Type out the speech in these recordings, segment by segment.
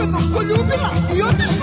opet nas poljubila i otišla.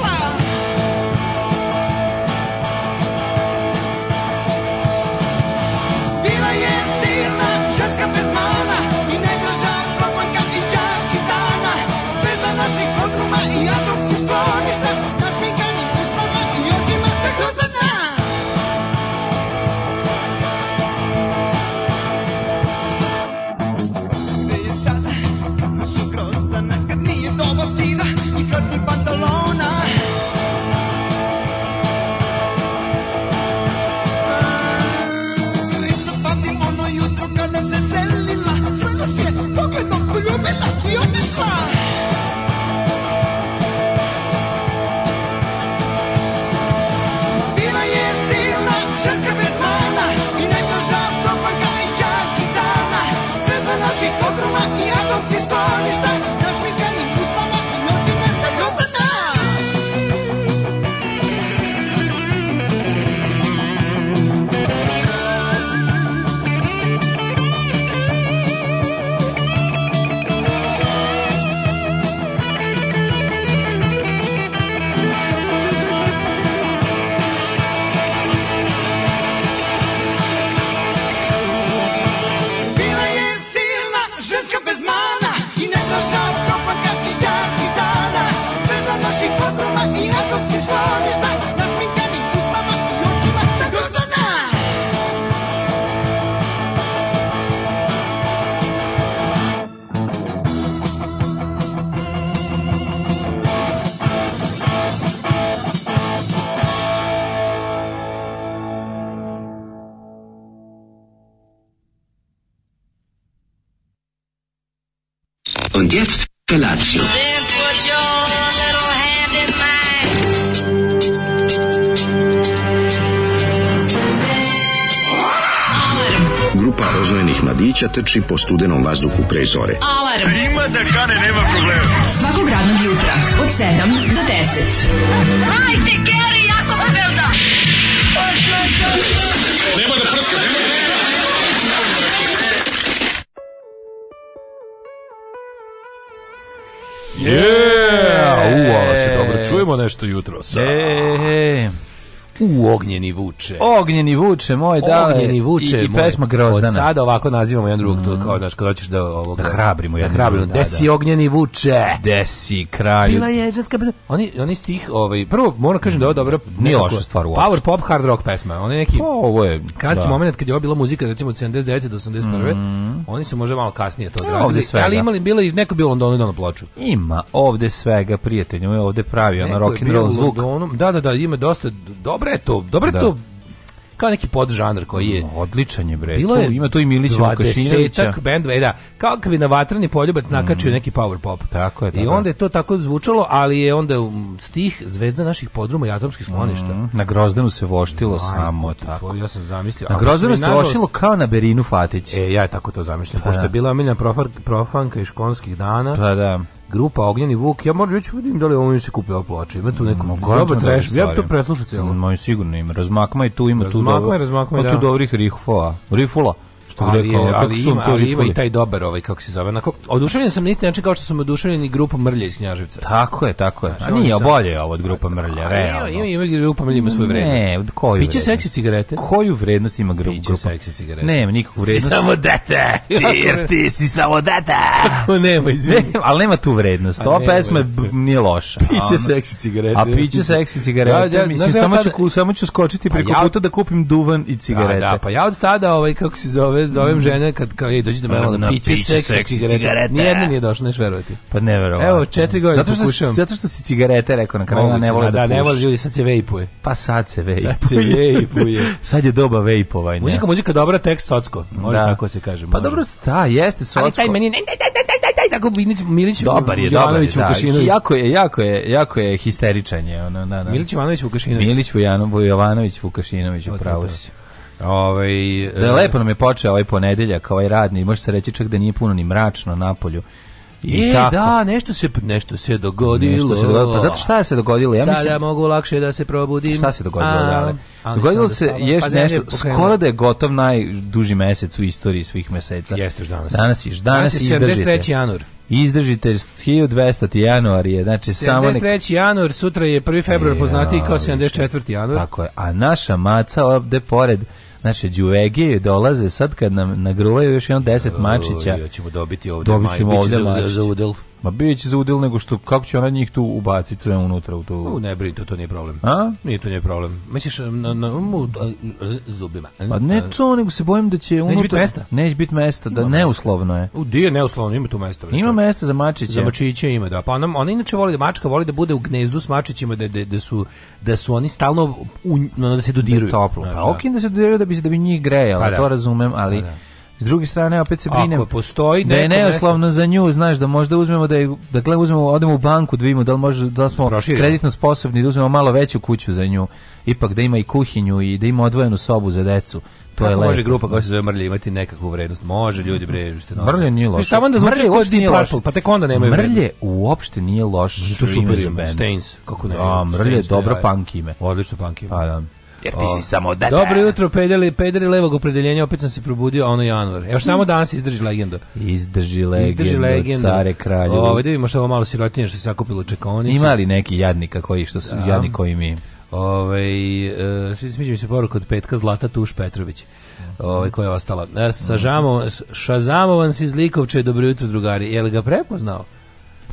sunca po studenom vazduhu pre zore. Alarm! A ima da kane, nema problema. Svakog radnog jutra, od 7 do 10. Hajde, Geri, ja sam Nema da prska, nema da Yeah! yeah! Uo, se dobro čujemo nešto jutro sa... Yeah! U ognjeni vuče. Ognjeni vuče, moj da. Ognjeni vuče. I, i pesma Grozdana. Od sada ovako nazivamo jedan drugog, mm. kao znaš, kad hoćeš da ovog da hrabrimo, da hrabrimo. Da, Desi da. ognjeni vuče. Desi kraj. Bila je ženska. Oni oni stih, ovaj prvo moram kažem da je ovo dobra, mm. nije loša stvar uopšte. Power pop hard rock pesma. Oni neki pa, ovo je kratki da. momenat kad je ovo bila muzika recimo od 79 do 81. Mm. Oni su možda malo kasnije to e, odradili. Ali imali bilo iz neko bilo Londonu da na ploču. Ima ovde svega, prijatelju, ovde pravi na rock and roll zvuk. Da, da, da, ima dosta dobro dobro je to, dobro je da. to kao neki podžanr koji je odličan je bre. Bilo je, tu, ima to i Milić Vukašinović. bendova, e da. Kao kad bi na vatreni poljubac nakačio mm. neki power pop. Tako je, tako. I onda je to tako zvučalo, ali je onda stih Zvezda naših podruma i atomskih skloništa. Mm. Na Grozdanu se voštilo no, samo tako. Ja sam zamislio. Na Grozdanu se voštilo kao na Berinu Fatić. E, ja je tako to zamišljam, pa, pošto je da. bila omiljena profanka iz školskih dana. Pa da grupa Ognjeni Vuk, ja moram reći vidim da li ovo se kupio ploče, ima tu neko mm, dobar da trash, ja to preslušao celo. Moj sigurno ima, razmakma i tu ima razmakma, tu dobro, razmakma, tu da. dobrih rifova, rifula što bi rekao, ali, ima, ali ima i taj dobar ovaj, kako se zove, onako, oduševljen sam na isti način kao što sam oduševljen i grupom Mrlja iz Knjaževca. Tako je, tako je. Znaš, a nije sam... bolje ovo od grupa Mrlja, realno. Ima, ima, ima grupa Mrlja ima svoju vrednost. Ne, koju Biće seksi cigarete? Koju vrednost ima grupa? Biće seksi cigarete. Ne, nikakvu vrednost. Si samo dete, jer ti si samo dete. Kako nema, izvini. ali nema tu vrednost. Ova pesma nije loša. Piće seksi cigarete. A piće seksi cigarete, da, da, mislim, da samo ću, samo ću skočiti pa preko puta da kupim duvan i cigarete. Da, pa ja od tada, ovaj, kako se zove, zove, zovem žene kad kao ej dođi do mene na, na piće, seks, seks cigarete. Ni Nijedna nije došla, neš verovati. Pa ne verovatno. Evo, četiri godine zato što, pokušam. Zato što si cigarete rekao na kraju, Moguće, ne vole da, da puši. ne vole ljudi, sad se vejpuje. Pa sad se vejpuje. Sad se vejpuje. sad je doba vejpovanja. Muzika, muzika, dobra, tekst socko. Može da. tako se kaže. Pa dobro, ta, da, jeste socko. Ali taj meni, ne, ne, ne, ne, ne, tako Milić, Milić, dobar je, dobar je, da. Jako je, jako je, jako je histeričanje, je. Ono, da, da. Milić Jovanović Vukašinović. Milić Jovanović Vukašinović, upravo si. Ovaj da e, lepo nam je počeo ovaj ponedeljak, ovaj radni, može se reći čak da nije puno ni mračno na polju. I e, da, nešto se nešto se dogodilo. Nešto se dogodilo. Pa zato šta se dogodilo? Ja Sada mislim Sada mogu lakše da se probudim. Šta se dogodilo, a, Dogodilo se je pa nešto skoro da je gotov najduži mesec u istoriji svih meseca. Jeste još danas. Danas je, danas, danas je 73. januar. Izdržite 1200. januar je, znači 73. samo nek... januar, sutra je 1. februar e, poznati kao 74. januar. Tako je, a naša maca ovde pored Znači, Đuvegije dolaze sad kad nam nagruvaju još jedan deset mačića. Ja ćemo dobiti ovde, dobit ćemo ovdje za, za udel. Ma bit će za udel nego što kako će ona njih tu ubaciti sve unutra u tu. U ne brini, to, to nije problem. A? Nije to nije problem. Misliš na, na mu, zubima. Pa ne to, nego se bojim da će unutra neće biti mesta. Neće biti mesta, da neuslovno je. U dio neuslovno ima tu mesta. Ima mesta za mačiće. Za mačiće ima, da. Pa ona, ona inače voli da mačka voli da bude u gnezdu s mačićima da, da, da su da su oni stalno u, da se da dodiruju. Da toplo. Pa da. okej da se dodiruju da bi da bi njih grejalo, pa, da. to razumem, ali pa, da S druge strane opet se brinem. Ako postoji da je neoslovno za nju, znaš da možda uzmemo da je da gle uzmemo odemo u banku da vidimo da li može da smo Proširimo. kreditno sposobni da uzmemo malo veću kuću za nju. Ipak da ima i kuhinju i da ima odvojenu sobu za decu. To Kako je lepo. Može grupa koja se zove Mrlje imati nekakvu vrednost. Može ljudi bre, ste normalni. Mrlje nije loše. Šta onda zvuči kao Deep Purple, pa tek onda nemaju. Mrlje vrednost. uopšte nije loše. To su super Stains, kako ne. Da, Mrlje je dobro da, punk ime. Odlično punk ime. Pa da. Jer ti si samo da. Dobro da. jutro, pederi, pederi levog opredeljenja, opet sam se probudio, ono januar. Evo samo mm. danas izdrži legenda. Izdrži legenda, izdrži legenda. care kralju. Ovo, da vidimo ovo malo sirotinje što se sakupilo u čekonici. Ima li neki jadnika koji, što su, da. jadni koji mi... Ove, e, sviđa mi se poruka od petka Zlata Tuš Petrović ovaj koja je ostala. E, sa žamo, šazamovan si zlikovče, dobro jutro drugari. Je li ga prepoznao?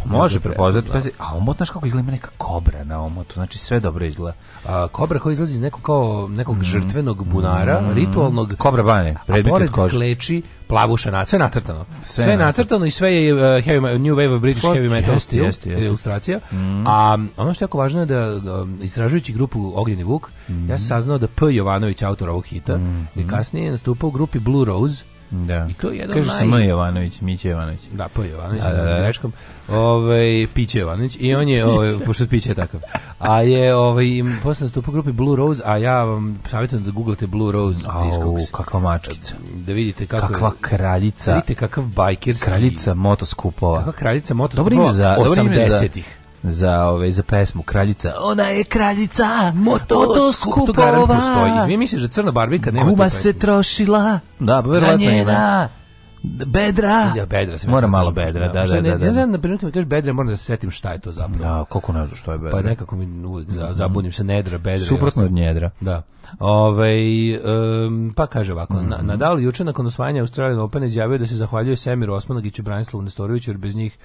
Može prepoznati, da. pazi, a omot, znaš kako izgleda neka kobra na omotu, znači sve dobro izgleda. A, kobra koja izlazi iz nekog, kao, nekog mm. žrtvenog bunara, mm. ritualnog... Kobra bane, predmet od kože. A kleči, plavušana, sve nacrtano. Sve, sve nacrtano i sve je uh, heavy, New Wave of British Heavy Metal jest, stil, jest, jest. ilustracija. Mm. A ono što je jako važno je da um, istražujući grupu Ogljeni Vuk, mm. ja sam mhm. saznao da P. Jovanović, autor ovog hita, mm. je mhm. kasnije nastupao u grupi Blue Rose, Da. I to je jedan Kažu naj... se M. Jovanović, Miće Jovanović. Da, P. Jovanović, da, da, da. da. greškom. Ove, ovaj, Piće Jovanović. I on je, ove, ovaj, pošto Piće je takav. A je, ove, ovaj, posle nastupa grupi Blue Rose, a ja vam savjetujem da googlate Blue Rose Au, kakva mačkica. Da vidite kako... Kakva kraljica. Da vidite kakav bajkerski... Kraljica motoskupova. Kakva kraljica motoskupova 80-ih za ove ovaj, za pesmu Kraljica. Ona je kraljica motoskupova. To postoji. Izvi misliš da Crna Barbika nema Guma se trošila. Da, pa verovatno je bedra. Ja bedra se mora malo bedra, da, da, da, da. Ja znam na primjer kad kažeš bedra, moram da se setim šta je to zapravo. Da, kako ne znam što je pa bedra. Pa nekako mi uvek zabunim se nedra, bedra. Suprotno od nedra. Da. Ovaj um, pa kaže ovako, mm -hmm. Nadal juče nakon osvajanja Australijan Open izjavio da se zahvaljuje Semiru Osmanagiću i Branislavu Nestoroviću, jer bez njih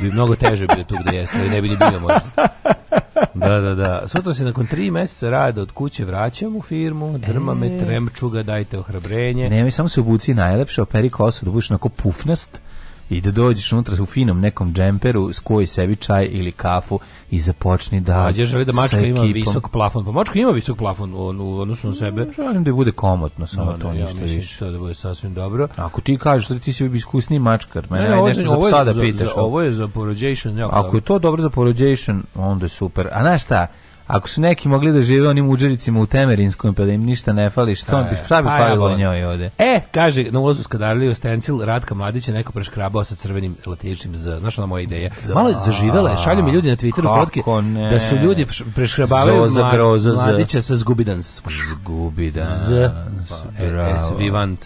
bi mnogo teže bilo tu gde jeste, ne bi ni bilo možda. da, da, da. Sutra se nakon tri meseca rada od kuće vraćam u firmu, drma e... me, tremču ga, dajte ohrabrenje. Nemoj, samo se obuci najlepše, operi kosu, da budiš onako pufnast i da dođeš unutra u finom nekom džemperu, skoji sebi čaj ili kafu i započni da... A želi da mačka ima visok plafon? Pa mačka ima visok plafon u odnosu na mm, sebe. Ne, želim da je bude komotno, samo no, to ne, ništa ja više. To da bude sasvim dobro. Ako ti kažeš da ti si iskusni mačkar, mene ne, ovo, nešto ovo za psa da pitaš. ovo je za porođation. Ako je to dobro za porođation, onda je super. A znaš šta, Ako su neki mogli da žive onim uđericima u Temerinskom, pa da im ništa ne fali, što pa bi, šta bi pa falilo njoj ovde? E, kaže, na ulazu skadarlio stencil Radka Mladića neko preškrabao sa crvenim latiničnim Z. Znaš ona moja ideja? Da. Malo je zaživela šalju mi ljudi na Twitteru fotke da su ljudi preškrabavaju Mladića sa Zgubidans. Zgubidans. Z. E, s. Vivant.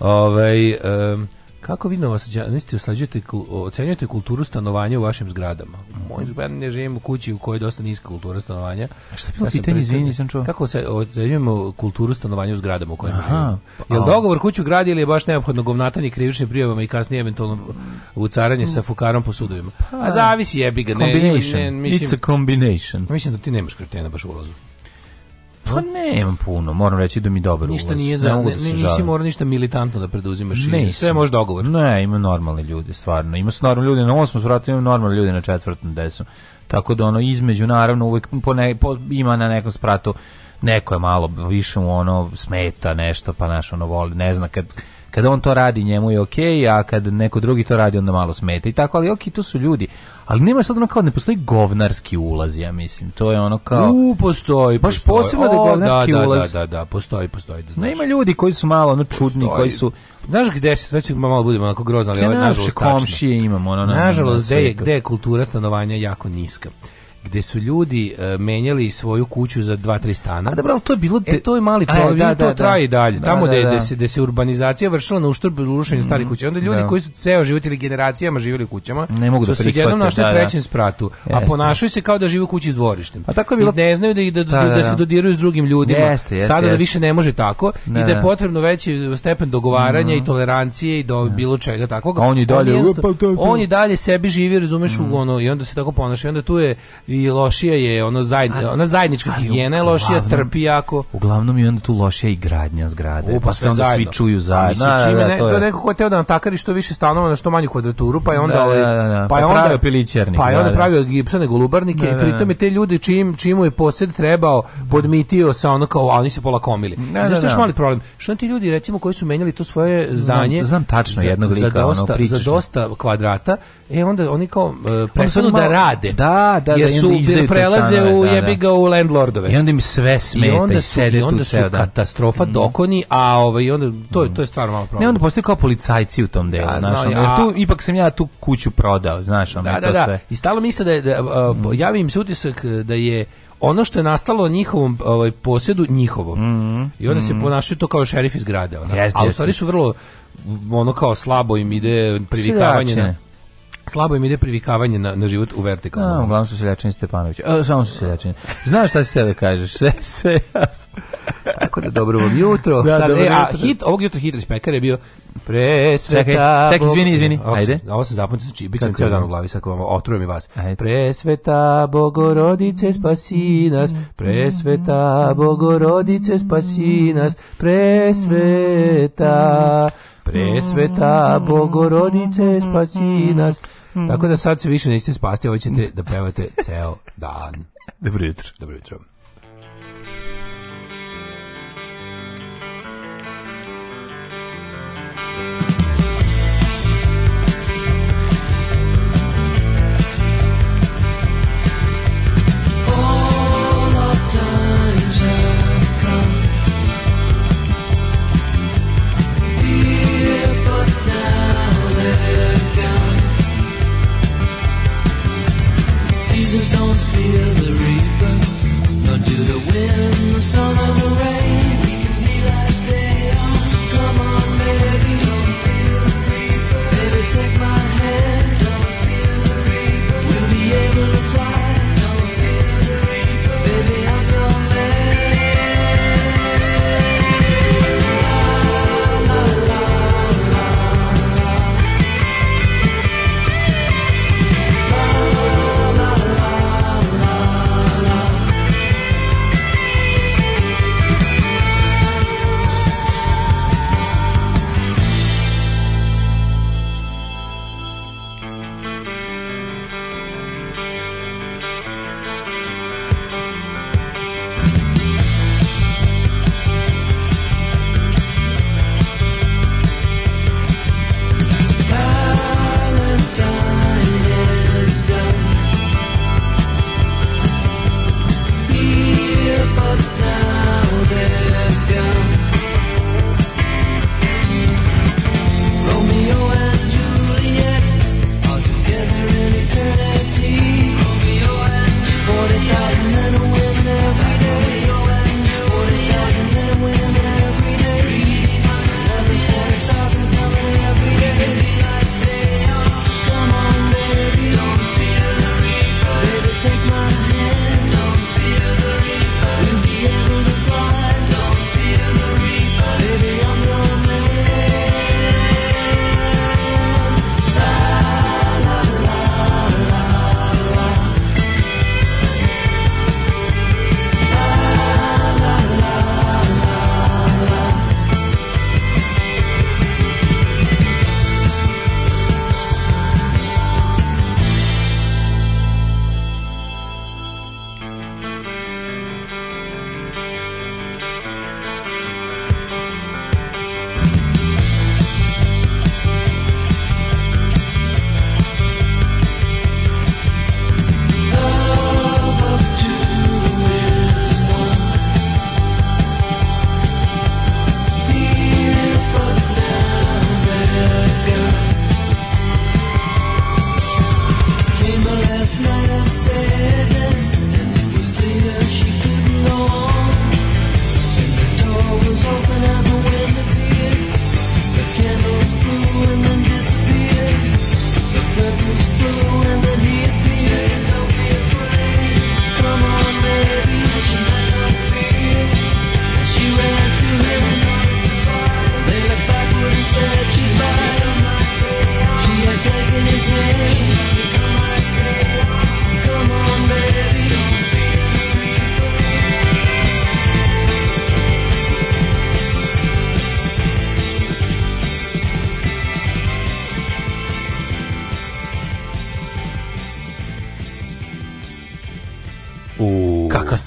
Ovaj, um, Kako vi novosadžanisti oslađujete, ocenjujete kulturu stanovanja u vašim zgradama? U mojim zgradama ne živimo u kući u kojoj je dosta niska kultura stanovanja. A šta je bilo pitanje, nisam čuo. Kako se ocenjujemo kulturu stanovanja u zgradama u kojima živimo? Pa- je li dogovor kuću gradi ili je baš neophodno govnatanje krivičnim prijavama i kasnije eventualno ucaranje sa fukarom po sudovima? Pa, a zavisi jebi ga. Ne, ne, ne, mislim, It's a combination. Mislim da ti nemaš kretena baš u ulazu. Pa, pa nemam puno, moram reći da mi dobar ništa Nije za, ne, da nisi morao ništa militantno da preduzimaš ne, i sve može dogovor. Ne, ima normalni ljudi, stvarno. Ima su normalni ljudi na osmom spratu, ima normalni ljudi na četvrtom, desetom. Tako da ono između, naravno, uvijek po ne, po, ima na nekom spratu neko je malo više mu ono smeta nešto, pa naš ono voli, ne zna kad Kada on to radi, njemu je okej, okay, a kad neko drugi to radi, onda malo smeta i tako, ali okej, okay, tu su ljudi. Ali nema sad ono kao, ne postoji govnarski ulaz, ja mislim. To je ono kao... U, postoji, Baš postoji. posebno da je govnarski da, da ulaz. Da, da, da, da, postoji, postoji. Da znaš. Nema ljudi koji su malo ono čudni, postoji. koji su... Znaš gde se, znači malo budemo onako grozno, ali ovo ovaj, je nažalost komšije imamo, ono, nažalost, gde, je, gde je kultura stanovanja jako niska gde su ljudi uh, menjali svoju kuću za dva, tri stana. A dobro, ali to je bilo... De... E, to je mali problem, da, da, to da. traje i dalje. Da, Tamo da, da, da. se, gde se urbanizacija vršila na uštrb rušenju mm, starih kuća. Onda ljudi da. koji su ceo život ili generacijama živjeli u kućama, ne mogu da su se jednom našli da, da, trećem spratu, a ponašaju se kao da žive u kući s dvorištem. A pa tako je bilo... Ne znaju da, i da-, pa da, da, da, se dodiruju s drugim ljudima. Jeste, jeste, Sada da više ne može tako i da je potrebno veći stepen dogovaranja i mhm. tolerancije i do bilo čega takvog. On i dalje... On i dalje sebi živi, razumeš, u mhm. ono, i onda se tako ponaša. onda tu je i lošija je ono zajedni, ona zajednička higijena je lošija, trpi jako. Uglavnom je onda tu lošija i gradnja zgrade, pa se onda zajedno. svi čuju zajedno. Da, da, da, to je neko ko je teo da natakari što više stanova na što manju kvadraturu, pa je onda da, ovaj- da, da, da, pa je pa onda pravio pilićernik. Pa je da, onda da. pravio gipsane golubarnike i pritom je te ljudi čim čimu je posjed trebao podmitio sa ono kao, a oni se polakomili. Da, Zašto je mali problem? Što ti ljudi recimo koji su menjali to svoje zdanje? Znam, znam tačno jednog lika, za dosta, ono, za dosta kvadrata, e onda oni kao e, pa prestanu da rade. Da, da, da, su prelaze stanove, u da, da. jebi ga u landlordove. I onda im sve smeta i, onda su, i sede i onda su katastrofa mm. dokoni, a ovaj onda to mhm. to je stvarno malo problem. Ne onda postaju kao policajci u tom delu, ja, znaš, ono, a, tu ipak sam ja tu kuću prodao, znaš, ono, da, to da, da, sve. I stalo misle da je, da, mhm. javi im se utisak da je ono što je nastalo njihovom ovaj posjedu njihovom. Mm -hmm. I onda mm -hmm. se mhm. ponašaju to kao šerif iz grada, ona. Yes, a u stvari su vrlo ono kao slabo im ide privikavanje na Slabo im ide privikavanje na, na život u vertikalnom. No, uglavnom su seljačini Stepanović. A, e, samo su seljačini. Znaš šta si tebe da kažeš? Sve, sve jasno. Tako da dobro vam jutro. Da, Star, dobro e, a jutro. hit, ovog jutra hit iz pekara je bio presveta... Čekaj, čekaj, izvini, izvini. Ovo, Ajde. Ovo sam zapamtio, znači, bit sam ceo dan u glavi, sad vam otrujem i vas. Ajde. Presveta Bogorodice spasi nas, presveta Bogorodice spasi nas, presveta... Mm. Presveta Bogorodice spasi nas. Tako da sad se više niste spasti, hoćete da pevate ceo dan. Dobro jutro. Dobro jutro.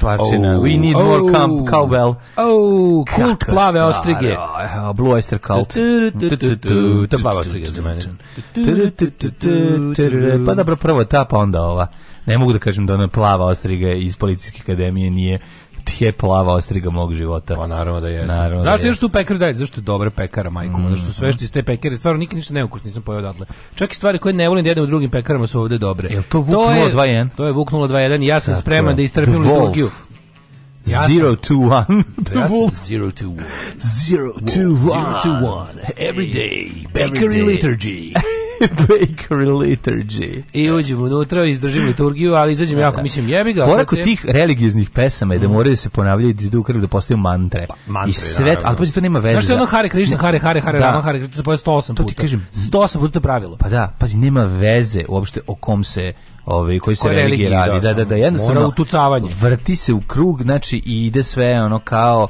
stvarčina. Oh, We need more oh. camp, cowbell. Oh, kult Kaka plave ostrige. Ovaj, Blue Oyster Cult. To plave ostrige za mene. Pa dobro, prvo ta, pa onda ova. Ne mogu da kažem da ona plava ostriga iz policijske akademije nije je plava ostriga mog života. Pa naravno da jeste. Naravno da zašto da što su pekari daj, zašto je dobra pekara majkom, mm. zašto sve mhm. što iz te pekare stvarno nikad ništa neukusno nisam pojeo odatle. Čak i stvari koje ne volim da jedem u drugim pekarama su ovde dobre. Jel to Vuk 021? To je Vuk 021. Ja sam Tako spreman da istrpim liturgiju. Ja zero to one. ja sam zero to one. Zero to one. Zero to one. Every day. Bakery liturgy. Bakery Liturgy. I da. uđem unutra, izdržim liturgiju, ali izađem da, jako, da. mislim, jebi ga. Fora kod tih religioznih pesama je da mm. moraju se ponavljaju da idu da postaju mantre. Pa, mantre I sve, da, ali pazi, to nema veze. Znaš što je ono Hare Krishna, Hare, Hare, Hare, da. Rama, Hare Krishna, to je 108 puta. To ti kažem. 108 puta pravilo. Pa da, pazi, nema veze uopšte o kom se ovaj koji se religije radi. Da, da, da, jednostavno utucavanje. Vrti se u krug, znači i ide sve ono kao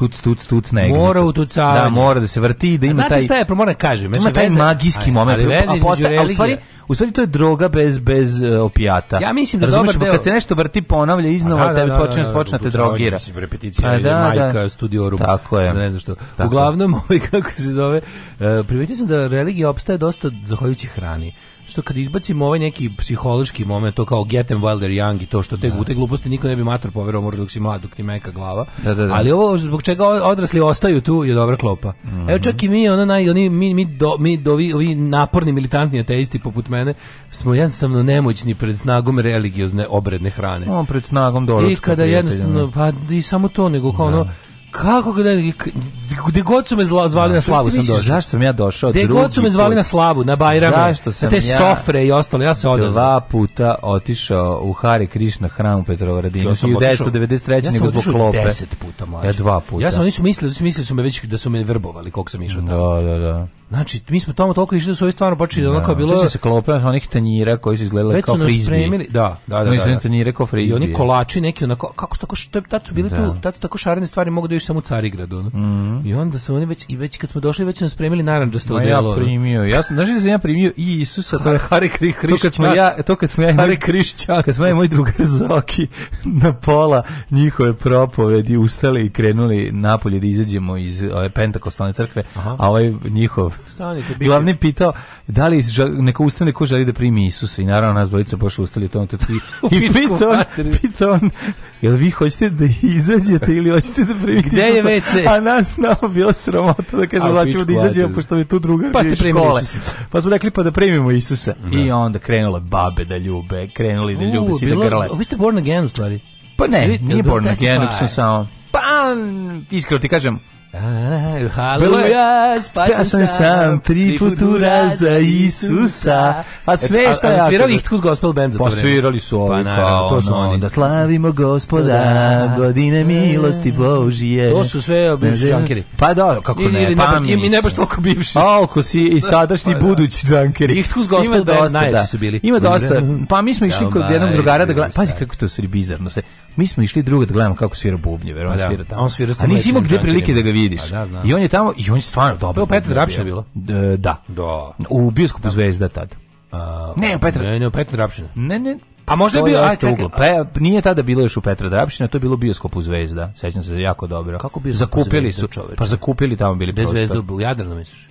tuc, tuc, tuc na egzitu. Mora u tucavanje. Da, mora da se vrti, da ima taj... Znate šta je, pa moram da kažem. Ima znači, taj magijski aj, moment. Ali veze a, posta, u stvari, to je droga bez bez uh, opijata. Ja mislim da Razumeš, dobar deo... kad se nešto vrti ponavlja iznova, da, tebe da, da, počne počne te drogira. Mislim repeticija, pa da, majka studiorum. Tako je. Ne znam što. Tako. Uglavnom, ovaj kako se zove, uh, primetio sam da religija opstaje dosta zahvaljujući hrani što kad izbacimo ovaj neki psihološki moment, to kao Get em Wilder Young i to što te, da. te gluposti niko ne bi mator poverovao možda dok si mlad, dok ti meka glava. Da, da, da. Ali ovo zbog čega odrasli ostaju tu je dobra klopa. Mm -hmm. Evo mhm. čak i mi, ono naj, oni, mi, mi, do, mi do, ovi, ovi naporni militantni ateisti poput mene, smo jednostavno nemoćni pred snagom religiozne obredne hrane. On pred snagom doručka. I kada jednostavno, pa i samo to, nego kao ono, da kako ga da- gde god su me zla, zvali na slavu sam došao. Zašto sam ja došao? Gde god su me zvali na slavu, na Bajrame, zašto sam na te ja sofre i ostalo, ja se odazvao. Dva puta otišao u Hari Krishna hram u Petrovaradinu ja sam 1993. Ja nego zbog klope. Ja sam otišao 10 puta mlađe. Ja dva puta. Ja sam, oni su mislili, su mislili su me već da su me vrbovali koliko sam išao tamo. Da, da, da. Znači, mi smo tamo toliko išli da su ovi stvarno počeli da, ono kao da. bilo... se klope onih tanjira koji su izgledali kao frizbi. da, da, da. da, da. tanjire kao frizbi. I oni kolači neki, onako, kako su tako, što, tad su bili da. tu, tad su tako šarene stvari, mogu da još samo u Carigradu. Ono. Mm -hmm. I onda su oni već, i već kad smo došli, već su nas spremili naranđasto u odjelo. Ja primio, ja sam, znaš da sam ja primio i Isusa, to je Hare Hrišćan. To kad smo ja, to kad smo ja, Hare Hrišćan. Kad smo ja i moj drugar Zoki na pola njihove propovedi ustali i krenuli napolje da izađemo iz ove pentakostalne crkve, Aha. a ovaj njihov Stanite, bi Glavni pitao da li neko ustane ko želi da primi Isusa i naravno nas dvojica baš ustali to to i, i pitao pitao jel vi hoćete da izađete ili hoćete da primite Gde je WC? A nas na bilo sramota da da ćemo da izađemo pošto mi tu druga pa ste škole. Pa smo rekli pa da primimo Isusa da. i onda krenule babe da ljube, krenuli da ljube se da grle. Vi ste born again u stvari. Pa ne, nije born again, pa- sam samo. Pa iskreno ti kažem, Haluja, spašen sam, sam tri putura za Isusa. A e, sve što je... Svirao ih tkus gospel band za to pa vreme. Pa svirali su pa ovi, pa, to su oni. Da slavimo gospoda, da. godine milosti Božije. To su sve bivši džankeri. Pa dobro, da, kako ne, pamni. I ne baš toliko bivši. A oko si i sadašnji pa da. budući džankeri. Ih tkus gospel band najveći su bili. Ima dosta. Pa mi smo išli kod jednog drugara da gledamo. Pazi kako to sve bizarno se. Mi smo išli drugo da gledamo kako svira bubnje, verovatno svira tamo. On svira A nisi imao gde prilike da ga vidiš. Pa da, znam. I on je tamo, i on je stvarno dobro. To je Petra Drapšina bilo? Da. Da. U bioskopu da. Zvezda tad. A, ne, u Petra. Ne, ne, u Petra Drapšina. Ne, ne, a možda je bio, aj čekaj, pa nije tada bilo još u Petra Drapšina, to je bilo bioskop u Zvezda. Sećam se jako dobro. Kako bio zakupili su, čoveče? Pa zakupili tamo bili Bez prostor. Zvezdu u Jadranu misliš?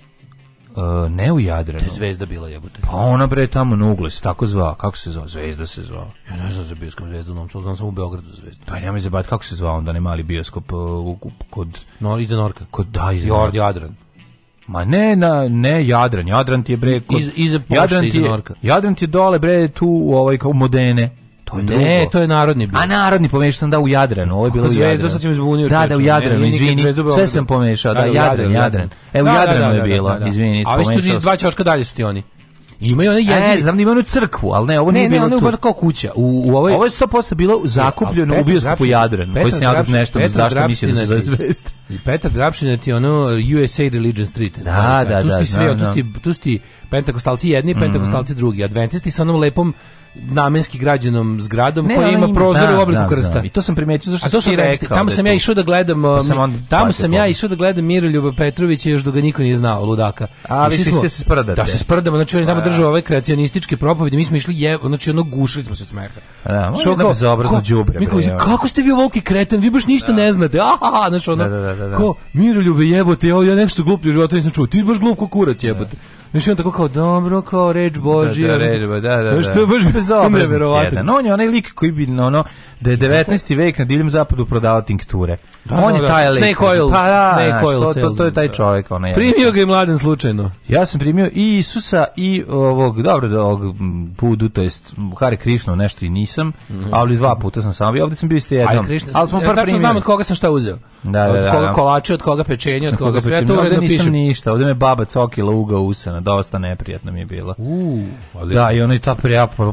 Uh, ne u Jadranu. To je zvezda bila jebote. Pa ona bre tamo na uglu se tako zva, kako se zva? Zvezda se zva. Ja ne znam za bioskop zvezdu, no, znam samo u Beogradu zvezda. Pa nema se bat kako se zvao onda ne mali bioskop uh, kod No iza Norka. Kod da iza Jord Jadran. Ma ne, na, ne Jadran, Jadran ti je bre kod, Iz, iza pošte, Jadran ti iza Norka. Jadran ti je dole bre tu u ovaj kao Modene. To je ne, drugo. to je narodni bio. A narodni pomešao sam da u Jadranu, ovo je bilo u Jadranu. Da, da, zvezda sad ćemo Da, da u Jadranu, izvini. Sve sam pomešao, da, Jadran, Jadran. Evo da, Jadranu je bilo, izvini. A vi ste dva ćoška dalje su ti oni. Imaju one jezik. E, znam da imaju onu crkvu, ali ne, ovo nije ne, bilo. Ne, Ne, ono je kao kuća. U, u ovoj... Ovo je 100% bilo zakupljeno u bioskopu Jadran. Koji se nadam nešto, Petar zašto mislim da se zove zvezda. I Petar Drapšina ti ono USA Religion Street. Da, da, da. Tu su ti tu su ti pentakostalci jedni, mhm. pentakostalci drugi. Adventisti sa onom lepom namenski građenom zgradom ne, koja ima, prozor da, u obliku da, da. krsta. I to sam primetio zašto A to sam rekao. Tamo sam ja išao da gledam pa um, tamo sam ja išao da gledam Miroljuba Petrovića još da ga niko nije znao ludaka. Ali znači, išli smo, se sprdate. Da se sprdamo, znači oni tamo pa, drže ove kreacionističke propovedi, mi smo išli je, znači ono gušili smo se od smeha. Da, Što znači, kao bezobrazno đubre. Mi kao, kako ste vi ovoliki kreten, vi baš ništa ne znate. Aha, znači ono. Ko Miroljube jebote, ja nešto gluplje u životu nisam čuo. Ti baš glup kurac jebote. Znaš, on tako kao, dobro, kao reč Božija. Da, da, da, da, da. Što je baš bezobrazno. Jedan. On je onaj lik koji bi, ono, da je 19. vek na diljem zapadu prodavao tinkture. Da, on je taj lik. Snake oil. Pa da, snake oil što, to, to je taj čovjek. Ono, primio ga je mladen slučajno. Ja sam primio i Isusa i ovog, dobro, da ovog Budu, to jest Hare Krishna, nešto i nisam, ali dva puta sam sam bio. Ovdje sam bio isto jednom. Ali smo par primili. znam od koga sam šta uzeo. Da, da, da. Od koga kolače, od koga pečenje, od koga sve. Ovdje nisam ništa. ovde me baba cokila uga usana neprijatno, dosta neprijatno mi je bilo. U, ali da, i ona i ta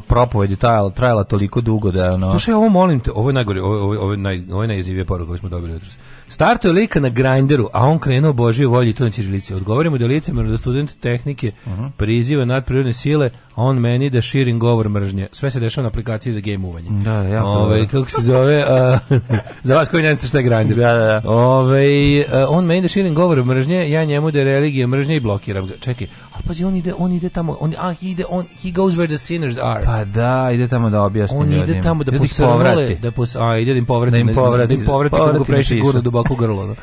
propovedi trajala, trajala toliko dugo da je ono... Slušaj, ovo molim te, ovo je najgore, ovo, ovo, ovo, naj, ovo je najjezivije poruka koju smo dobili jutros. Startuje lika na grinderu, a on krenuo Božije volji to na Čirilici. Odgovorimo da lice da student tehnike mhm. priziva nadprirodne sile, on meni da širim govor mržnje. Sve se dešava na aplikaciji za gejmovanje. Da, da ja. Ovaj kako se zove, za vas koji ne znate šta je Grindr. Da, da, da. Ove, a, on meni da širim govor mržnje, ja njemu da je religija mržnje i blokiram ga. Čekaj, Al pazi, on ide, on ide tamo, on, a, ide, on, he goes where the sinners are. Pa da, ide tamo da objasni On ljudima. ide tamo da, da da pos, a, ide da im povrati, da im povrati, da im povrati, povrati, da povrati gurno duboko grlo. Da.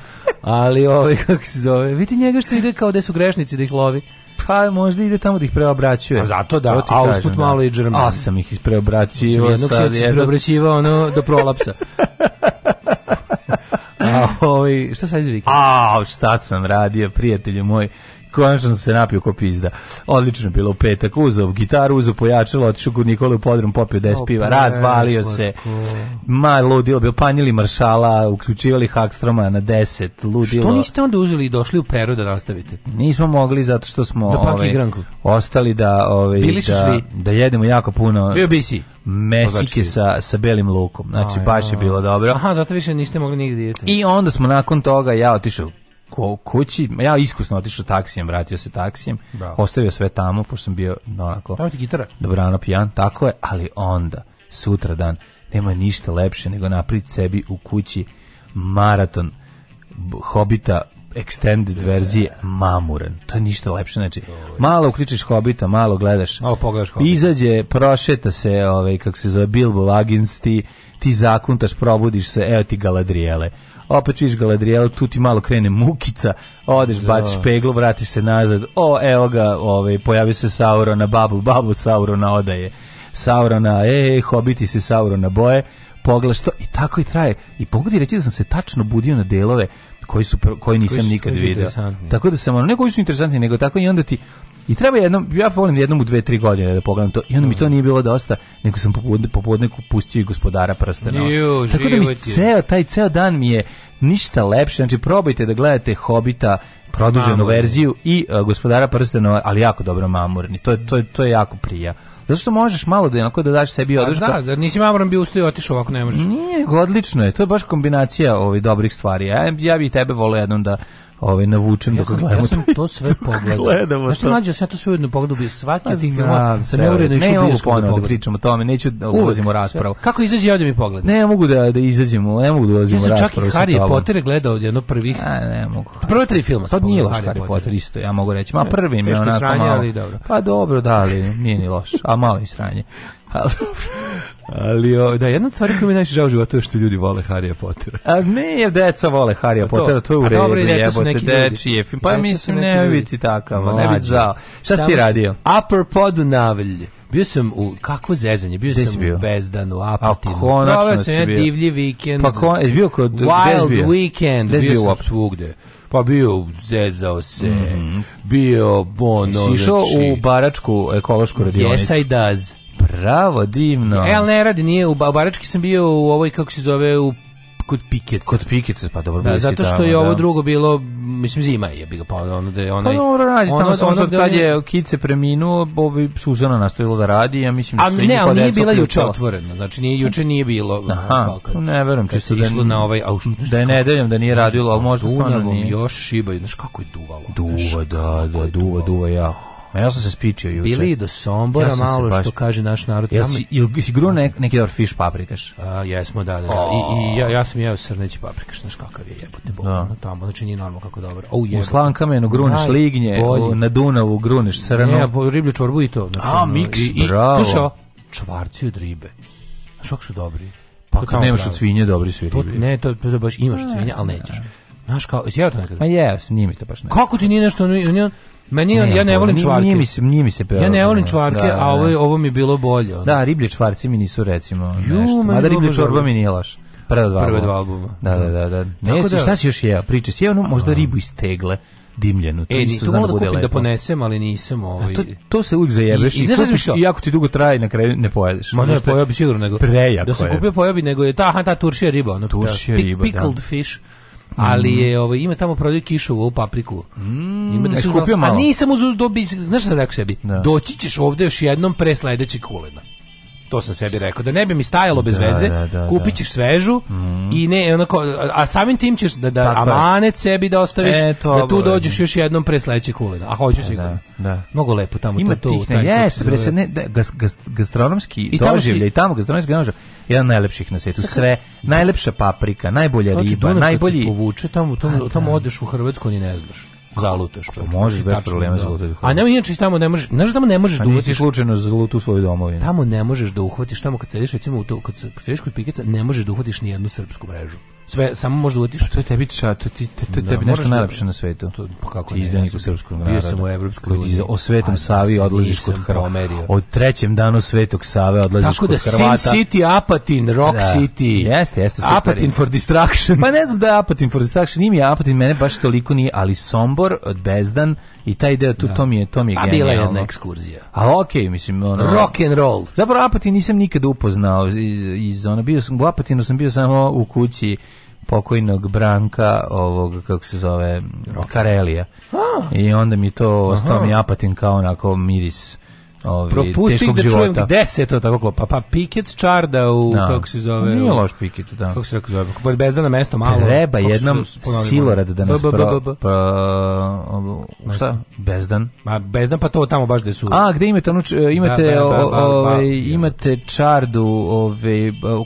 Ali, ovaj kako se zove, Vidi njega što ide kao da su grešnici da ih lovi. Pa možda ide tamo da ih preobraćuje. A zato da, a usput da. malo i German. A sam ih ispreobraćivao. Jednog se ispreobraćivao ono do prolapsa. a, ovaj, šta sad izvike? A, šta sam radio, prijatelju moj konačno se napio ko pizda. Odlično bilo u petak, uzeo gitaru, uzeo pojačalo, otišao kod Nikola u podrum, popio 10 piva, razvalio se. Ma, ludilo, bio panjili maršala, uključivali Hakstroma na 10, ludilo. Što niste onda užili i došli u Peru da nastavite? Nismo mogli zato što smo da ove, ovaj, ostali da, ove, ovaj, Bili su da, svi. da jedemo jako puno. Bio bisi mesike sa, sa belim lukom. Znači, a, baš je bilo dobro. Aha, zato više niste mogli nigdje jeti. Da I onda smo nakon toga, ja otišao ko, kući, ja iskusno otišao taksijem, vratio se taksijem, Bravo. ostavio sve tamo, pošto sam bio onako... Tamo ti gitara. Dobrano pijan, tako je, ali onda, sutra dan, nema ništa lepše nego napriti sebi u kući maraton Hobita extended da. verzije mamuren. To je ništa lepše, znači malo uključiš Hobita, malo gledaš. Malo pogledaš Hobita. Izađe, prošeta se, ovaj kako se zove Bilbo Baggins ti, ti zakuntaš, probudiš se, evo ti Galadrijele opet viš Galadriel, tu ti malo krene mukica, odeš, da. baciš peglu, vratiš se nazad, o, evo ga, ovaj, pojavi se na babu, babu Saurona odaje, Saurona, e, e, hobiti se Saurona boje, poglaš to, i tako i traje. I pogodi reći da sam se tačno budio na delove koji su koji nisam koji su, nikad koji su video. Tako da sam ono ne koji su interesantni nego tako i onda ti I treba jednom, ja volim jednom u dve, tri godine da pogledam to. I onda mi to mm. nije bilo dosta, nego sam popodne, popodne pustio i gospodara prstena. Tako da mi ceo, taj ceo dan mi je ništa lepše. Znači, probajte da gledate Hobita produženu Mamurni. verziju i uh, gospodara prstenova, ali jako dobro mamurni. To je, to je, to je jako prija. Zato što možeš malo da onako da daš sebi pa odršku. Da, da nisi mamuran bio ustao i otišao ovako ne možeš. Nije, odlično je. To je baš kombinacija ovih dobrih stvari. Ja, ja bih tebe voleo jednom da ovaj navučem ja dok gledamo. Ja sam to sve pogledao. Gledamo. Znaš, mlađe, sam ja to sve ujedno pogledao, svaki od tih filmova sam neuredno išao u bioskop. Ne mogu da pričamo o tome, neću da ulazimo u raspravu. Kako izađe, ja mi pogled Ne mogu da, da izađemo, ne mogu da ulazimo u raspravu. Ja sam čak Harry Potter gledao jedno prvih... A, ne mogu. prvi tri filma sam pogledao. Pa nije loš Harry Potter isto, ja mogu reći. Ma e, prvi mi je onako malo... Pa dobro, da, ali nije ni loš, a malo i sranje. Ali da jedna stvar koja mi najviše žao životu je što ljudi vole Harry Potter. A ne, je deca vole Harry Potter, to je u redu. Dobro, deca su neki dečije. Pa deca mislim ne biti takav, ne biti žao. Šta si ti radio? Upper pod navelj. Bio sam u kakvo zezanje, bio Gde sam bio? u Bezdanu, Apatinu. A konačno si bio. divlji vikend. Pa kon, je bio kod Wild bio? weekend, Gde bio, bio sam svugde. Pa bio zezao se, mm -hmm. bio bono. Si išao u baračku ekološku radionicu? Yes, I does. Bravo, divno. E, ali ne radi, nije, u Barački sam bio u ovoj, kako se zove, u kod Pikeca. Kod Pikeca, pa dobro, da, zato što tamo, je ovo da. drugo bilo, mislim zima je, bi ga pa ono da je onaj. Pa dobro radi, ono, tamo da ono, ono da kad je Kice preminuo, ovi Suzana nastojila da radi, ja mislim da ne, ali nije bila juče otvorena. Znači nije juče nije bilo. Aha, balkan, pa ne verujem čisto se da išlo na ovaj a da je nedeljom da nije radilo, al možda stvarno nije. Još šibaju, znači kako je duvalo. Duva, da, da, duva, duva ja Ma ja sam se spičio juče. Bili do Sombora ja malo, baš... što kaže naš narod. Jel si, ili si gruo nek, neki dobar fiš paprikaš? A, jesmo, da, da. da. I, i ja, ja sam jeo srneći paprikaš, znaš kakav je jebote bog. Da. Tamo, znači nije normalno kako dobro. O, Oh, u Slankamenu gruniš lignje, u, na Dunavu gruniš srnu. Ja riblju čorbu i to. Znači, A, miks, i, i, bravo. Slušao, čvarci od ribe. Znaš su dobri? Pa kad nemaš od svinje, dobri su i ribe. ne, to, to baš imaš od svinje, ali nećeš. Znaš kao, jeo to nekada? Ma jeo, nije mi to baš nekada. Kako ti nije nešto, nije, Meni ne, ja ne volim čvarke. Nije mi se nije mi se peo. Ja ne volim čvarke, da, a ovo je da. ovo mi bilo bolje. Ono. Da, riblje čvarci mi nisu recimo Ju, nešto. Mada riblje čorba mi nije loš. Prve dva. prve dva albuma. Da, da, da, da. Ne, si, da, šta si još jeo? Priče, si jeo možda ribu iz tegle dimljenu. To e, isto znam da, da bude da lepo. da ponesem, ali nisam ovaj. To, to, se uvijek zajebeš. I, i, znaš I jako ti dugo traje na kraju ne pojedeš. Ma ne, pojeo bi sigurno nego. Prejako Da sam kupio pojeo nego je ta, aha, ta turšija riba. Ono, turšija riba, da. Pickled fish ali mhm. je ovo ovaj, ima tamo prodaju kišu u papriku. Mm, ima da e, se a nisam uz dobi, znaš šta rekao sebi? Da. Doći ćeš ovdje još jednom pre sledećeg kulena. To sam sebi rekao da ne bi mi stajalo bez da, veze. Da, da, kupit da. ćeš svežu mm. i ne onako a samim tim ćeš da da amanet sebi da ostaviš e, to, da tu dođeš još jednom pre sledećeg kulena. A hoću e, sigurno. Da, da, Mnogo lepo tamo ima to to. Ima jeste, bre se ne da, gastronomski doživljaj i tamo gastronomski doživljaj jedan najlepših na svijetu. Sve, najlepša paprika, najbolja znači, riba, Dunav, najbolji... Znači, povuče, tamo, tamo, pa, tamo da. odeš u Hrvatsko, ni ne znaš zalutaš. Čovječ, možeš znači, bez problema da. zalutati. A nema inače tamo ne možeš, znaš da tamo ne možeš da uhvatiš slučajno zalutu svoju domovinu. Tamo ne možeš da uhvatiš tamo kad sediš recimo u to kad sediš kod pikica ne možeš da uhvatiš ni jednu srpsku mrežu sve samo može uletiš što pa je tebi ča to ti to, da, tebi nešto da- najlepše na svetu to, pa kako izdanik u srpskom narodu bio sam u evropskoj uniji o svetom Savi odlaziš kod Hrvata od trećem danu svetog Save odlaziš kod da, Hrvata tako da City Apatin Rock da, City jeste jeste super Apatin for distraction pa ne znam da je Apatin for distraction im je Apatin mene baš toliko nije ali Sombor Bezdan i taj deo tu da. to mi je to mi je a pa bila je jedna ekskurzija a okej mislim ono rock and roll zapravo Apatin nisam nikad upoznao iz, iz ona bio sam u Apatinu sam bio samo u kući pokojnog Branka ovog kako se zove Rock. Karelija. Ah. I onda mi to ostao mi apatin kao onako miris ovaj Propusti da života. čujem gde se to tako klopa. Pa Piket Čarda u no. Da. kako se zove. Nije loš Piket, da. Kako se kako zove? Pored bezdana mesto malo. Treba jednom Silorad da nas pro, pa šta? Bezdan. Ma bezdan pa to tamo baš gde su. A gde imate ono da, imate ovaj imate Čardu, ovaj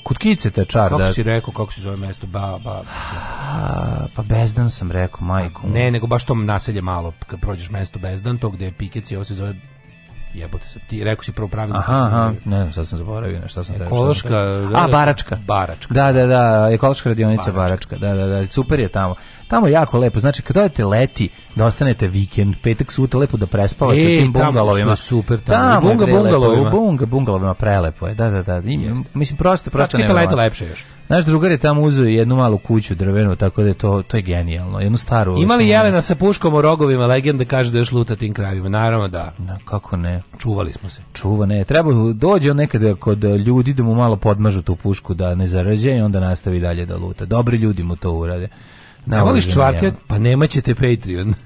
kutkice te Čarda. Kako si rekao kako se zove mesto? Ba ba. Pa bezdan sam rekao, majko. Ne, nego baš tom naselje malo kad prođeš mesto bezdan, to gde je Piket i ovo se zove jebote se ti rekao si prvo pravilno aha, pa aha ne znam sad sam zaboravio nešto šta sam ekološka da, a baračka baračka da da da ekološka radionica baračka. baračka. da da da super je tamo tamo jako lepo znači kad odete leti da ostanete vikend petak sutra lepo da prespavate e, tim bungalovima super tamo da, bunga bungalovima bunga bungalovima prelepo je da da da I, mislim prosto prosto ne leto lepše još Naš drugar je tamo uzeo jednu malu kuću drvenu, tako da je to, to je genijalno. Jednu staru... Imali Jelena sa puškom o rogovima, legenda kaže da je šluta tim krajevima. Naravno da. Na, kako ne? Čuvali smo se. Čuva, ne. Treba dođe nekad kod ljudi da mu malo podmažu tu pušku da ne zarađe i onda nastavi dalje da luta. Dobri ljudi mu to urade. Ne voliš čvarke? Pa nemaćete Patreon.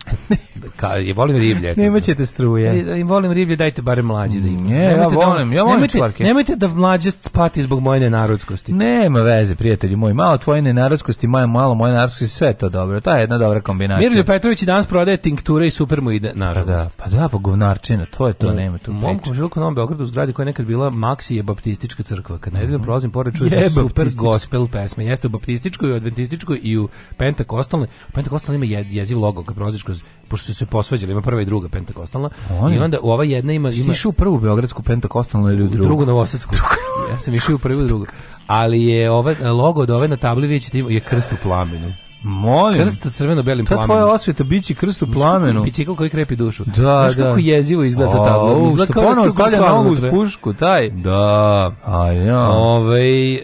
Ka, je volim riblje. Nemaćete struje. Ja, e, e, volim riblje, dajte bare mlađe da ima. Mm, ne, ja da volim, da, ja volim nemojte, čvarke. Nemojte da mlađe pati zbog moje nenarodskosti. Nema veze, prijatelji moji. Malo tvoje nenarodskosti, moje malo moje nenarodskosti, sve to dobro. Ta je jedna dobra kombinacija. Mirlju Petrović danas prodaje tinkture i super mu ide, nažalost. Pa da, pa da, pa govnarčina, to je to, U, e, nema tu mom komšiluku Novom Beogradu zgradi koja je nekad bila Maxi je baptistička crkva. Kad nedeljom da mhm. prolazim pored čujem super gospel pesme. Jeste u baptističkoj, u adventističkoj i u penta pentakostalne, pentekostalna ima je, jeziv logo kad prolaziš kroz pošto su se posvađali, ima prva i druga pentekostalna. Oni. I onda u ova jedna ima ima Išao u prvu beogradsku pentekostalnu ili u drugu? Drugu novosadsku. ja sam išao u prvu drugu. Ali je ova logo od ove na tabli vidite je krst u plamenu. Molim. Krst crveno-belim plamenu. Ta tvoja osveta bići krst u plamenu. Bicikl koji krepi dušu. Da, Znaš da. kako jezivo izgleda ta tabla. Izgleda kao da ponovo stavlja nogu uz pušku, taj. Da. A ja. Ove,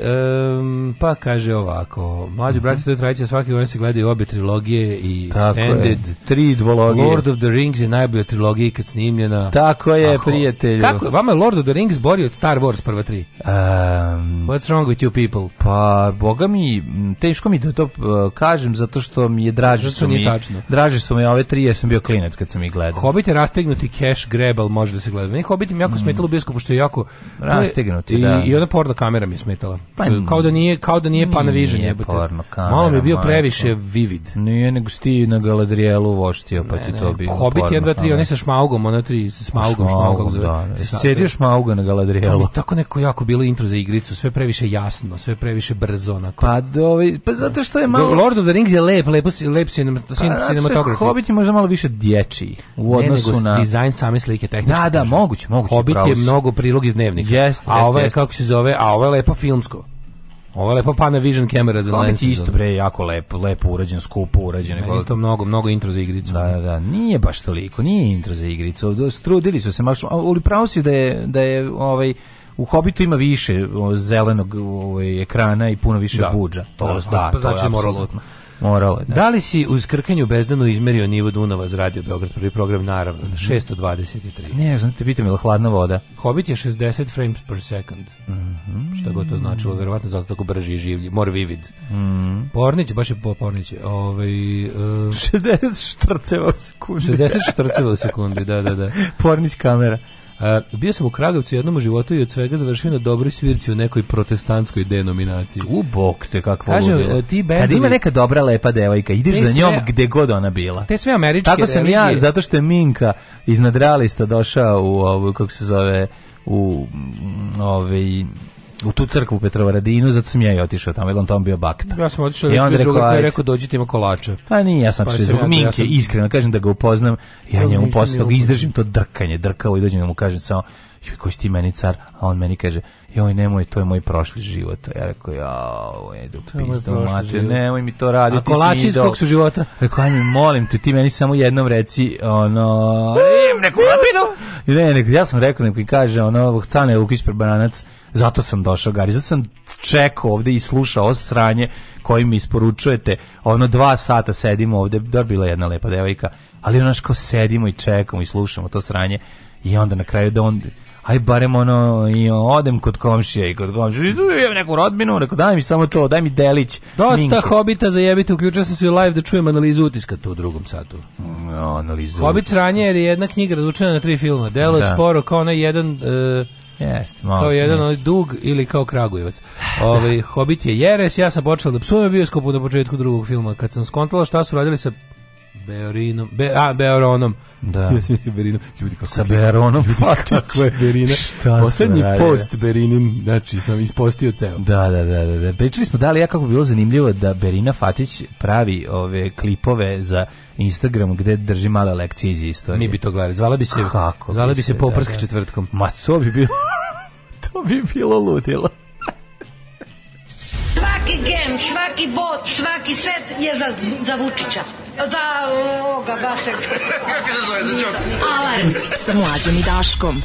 um, pa kaže ovako. Mlađi brati, to je trajića, svaki godine se gledaju obe trilogije i Tako Standard. Je. Tri dvologije. Lord of the Rings je najbolja trilogija kad snimljena. Tako je, Ako, prijatelju. Kako, vama je Lord of the Rings bori od Star Wars prva tri? Um, What's wrong with you people? Pa, boga mi, teško mi da to uh, kažem kažem zato što mi je draže su mi tačno. draže su mi ove tri jer sam bio klinac kad sam ih gledao. Hobbit je rastegnuti cash grab, ali može da se gleda. Meni Hobbit mi jako mm. smetalo bio bioskopu što je jako rastegnuti, i, da. I onda porno kamera mi je smetala. Pa, kao da nije kao da nije vision Panavision jebote. Malo mi je bio previše vivid. Nije nego sti na Galadrielu voštio, pa ne, ti to bi. Hobbit 1 2 3, oni sa šmaugom, ona tri sa šmaugom, šmaugom da. zove. sediš šmauga na Galadrielu. Tako neko jako bilo intro za igricu, sve previše jasno, sve previše brzo na Pa, do, da, pa zato što je malo Lord of the Strings je lep, lep, lep cinematograf. Pa, Hobbit je možda malo više dječiji u odnosu ne, na... dizajn same slike tehnički. Da, da, moguće, moguće. Hobbit je mnogo prilog iz dnevnika. Jest, a ovo je, kako se zove, a ovo je lepo filmsko. Ovo je lepo Panavision kamera za lensu. Hobbit isto, bre, jako lepo, lepo urađen, skupo urađen. Meni to mnogo, mnogo intro za igricu. Da, da, da, nije baš toliko, nije intro za igricu. Strudili su se, maš, ali pravo si da je, da je ovaj, u Hobbitu ima više zelenog ovaj, ekrana i puno više da. budža. To, da, pa da, pa znači to je znači moralo. Moralo da. da. li si uz krkanju bezdanu izmerio nivo Dunava za Radio Beograd prvi program naravno 623. Ne, znam te pitam je li hladna voda. Hobbit je 60 frames per second. Mm -hmm. Šta god to značilo, verovatno zato tako brži i življi, more vivid. Mm -hmm. Pornić, baš je po Pornić. Ovaj uh, 60 e, štrceva u sekundi. 60 štrceva u sekundi, da, da, da. Pornić kamera. Uh, bio sam u Kragovcu jednom u životu i od svega završio na dobroj svirci u nekoj protestantskoj denominaciji. U bog te kakvo Kažem, ti bendovi, Kad ima neka dobra lepa devojka, ideš za njom sve, gde god ona bila. Te sve američke Tako sam religije. ja, zato što je Minka iz nadrealista došao u ovu, kako se zove, u ovaj u tu crkvu u Petrovaradinu, zato sam i otišao tamo, jer on tamo bio bakta. Ja sam otišao, I da on rekao, je rekao, da dođite ima kolače. Pa nije, ja sam pa otišao zbog Minke, iskreno, kažem da ga upoznam, ja njemu posle toga izdržim to drkanje, drkao i dođem da mu kažem samo, joj, koji si ti meni car? A on meni kaže, joj, nemoj, to je moj prošli život. Ja rekao, ja, ovo je do pisto, mače, nemoj mi to raditi. A kolači iz kog su života? Rekao, ajme, molim te, ti meni samo jednom reci, ono, im neku lapinu. Ne, ne, ja sam rekao, neko kaže, ono, Cane Lukić Prebananac, zato sam došao, Gari, zato sam čekao ovde i slušao ovo sranje koje mi isporučujete. Ono, dva sata sedimo ovde, dobila jedna lepa devojka, ali ono, kao sedimo i čekamo i slušamo to sranje i onda na kraju da on aj barem ono, i odem kod komšije i kod komšije, imam neku rodbinu, rekao daj mi samo to, daj mi delić. Dosta minke. hobita za jebite, uključio sam se u live da čujem analizu utiska tu u drugom satu. No, mm, analizu Hobbit sranje je jedna knjiga razvučena na tri filma. Delo da. je sporo kao onaj jedan... Uh, Jeste, malo. Kao jedan onaj dug ili kao Kragujevac. Ovaj da. Hobbit je jeres, ja sam počeo da psujem bioskopu na početku drugog filma kad sam skontala šta su radili sa Beorinom, Be, a, Beoronom. Da. Ja sam mislio Berinom. Ljudi, kako Sa Beoronom Kako je Berina. Šta Poslednji post da? Berinin, znači, sam ispostio ceo. Da, da, da, da. da. Pričali smo da li ja kako bi bilo zanimljivo da Berina Fatić pravi ove klipove za Instagram gde drži male lekcije iz istorije. Mi bi to gledali. Zvala bi se, kako zvala bi se, se Poprsk da, da. četvrtkom. Ma, to bi bilo... to bi bilo ludilo gem, svaki bot, svaki set je za, za Vučića. Za ovoga, Basek. Kako se zove, za Čoka? Alarm sa mlađom i Daškom.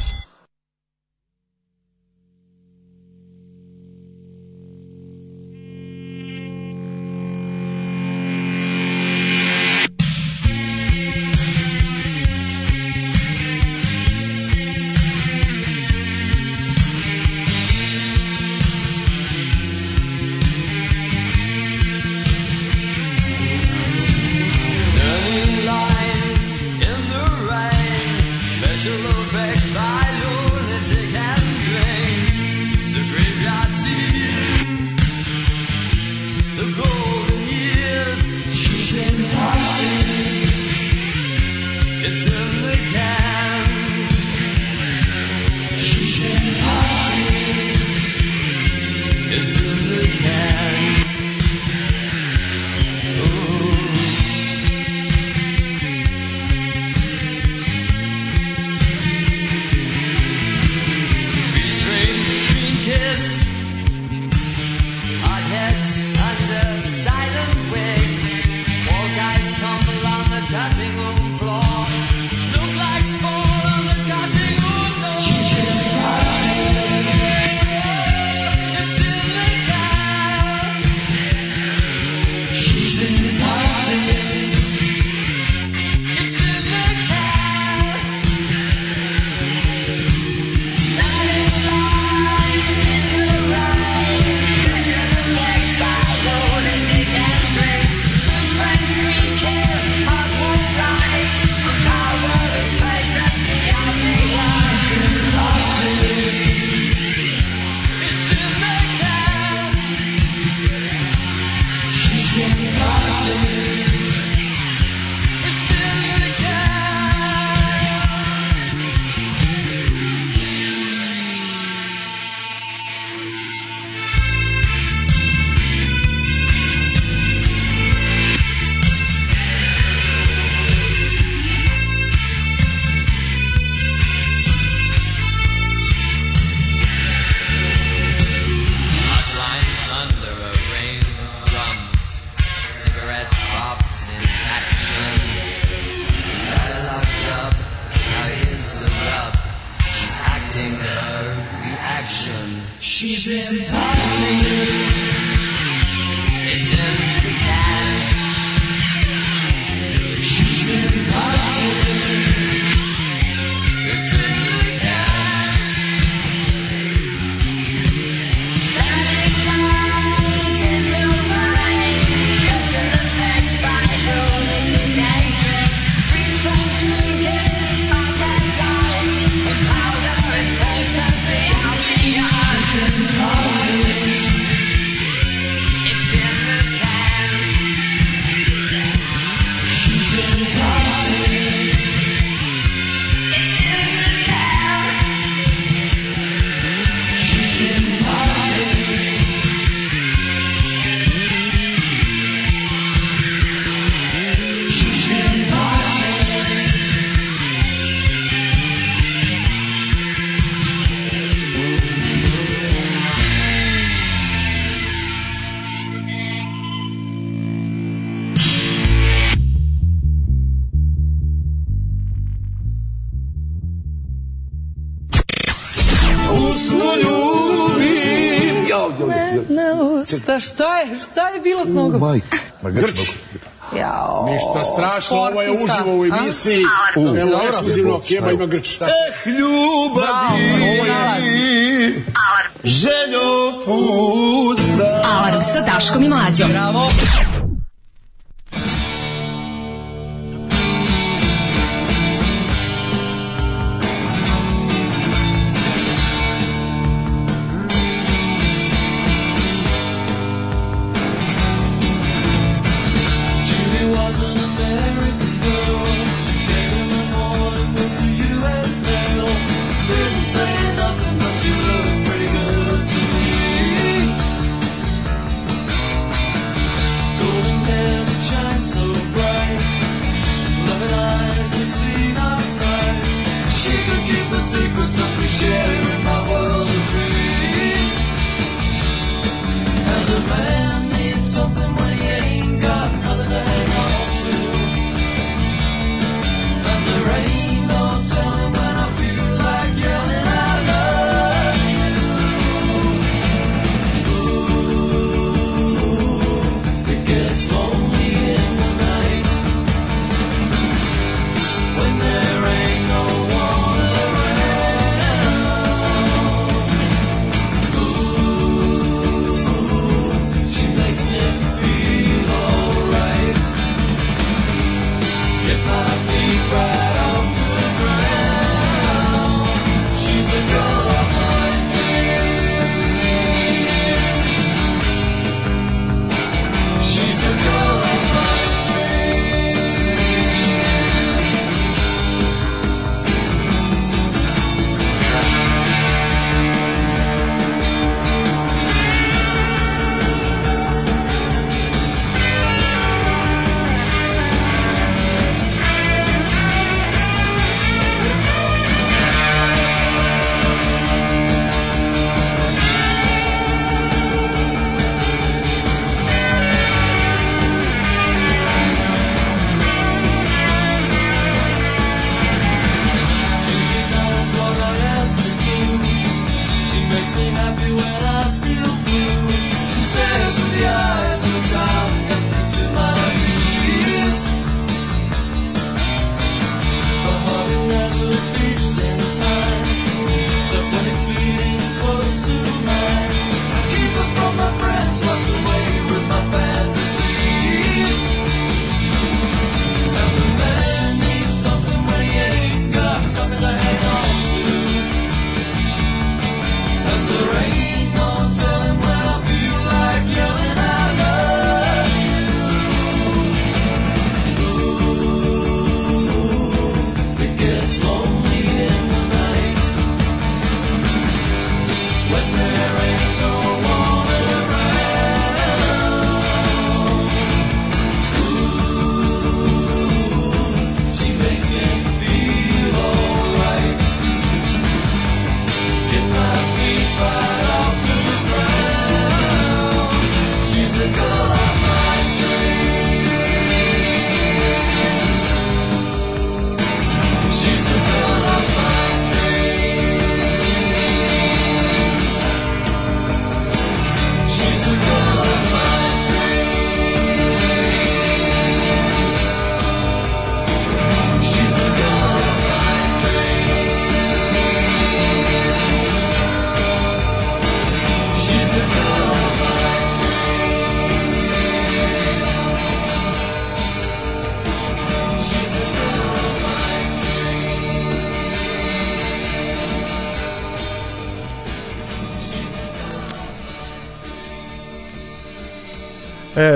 Grci, u ekskluzivno keba ima Grč. Eh, ljubavi, željo pusta. Alarm sa Daškom i Mlađom. Bravo.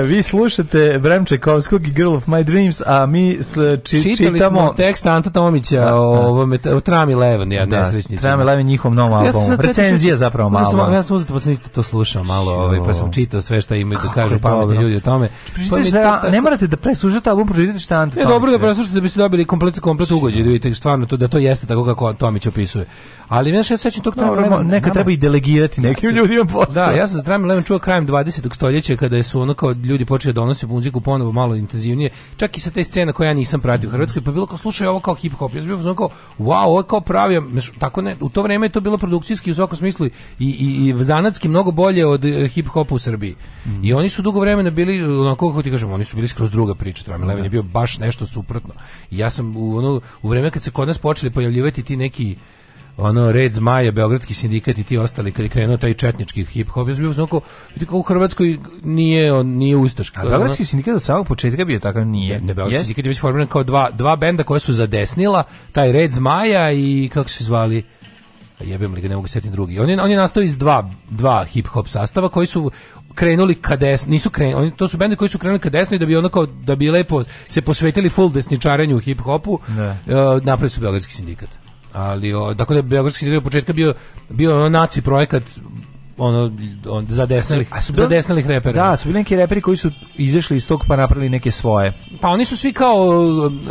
vi slušate Bram Čekovskog i Girl of My Dreams, a mi či, Čitali čitamo... smo tekst Anta Tomića da, o, da. ovome, o Tram Eleven, ja da, nesrećnicima. Tram Eleven njihovom novom ja albumu. Recenzija zapravo malo. Ja sam, ja sam uzeti, pa sam isto to slušao malo, ovaj, pa sam čitao sve što imaju da kažu pametni ljudi o tome. Pa šta, ne morate da preslušate album, pročitajte šta Anta Tomić. Ne, dobro da preslušate da biste dobili komplet, komplet ugođaj, da vidite stvarno to, da to jeste tako kako Tomić opisuje. Ali ja se sećam tog treba neka treba i delegirati nekim ljudima posao. Da, ja sam Drama Lemon čuo krajem 20. stoljeća kada je su ono kao ljudi počeli da donose muziku ponovo malo intenzivnije. Čak i sa te scene koje ja nisam pratio u mhm. Hrvatskoj, pa bilo kao slušaj ovo kao hip hop. Ja sam bio kao wow, ovo je kao pravi, tako ne, u to vreme je to bilo produkcijski u svakom smislu i i, i zanatski mnogo bolje od e, hip hopa u Srbiji. Mm. I oni su dugo vremena bili onako kako ti kažem, oni su bili skroz druga priča. Drama Lemon je da. bio baš nešto suprotno. I ja sam u ono u vreme kad se kod nas počeli pojavljivati ti neki ono Red Zmaja, Beogradski sindikat i ti ostali kad je krenuo taj četnički hip hop, ja bio znači u Hrvatskoj nije on nije ustaški. A Beogradski ono, sindikat od samog početka bio takav nije. Ne, ne Beogradski yes. sindikat je već formiran kao dva dva benda koja su zadesnila, taj Red Zmaja i kako se zvali jebem li ga, ne mogu setiti drugi. On je, on je nastao iz dva, dva hip-hop sastava koji su krenuli ka desno, nisu krenuli, oni, to su bende koji su krenuli ka desno i da bi onako, da bi lepo se posvetili full desničarenju hip-hopu, uh, napravili su Beogradski sindikat ali o, tako da je beogradski hidrogen od početka bio bio ono naci projekat ono on za desnelih a su bili, za repera. Da, su bili neki reperi koji su izašli iz tog pa napravili neke svoje. Pa oni su svi kao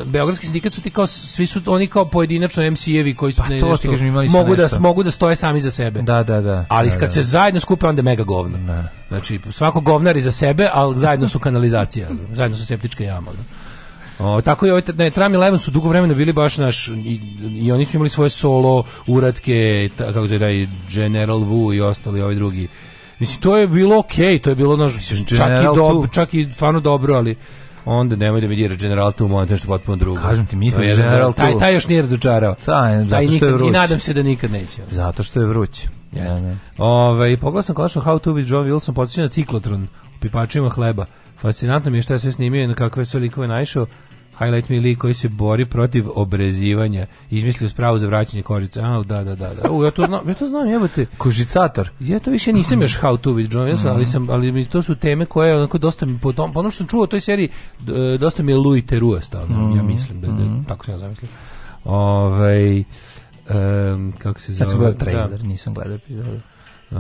beogradski sindikat su ti kao svi su oni kao pojedinačno MC-evi koji su pa, ne, to nešto, kažem, imali mogu da nešto. da mogu da stoje sami za sebe. Da, da, da. Ali da, kad da, se da. zajedno skupe onda mega govno. Da. Znači svako govnar i za sebe, ali zajedno su kanalizacija, zajedno su septička jama. Da. O, tako je, ovaj ne, Tram i Levin su dugo vremena bili baš naš, i, i oni su imali svoje solo, uratke, ta, kako se da General Wu i ostali ovi drugi. Mislim, to je bilo okej, okay, to je bilo, naš, čak, i dob, čak i stvarno dobro, ali onda nemoj da mi dira General Tu, molim nešto potpuno drugo. Kažem ti, mislim je da General Tu. Taj, taj još nije razočarao. Taj, zato taj nikad, što je vruć. I nadam se da nikad neće. Zato što je vruć. Jeste. Ja, da, i da. ovaj, pogledao sam konačno How to with John Wilson, podsjeća na ciklotron, pipačima hleba. Fascinantno mi je što je sve snimio i na kakve sve likove naišao. Highlight mi lik koji se bori protiv obrezivanja. Izmislio spravu za vraćanje korica. A, da, da, da. da. U, ja to znam, ja to znam, evo te. Kožicator. Ja to više nisam još how to with John, ali, mhm. sam, ali mi to su teme koje onako dosta mi po tom, po ono što sam čuo u toj seriji, e, dosta mi je Louis Terua stavno, ja mhm. mislim, da, da, mhm. tako sam ja zamislio. Ove, ovaj, um, kako se zove? Ja sam gledao da. trailer, da. nisam gledao epizodu.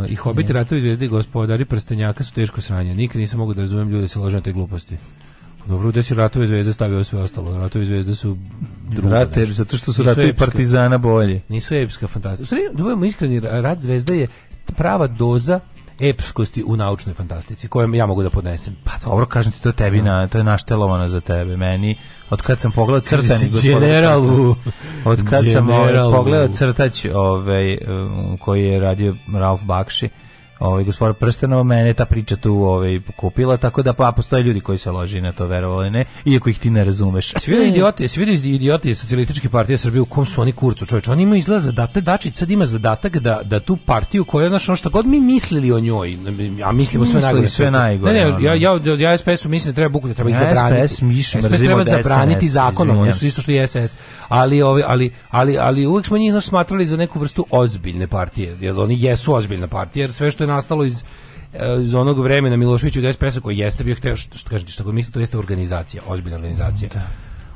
I hobiti da. Ratovi zvezde i gospodari prstenjaka su teško sranje. Nikad nisam mogu da razumijem ljude da se lože na te gluposti. Dobro, gde si ratove zvezde stavio sve ostalo? Ratove zvezde su drugo. Rate, nešto. zato što su nisu ratovi epska, partizana bolji. Nisu epska fantastika. U stvari, da budemo iskreni, rat zvezda je prava doza epskosti u naučnoj fantastici, koju ja mogu da podnesem. Pa dobro, kažem ti, to tebi, na, to je naštelovano za tebe. Meni, od kad sam pogledao crtani, generalu, od kad ovaj, general sam pogledao crtać ovaj, um, koji je radio Ralph Bakshi, ovaj gospodar prstenova mene ta priča tu ovaj kupila tako da pa postoje ljudi koji se loži na to verovali ne iako ih ti ne razumeš svi vidi idioti svi vidi idioti iz socijalističke partije Srbije u kom su oni kurcu čovjek oni imaju izgleda zadatak Dačić sad ima zadatak da da tu partiju koja je našo šta god mi mislili o njoj a mislimo sve najgore sve najgore ne, ne, ja ja ja SPS-u mislim da treba bukvalno treba ih zabraniti SPS mi treba da zabraniti zakonom oni su isto što i SS ali ovi ovaj, ali ali ali uvek smo njih smatrali za neku vrstu ozbiljne partije jer oni jesu ozbiljna partija jer sve što je nastalo iz e, iz onog vremena Miloševiću da SPS koji jeste bio hteo što, što kažete što god mislite to jeste organizacija ozbiljna organizacija da.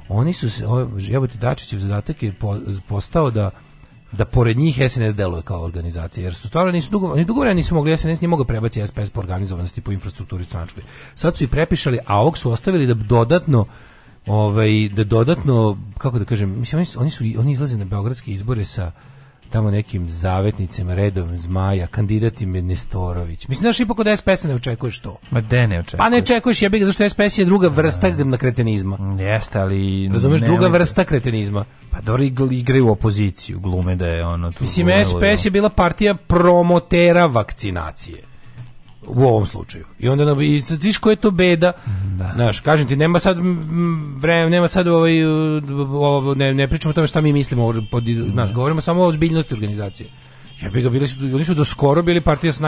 oni su se jebote ovaj, Dačićev zadatak je po, postao da da pored njih SNS deluje kao organizacija jer su stvarno nisu dugo oni dugo nisu mogli SNS nije mogao prebaciti SPS po organizovanosti po infrastrukturi stranačkoj sad su i prepišali a ovog su ostavili da dodatno ovaj da dodatno kako da kažem mislim oni su, oni, su, oni izlaze na beogradske izbore sa tamo nekim zavetnicima, redovim zmaja, kandidati im Nestorović. Mislim, znaš, ipak od SPS-a ne očekuješ to. Ma de ne očekuješ. Pa ne očekuješ, ja bih, zašto SPS je druga vrsta mm. na kretenizma. Mm, jeste, ali... Razumeš, ne, druga vrsta kretenizma. Pa dobro, igre u opoziciju, glume da je ono... Tu Mislim, SPS je bila partija promotera vakcinacije u ovom slučaju. I onda na i sad viš koja je to beda. Da. Znaš, kažem ti nema sad vreme, nema sad ovaj ovo, ne, ne pričamo o tome šta mi mislimo, pod, da. znaš, govorimo samo o ozbiljnosti organizacije. Ja bih ga bili su, oni su do skoro bili partija s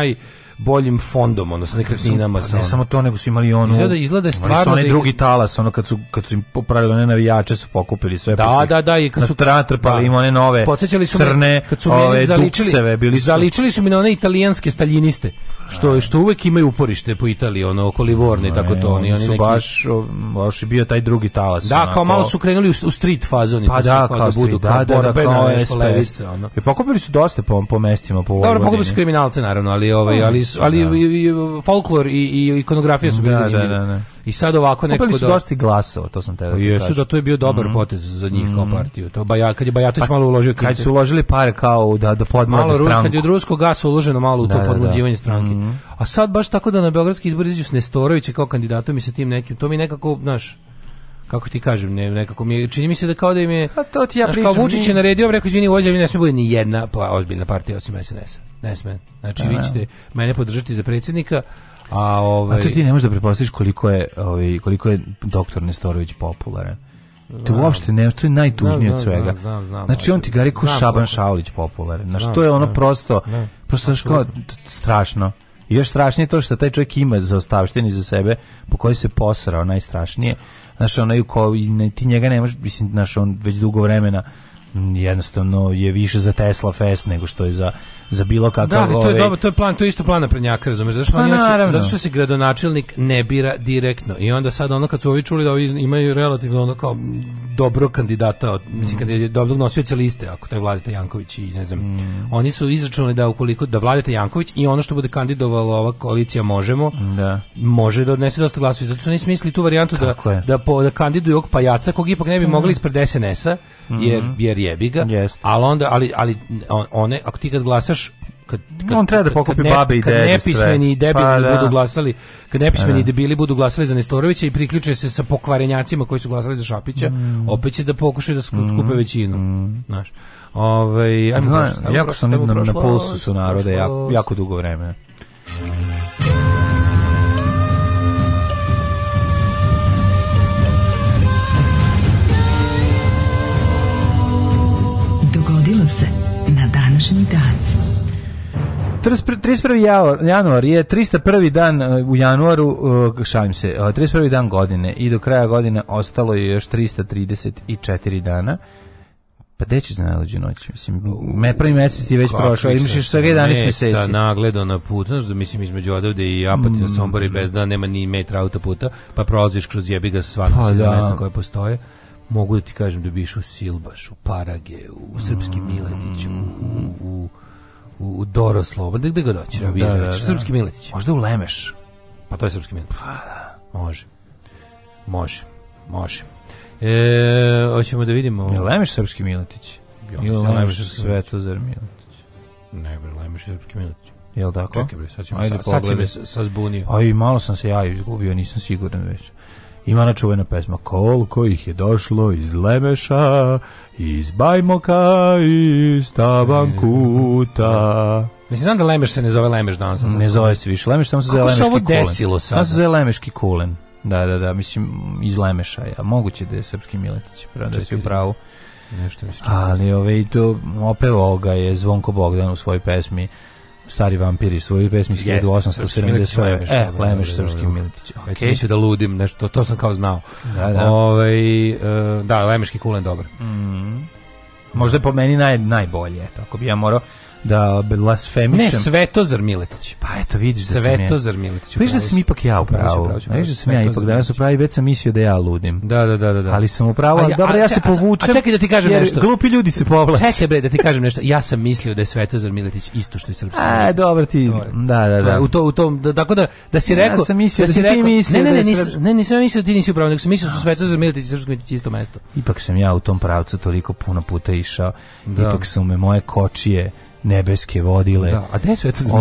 boljim fondom, ono sa nekretninama. Pa, ne ono. samo to, nego su imali onu... Izgleda, izgleda stvarno... Su onaj da drugi talas, ono kad su, kad su im popravili one navijače, su pokupili sve. Pa da, da, da. I kad su, natrpali da, im one nove, Podsećali su crne, me, kad su ove, zaličili, dukseve, bili su... Zaličili su mi na one italijanske staljiniste što što uvek imaju uporište po Italiji ono oko Livorno i tako to oni oni su neki... baš baš je bio taj drugi talas da onako. kao malo su krenuli u, u street oni pa da, pa kao, kao da budu da, kao da, da, da, da kao ono i e, pokupili su dosta po po mestima po Dobro pokupili su kriminalce naravno ali ovaj pa, ali ali, ali da. folklor i i ikonografija su bili zanimljivi da, da, da. I sad ovako nekako Kupili su da- dosta glasova, to sam te da Jesu da to je bio dobar mm -hmm. potez za njih kao mhm. partiju. To baja kad je Bajatović pa, malo uložio kad su uložili pare kao da da podmlade malo stranku. Malo kad je od ruskog uloženo malo u to da, da, da. podmlađivanje da, stranke. Mm -hmm. A sad baš tako da na beogradski izbori izađu s Nestorovićem kao kandidatom i sa tim nekim. To mi nekako, znaš, kako ti kažem, ne, nekako mi je, čini mi se da kao da im je, a to ti ja znaš, pričam, kao Vučić je naredio, rekao, izvini, ovdje ne sme bude ni jedna pa, ozbiljna partija osim SNS-a. Ne sme. Znači, a, vi ćete mene podržati za predsjednika, A ovaj A to ti ne možeš da pretpostaviš koliko je ovaj koliko je doktor Nestorović popularan. To uopšte nešto najtužnije znam, od svega. Znam, znam, znam, znači on ti gari ko Šaban Šaulić popularan. Na znači, što je ono prosto ne, prosto kao strašno. I još strašnije to što taj čovjek ima za ostavštini za sebe, po kojoj se posrao najstrašnije. Znaš, onaj ko, ti njega ne možeš, mislim, znaš, on već dugo vremena jednostavno je više za Tesla Fest nego što je za za bilo kakav da, to je ovaj, dobro, to je plan, to je isto plan prednjaka, razumeš? Zašto pa oni hoće, zato što se gradonačelnik ne bira direktno. I onda sad ono kad su ovi čuli da ovi imaju relativno ono kao dobro kandidata, od, mislim kad je dobrog nosioca liste, ako to je Vladeta Janković i ne znam. Mm. Oni su izračunali da ukoliko da Vladeta Janković i ono što bude kandidovalo ova koalicija možemo, da. može da odnese dosta glasova. Zato su oni smisli tu varijantu da- Tako da, je. da, po, da kandiduju ovog pajaca kog ipak ne bi mm. mogli ispred SNS-a, jer, mm-hmm. jer jebi ga. Yes. Ali onda, ali, ali one, ako ti kad glasaš Da kad, kad, on treba da pokupi ne, babe i dede sve. kad nepismeni i debili pa, da. budu glasali kad nepismeni i pa da. debili budu glasali za Nestorovića i priključe se sa pokvarenjacima koji su glasali za Šapića mm. opet će da pokušaju da skupe mm. većinu mm. znaš ovaj ajmo Zna, prošlo, jako sam prošlo, na, na pulsu su naroda jako, jako dugo vremena Dogodilo se na današnji dan 31. januar je 301. dan e, u januaru, e, šalim se, 31. E, dan godine i do kraja godine ostalo je još 334 dana. Pa gde ćeš na noć? Mislim, me prvi mesec ti već prošao, imaš još svega 11 meseci. nagledao na put, znaš da mislim između odavde i Apatina, mm. Sombora i Bezda, nema ni metra autoputa, pa prolaziš kroz jebiga sva pa, da. mesta koje postoje mogu da ti kažem da bi išao Silbaš, u Parage, u Srpski Miletić, u, u, u Doro Slobode, gde ga hoće, da, da, da, Srpski Miletić. Možda u Lemeš. Pa to je Srpski Miletić. Pa da. Može. Može. Može. E, hoćemo da vidimo... Je Lemeš Srpski Miletić? Ili da Lemeš Svetozar Miletić? Ne, bre, Lemeš Srpski Miletić. Jel tako? Čekaj bre, sad ćemo, Ajde, sad, sad si me sazbunio. Aj, malo sam se ja izgubio, nisam siguran već ima ona čuvena pesma koliko ih je došlo iz Lemeša iz Bajmoka iz Tavankuta Mislim, znam da Lemeš se ne zove Lemeš danas. Ne zove, zove se više Lemeš, samo se zove Lemeški kulen. Kako se ovo desilo sada? se zove Lemeški kulen. Da, da, da, mislim, iz Lemeša je. A moguće da je srpski Miletić, pravo da si u pravu. Nešto mi se čuva. Ali ove, ovaj, i to, opevao ga je Zvonko Bogdan u svojoj pesmi stari vampiri svoju pesmi 1870 e Lemeš srpski Miletić već okay. mislio da ludim nešto to sam kao znao da da ovaj e, da Lemeški kulen dobar mm. možda je po meni naj najbolje tako bi ja morao da blasfemišem. Ne, Svetozar Miletić. Pa eto, vidiš da Svetozar Miletić. Vidiš da sam ipak ja u pravu. Vidiš da sam ja ipak danas u pravu, već sam mislio da ja ludim. Da, da, da, da. da. Ali sam upravo, ja, dobro, ja se povučem. A čekaj da ti kažem nešto. Glupi ljudi se povlače. Čekaj bre, da ti kažem nešto. Ja sam mislio da je Svetozar Miletić isto što je srpski. A, dobro ti. Da, da, da. U to u tom da tako da da si rekao, ja sam mislio da, da si ti mislio. Ne, ne, ne, da ne, nisam mislio da ti nisi u pravu, sam mislio da su Svetozar Miletić i Srpski Miletić isto mesto. Ipak sam ja u tom pravcu toliko puno puta išao. Ipak su me moje kočije nebeske vodile. Da, a gde su eto za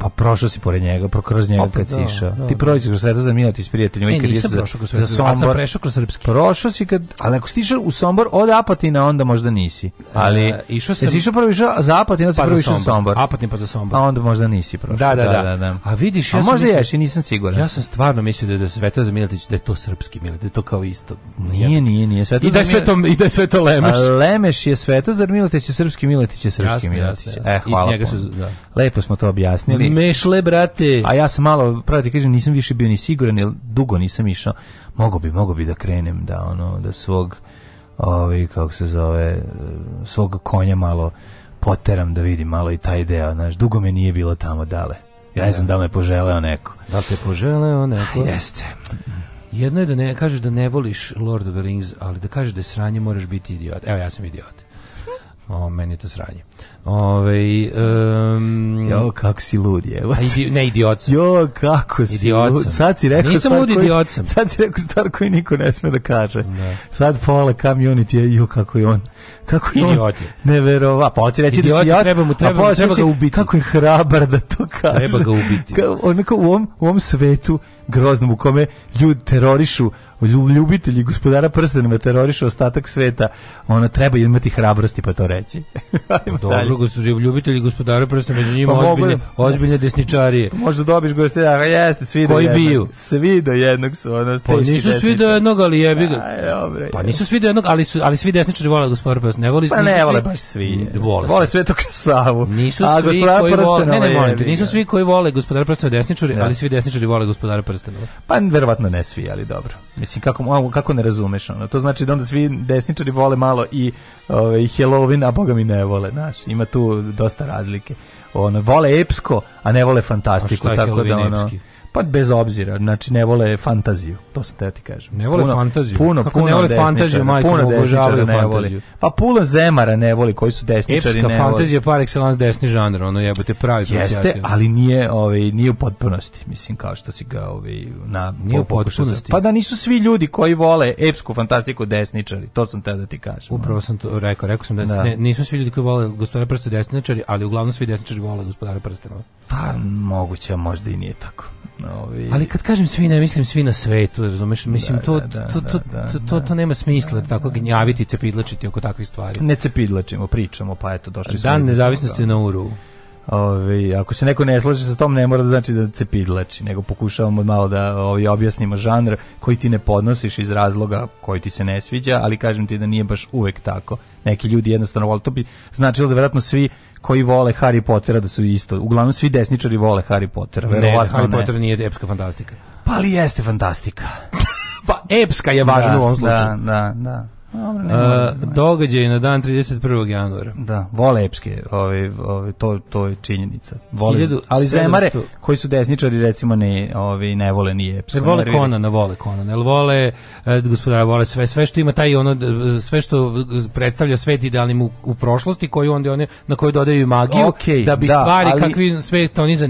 Pa prošao si pored njega, prokroz njega kad da, si išao. Da, ti da. prođeš kroz Sveta za Milot s prijateljima i kad jesi za, za Sombor. sam prešao kroz Srpski. Prošao si kad, ali ako si u Sombor od Apatina, onda možda nisi. E, ali, e, išao sam... Jesi išao prvo išao za Apatin, onda pa prvo išao Sombor. Apatin pa za Sombor. A onda možda nisi prošao. Da, da, da. da, da. da. A vidiš, ja a možda mislio, ješ, nisam siguran. Ja sam stvarno mislio da je da Sveta da je to Srpski Milot, da je to kao isto. Nije, nije, nije. Sveto I da je sve to, i da je sve to Lemeš. Lemeš je Svetozar Milotić, Srpski Milotić, je Srpski Milatić. E, hvala. I njega su, da. Lepo smo to objasnili. Mešle, brate. A ja sam malo, pravo ti kažem, nisam više bio ni siguran, jer dugo nisam išao. Mogu bi, mogu bi da krenem, da ono, da svog, ovaj, kako se zove, svog konja malo poteram da vidim malo i taj deo, znaš, dugo me nije bilo tamo dale. Ja ne da. znam da me poželeo neko. Da te poželeo neko? jeste. Jedno je da ne kažeš da ne voliš Lord of the Rings, ali da kažeš da je sranje moraš biti idiot. Evo ja sam idiot. O, meni je to sranje. Ove, um, jo, kako si lud, je. Idi, ne, idiot sam. Jo, kako si idiot lud. Sad si rekao Nisam lud, idiot sam. Sad si rekao star koji niko ne sme da kaže. Ne. Da. Sad pola community je, jo, kako je on. Kako je idiot on. Neverova. Pa hoće reći idiot, da si ja. Treba mu, treba, pa, treba ga ubiti. Kako je hrabar da to kaže. Treba ga ubiti. Ka, onako u ovom, u ovom svetu groznom u kome ljudi terorišu ljubitelji gospodara prstenova terorišu ostatak sveta, ona treba imati hrabrosti pa to reći. Dobro, go su ljubitelji gospodara prstenova, među njima pa ozbiljne, ozbiljne desničarije. Možda dobiš go se, a jeste, svi Koji do jednog. Biju? Svi do jednog su ono Pa nisu svi do jednog, ali jebi ga. Pa nisu svi do jednog, ali, su, ali svi desničari vole gospodara prstenova. Ne vole, pa ne vole baš svi. Vole, vole Svetog Savu. Nisu a svi koji vole, ne, ne, molim te, nisu svi koji vole gospodara prstenova desničari, da. ali svi desničari vole gospodara prstenova. Pa verovatno ne svi, ali dobro. Mislim, kako, kako ne razumeš ono? To znači da onda svi desničari vole malo i ovaj Halloween, a boga mi ne vole, znaš. Ima tu dosta razlike. Ono, vole epsko, a ne vole fantastiku. A šta je tako da, Halloween da, ono, epski? Pa bez obzira, znači ne vole fantaziju, to sam te ti kažem. Ne vole puno, fantaziju? Puno, Kako puno ne vole fantaziju, majko, puno desničara da ne fantaziju. voli. Pa puno zemara ne voli, koji su desničari Epska ne voli. fantazija par excellence desni žanr, ono jebote pravi Jeste, ali nije, ovaj, nije u potpunosti, mislim, kao što si ga ovaj, na, nije u potpunosti. Pa da nisu svi ljudi koji vole epsku fantastiku desničari, to sam te da ti kažem. Upravo sam to rekao, rekao sam da, da. Ne, nisu svi ljudi koji vole gospodara prsta desničari, ali uglavnom svi desničari vole gospodara prstenova. Pa moguće, možda i nije tako. Ovi... Ali kad kažem svi, ne mislim svi na svetu, razumeš? Da, mislim, da, to, da, to, da, to, da, to, to, nema smisla tako gnjaviti i cepidlačiti oko takvih stvari. Ne cepidlačimo, pričamo, pa eto, došli smo. Dan nezavisnosti na Uru. Ovi, ako se neko ne slaže sa tom, ne mora da znači da cepidlači, nego pokušavamo malo da ovi, objasnimo žanr koji ti ne podnosiš iz razloga koji ti se ne sviđa, ali kažem ti da nije baš uvek tako. Neki ljudi jednostavno, ali to bi značilo da vjerojatno svi koji vole Harry Pottera da su isto. Uglavnom svi desničari vole Harry Pottera. Ne, Harry Potter ne. nije epska fantastika. Pa li jeste fantastika? pa epska je važna da, u ovom da, slučaju. Da, da, da. Dobro, ne da događaj na dan 31. januara. Da, vole epske, ove, ovaj, ove, ovaj, to, to je činjenica. Vole, 1700... ali zemare koji su desničari recimo ne, ovi, ovaj, ne vole nije epsko. Jer vole ne Conan, ne vole Conan, jer vole e, gospodara, vole sve, sve što ima taj ono, sve što predstavlja svet idealnim u, u prošlosti, koji onda one, na koju dodaju magiju, okay, da bi da, stvari ali... kakvi svet oni za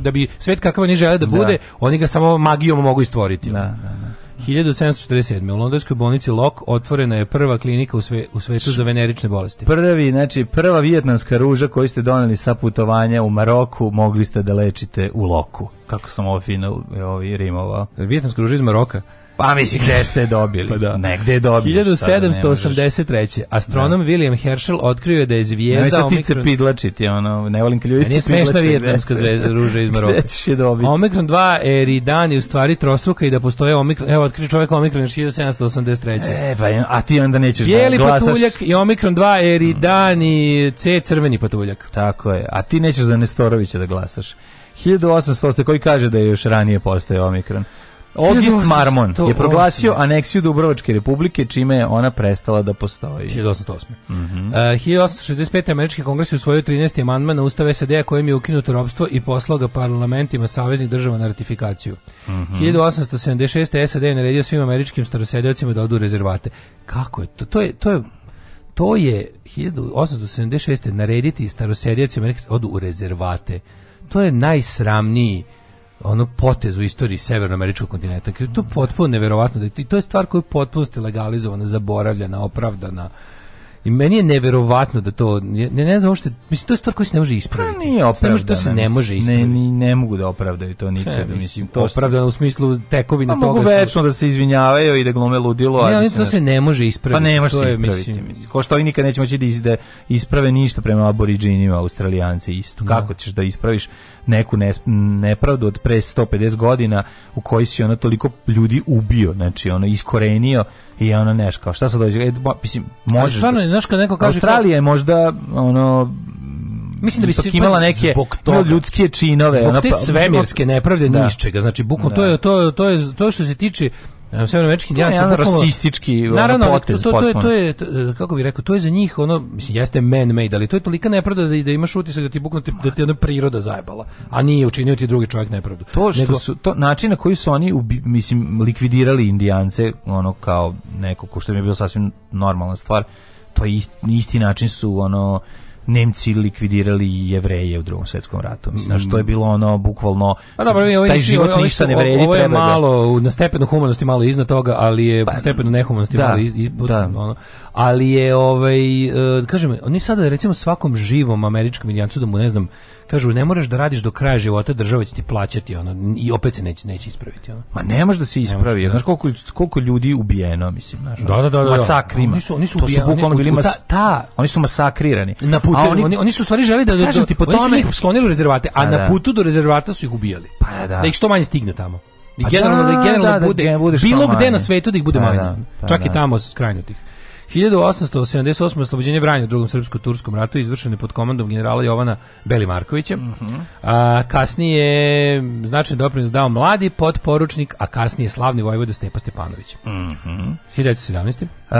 da bi svet kakav oni žele da, da. bude, da. oni ga samo magijom mogu istvoriti. Da, da, da. 1747. U londonskoj bolnici Lok otvorena je prva klinika u, sve, u svetu za venerične bolesti. Prvi, znači prva vijetnamska ruža koju ste doneli sa putovanja u Maroku mogli ste da lečite u Loku. Kako sam ovo fino ovi ovaj, rimovao. Vijetnamska ruža iz Maroka? Pa mislim, gde ste dobili? pa da. Negde je dobili. Da 1783. Astronom da. William Herschel otkrio je da je zvijezda... Ne, omikron... pidlačiti, ono, ne volim kad ljudi Meni je smešna vjetnamska zvezda, ruža iz Maroka. Gde ćeš je dobiti? Omikron 2 Eridan je u stvari trostruka i da postoje Omikron... Evo, otkrio čovjek Omikron 1783. E, pa, a ti onda nećeš da Bijeli da glasaš... patuljak i Omikron 2 Eridan i C crveni patuljak. Tako je. A ti nećeš za Nestorovića da glasaš. 1800 koji kaže da je još ranije postoje Omikron. Ogist Marmon je proglasio aneksiju Dubrovačke republike, čime je ona prestala da postoji. 1808. Mm -hmm. uh, 1865. američki kongres je usvojio 13. amandman na ustave SAD-a kojim je ukinuto robstvo i poslao ga parlamentima saveznih država na ratifikaciju. Mm -hmm. 1876. SAD je naredio svim američkim starosedeocima da odu rezervate. Kako je to? To je, to je to je 1876. narediti starosedeocima da odu u rezervate. To je najsramniji ono potez u istoriji severnoameričkog kontinenta. Jer to je potpuno neverovatno da i to je stvar koja je potpuno legalizovana, zaboravljena, opravdana. I meni je neverovatno da to ne ne znam uopšte, mislim to je stvar koja se ne može ispraviti. Pa nije opravdano, to se ne može ispraviti. Ne, ne, ne mogu da opravdaju to nikad, mislim, mislim, to opravdano u smislu tekovina pa toga. Mogu večno su... da se izvinjavaju i da glume ludilo, ne, ali to se ne može ispraviti. Pa ne može to se je, ispraviti. Mislim, ko što oni nikad neće moći da izde isprave ništa prema aboridžinima, australijanci isto. Da. Kako ćeš da ispraviš neku nepravdu od pre 150 godina u kojoj si ono toliko ljudi ubio, znači ono iskorenio i ono neš kao šta se dođe, e, mislim, može. Stvarno, da- znaš kad neko kaže Australija je možda ono mislim da bi se imala neke toga, ljudske činove, zbog te pa- svemirske nepravde da. ni iz čega. Znači bukvalno da. to je to je to je to što se tiče američki indijanci je rasistički naravno, ono, potez to, to, to, je, to je, kako bih rekao, to je za njih ono, mislim, jeste man-made, ali to je tolika nepravda da, da imaš utisak da ti bukno da ti ona priroda zajebala, a nije učinio ti drugi čovjek nepravdu. To što Nego, su, to, način na koji su oni, ubi, mislim, likvidirali indijance, ono, kao neko ko što mi je bilo sasvim normalna stvar, to je isti, isti način su, ono, Nemci likvidirali jevreje u drugom svetskom ratu. Mislim, što znači, je bilo ono, bukvalno, a, pa dobro, taj ovi, život ovi, ništa ne vredi. Ovo je treba da- malo, da... na stepenu humanosti malo iznad toga, ali je pa, na stepenu nehumanosti da, malo iz, iz, da. Ono, ali je, ovaj, e, kažem, oni sada recimo svakom živom američkom indijancu da mu, ne znam, kažu ne moraš da radiš do kraja života, država će ti plaćati ono i opet se neće neće ispraviti ono. Ma ne može da se ispravi. Da. Znaš koliko koliko ljudi ubijeno, mislim, znaš. Da, da, da, da. da. Masakri. Oni su oni su ubijeni. Oni, bili mas... ta, ta, oni su masakrirani. Na putu a oni, oni, oni su stvari želeli da pa da ti po tome ih sklonili u rezervate, a, a pa na da. putu do rezervata su ih ubijali. Pa da. Da ih što manje stigne tamo. I pa generalno da, generalno da, da, bude bilo gde na svetu da ih bude manje. Čak i tamo skrajnutih. 1878. oslobođenje branja u drugom srpsko-turskom ratu izvršene pod komandom generala Jovana Belimarkovića. Mm -hmm. a, kasnije značajan doprinos dao mladi podporučnik, a kasnije slavni vojvoda Stepa Stepanović. Mm -hmm. 1917. A,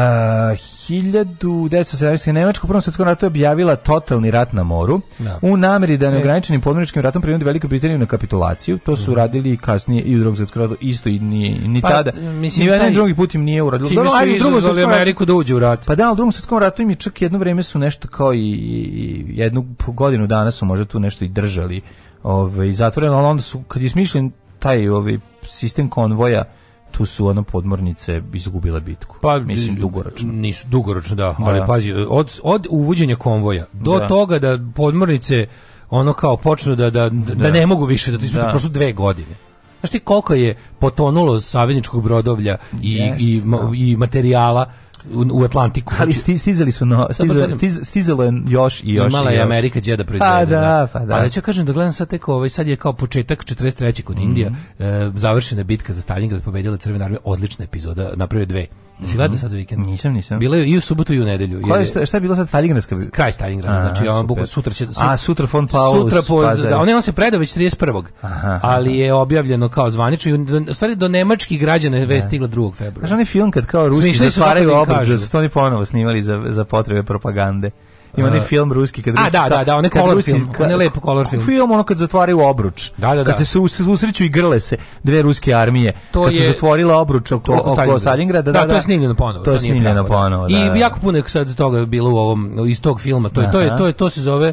1917. Nemačka u Prvom svjetskom ratu je objavila totalni rat na moru da. u nameri da e. neograničenim podmorničkim ratom prinudi Veliku Britaniju na kapitulaciju. To su mm -hmm. radili kasnije i u drugom svjetskom ratu isto i ni, ni pa, tada. Mislim, ni jedan drugi put im nije uradilo. Time su izazvali Ameriku da uđe u ratu. Pa da, ali u drugom svjetskom ratu im je čak jedno vrijeme su nešto kao i, i jednu godinu danas su možda tu nešto i držali ovaj, zatvoreno, ali onda su, kad je smišljen taj ovaj, sistem konvoja, tu su ono podmornice izgubile bitku. Pa mislim dugoročno. Nisu dugoročno da, da. ali pazi od od uvođenja konvoja do da. toga da podmornice ono kao počnu da da, da, da, da. ne mogu više da to da. prosto dve godine. Znaš ti koliko je potonulo savezničkog brodovlja i, Jest, i, ma, da. i materijala u, u Atlantiku. Ali znači. sti, stizali su no, da stizalo, stiz, stizalo još i još. Imala je Amerika gdje da proizvede. Pa da. da, pa da. Ali ću da kažem da gledam sad tek ovaj, sad je kao početak 43. kod mm -hmm. Indija, mhm. e, završena bitka za Stalingrad, pobedila Crvena armija, odlična epizoda, napravio dve. Jesi gledao sad za vikend? Nisam, nisam. Bilo je i u subotu i u nedelju. Koja je, šta, šta je bilo sad Stalingradska? Kraj Stalingrada, znači on bukvalno sutra će... Sutra, A, sutra von Paulus. Sutra po... Pa, da, on, je, on se predao već 31. Aha, ali je objavljeno kao zvanično i u stvari do nemačkih građana je vest stigla 2. februara. Znaš onaj film kad kao Rusi zatvaraju oba kažu. Da su to oni ponovo snimali za, za potrebe propagande. Ima onaj film ruski kad A ruski, da, da, da, onaj color rusi, film, onaj lep color film. Film ono kad zatvaraju obruč. Da, da, da. Kad se susreću i grle se dve ruske armije. To kad je, su zatvorile obruč oko, oko Stalingrada. da, da, da, to da. je snimljeno ponovo. To je snimljeno da. ponovo, da, I da. jako puno je sad toga bilo u ovom, iz tog filma. To je, to je, to je, to se zove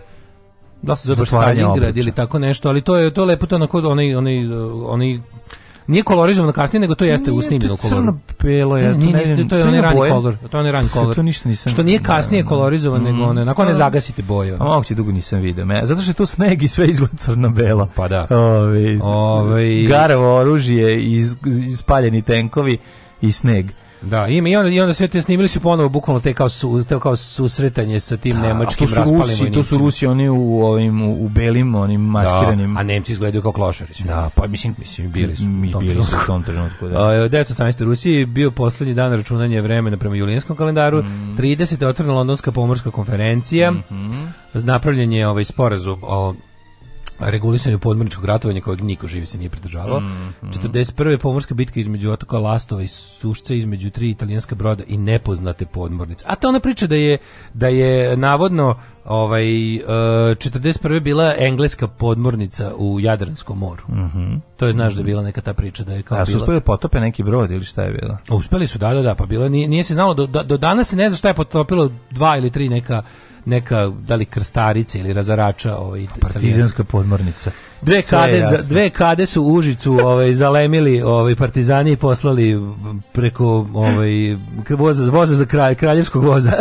da se zove Stalingrad ili tako nešto, ali to je to je lepo to onaj onaj onaj nije kolorizovano kasnije, nego to jeste usnimljeno u koloru. Crno belo je, to ne, to je onaj rani kolor, to je onaj rani kolor. To ništa nisam. Što nije da, kasnije da. kolorizovano, nego mm. one, nakon ne pa- zagasite boje. A malo ti dugo nisam video. Zato što je to sneg i sve izgleda crno belo. Pa da. Ovaj, ovaj garavo oružje i spaljeni tenkovi i sneg. Da, ima i onda, i onda sve te snimili su ponovo bukvalno te kao, su, te kao susretanje sa tim da, nemačkim to su raspalim Rusi, vojnicima. To su Rusi, oni u, ovim, u, u belim, onim da, maskiranim. Da, a Nemci izgledaju kao klošari. Da, pa mislim, mislim bili su. Mi bili su u tom trenutku. Da. A, 1918. Rusiji bio poslednji dan računanja vremena prema julijanskom kalendaru. Mm. 30. je otvorena Londonska pomorska konferencija. Mm -hmm. Napravljen je ovaj sporazum o regulisanju podmorničkog ratovanja kojeg niko živ se nije pridržavao. Mm, mm. 41. pomorska bitka između otoka Lastova i Sušca između tri italijanska broda i nepoznate podmornice. A to ona priča da je da je navodno ovaj 41. E, bila engleska podmornica u Jadranskom moru. Mm -hmm. To je znaš da je mhm. bila neka ta priča da je kao A su uspeli da potope neki brod ili šta je bilo? Uspeli su, da, da, da, pa bila nije, nije se znalo do, da, do danas se ne zna šta je potopilo dva ili tri neka neka da li krstarica ili razarača ovaj partizanska podmornica. Dve Sve kade za, dve kade su Užicu ovaj zalemili ovaj partizani i poslali preko ovaj voza voza za kraj kraljevskog voza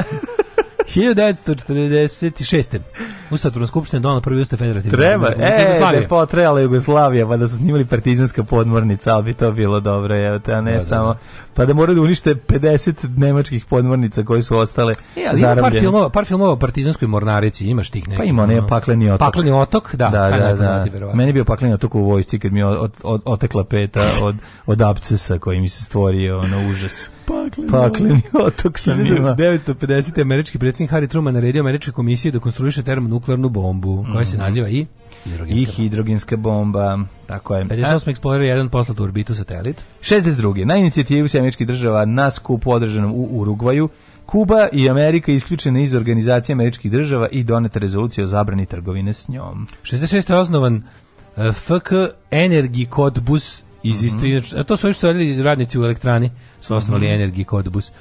1946. Ustavna skupština donala prvi ustav federativne. Treba, e, da je potrebala Jugoslavija, pa da su snimali partizanska podmornica, ali bi to bilo dobro, je, a ne da, da, da, samo... Pa da moraju da unište 50 nemačkih podmornica koje su ostale e, zarabljene. par filmova, par filmova o partizanskoj mornarici, imaš tih nekih. Pa ima onaj Pakleni otok. Pakleni otok, da, da, da, da. Meni je bio Pakleni otok u vojsci kad mi je od, od, otekla peta od, od abcesa koji mi se stvorio, ono, užas. Pakleni, Pakleni otok sam ima. 1950. američki predsjednik Harry Truman naredio američkoj komisiji da konstruiše termin nuklearnu bombu, koja mm -hmm. se mhm. naziva i hidrogenska, I hidrogenska bomba. bomba. Tako je. 58. Explorer 1 poslata u orbitu satelit. 62. Na inicijativu Sjemeničkih država na skupu održanom u Urugvaju, Kuba i Amerika isključene iz organizacije američkih država i doneta rezolucija o zabrani trgovine s njom. 66. osnovan e, FK Energi Kodbus iz mm -hmm. isto, to su još radnici u elektrani, su osnovali mm -hmm. Energi Kodbus.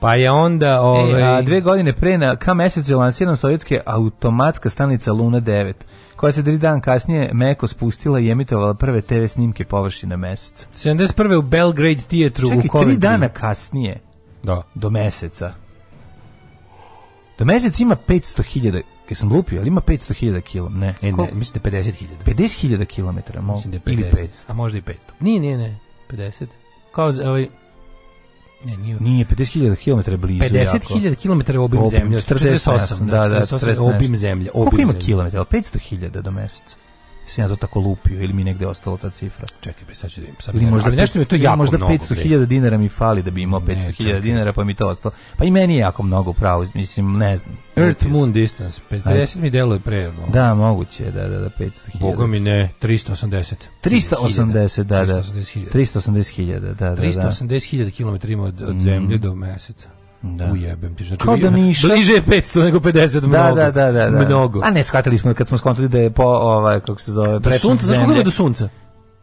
Pa je onda... Ovaj... E, a ovaj, dve godine pre na ka mesecu je lansirana sovjetska automatska stanica Luna 9 koja se tri dan kasnije meko spustila i emitovala prve TV snimke površine meseca. 71. u Belgrade Theatru Čekaj, u Coventry. tri dana kasnije da. do meseca. Do mesec ima 500.000 sam lupio, ali ima 500.000 km. Ne, e, ne, ne mislim da 50.000. 50.000 km, mo, da 50. ili 500. A možda i 500. Nije, nije, ne, 50. Kao za ovaj Ne, nije. Nije 50.000 km blizu. 50.000 km obim, obim zemlje, 48, 48, znači, da, da, 48, obim zemlje, obim Koliko ima kilometara? 500.000 do meseca sam ja to tako lupio ili mi negde ostalo ta cifra. Čekaj, pa sad ću da im sad. Ili možda ali nešto mi to jako možda 500.000 dinara mi fali da bi imao 500.000 dinara, pa mi to ostalo. Pa i meni je jako mnogo pravo, mislim, ne znam. Earth Moon Distance, 50 mi deluje pre. Da, moguće, da, da, da 500.000. Boga mi ne, 380. 380, da, da. 380.000, da, da. 380.000 da. km ima od, od mhm. zemlje do meseca. Da. Ujebem ti. Znači, Kao da niša. Bliže 500 nego 50 da, mnogo. Da, da, da, da. Mnogo. A ne, shvatili smo kad smo skontali da je po, ovaj, kako se zove, da prečan sunca, znaš koga do sunca?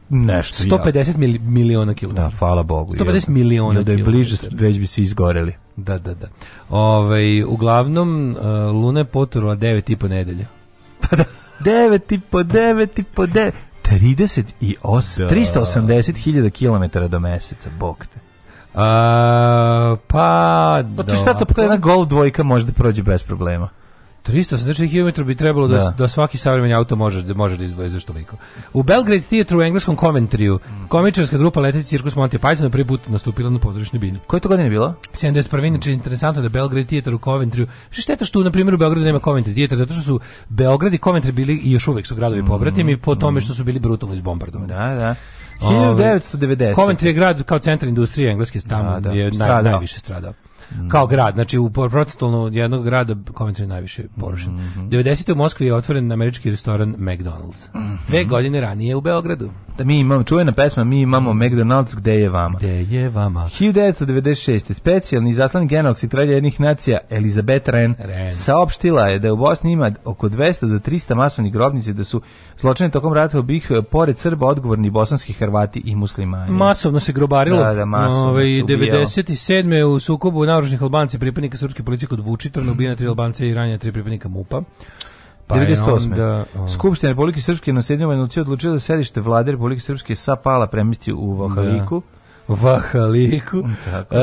Nešto. 150 mil, miliona kilometara. Da, hvala Bogu. 150 miliona Da je bliže, već bi se izgoreli. Da, da, da. Ove, ovaj, uglavnom, uh, Luna je poturila 9 i po nedelje. Pa da. 9 i po 9 i po 9. 38, 380.000 km do meseca, bog te. Uh, pa... Pa to šta to pa jedna gol dvojka može da prođe bez problema. 380 znači, km bi trebalo da, da. da svaki savremeni auto može da može da izdvoji za toliko. U Belgrade Theatre u engleskom komentariju, mm. komičarska grupa Leti cirkus Monty Python prvi put nastupila na pozorišnoj bini. Koje to godine bilo? 71. Mm. Inače interesantno da Belgrade Theatre u Koventriju. Što znači, šteta što na primjer u Beogradu nema Coventry Theatre zato što su Beograd i Coventry bili i još uvek su gradovi mm. pobratimi po hmm. tome što su bili brutalno izbombardovani. Da, da. 1990. Coventry je grad kao centar industrije engleske, tamo da, da, je naj, najviše stradao. Mm-hmm. kao grad. Znači u procentualno jednog grada Coventry najviše porušen. Mm -hmm. 90. u Moskvi je otvoren američki restoran McDonald's. Mm -hmm. Dve godine ranije u Beogradu. Da mi imamo čuvena pesma, mi imamo McDonald's gde je vama. Gde je vama. 1996. specijalni zaslan genok i kralja jednih nacija Elizabeth Ren, Ren, saopštila je da u Bosni ima oko 200 do 300 masovnih grobnice da su zločini tokom rata bih eh, pored Srba odgovorni bosanski Hrvati i muslimani. Masovno se grobarilo. Da, da, masovno. Ove, ovaj, 97. u sukobu na naoružnih Albanci pripadnika srpske policije kod Vučitrna, ubijena tri Albanca i ranjena tri pripadnika MUPA. Pa 98. Onda, um, Skupština Republike Srpske na 7. minuci odlučila da sedište vlade Republike Srpske sa pala premesti u Vahaliku. Da. Vahaliku. Tako. Um,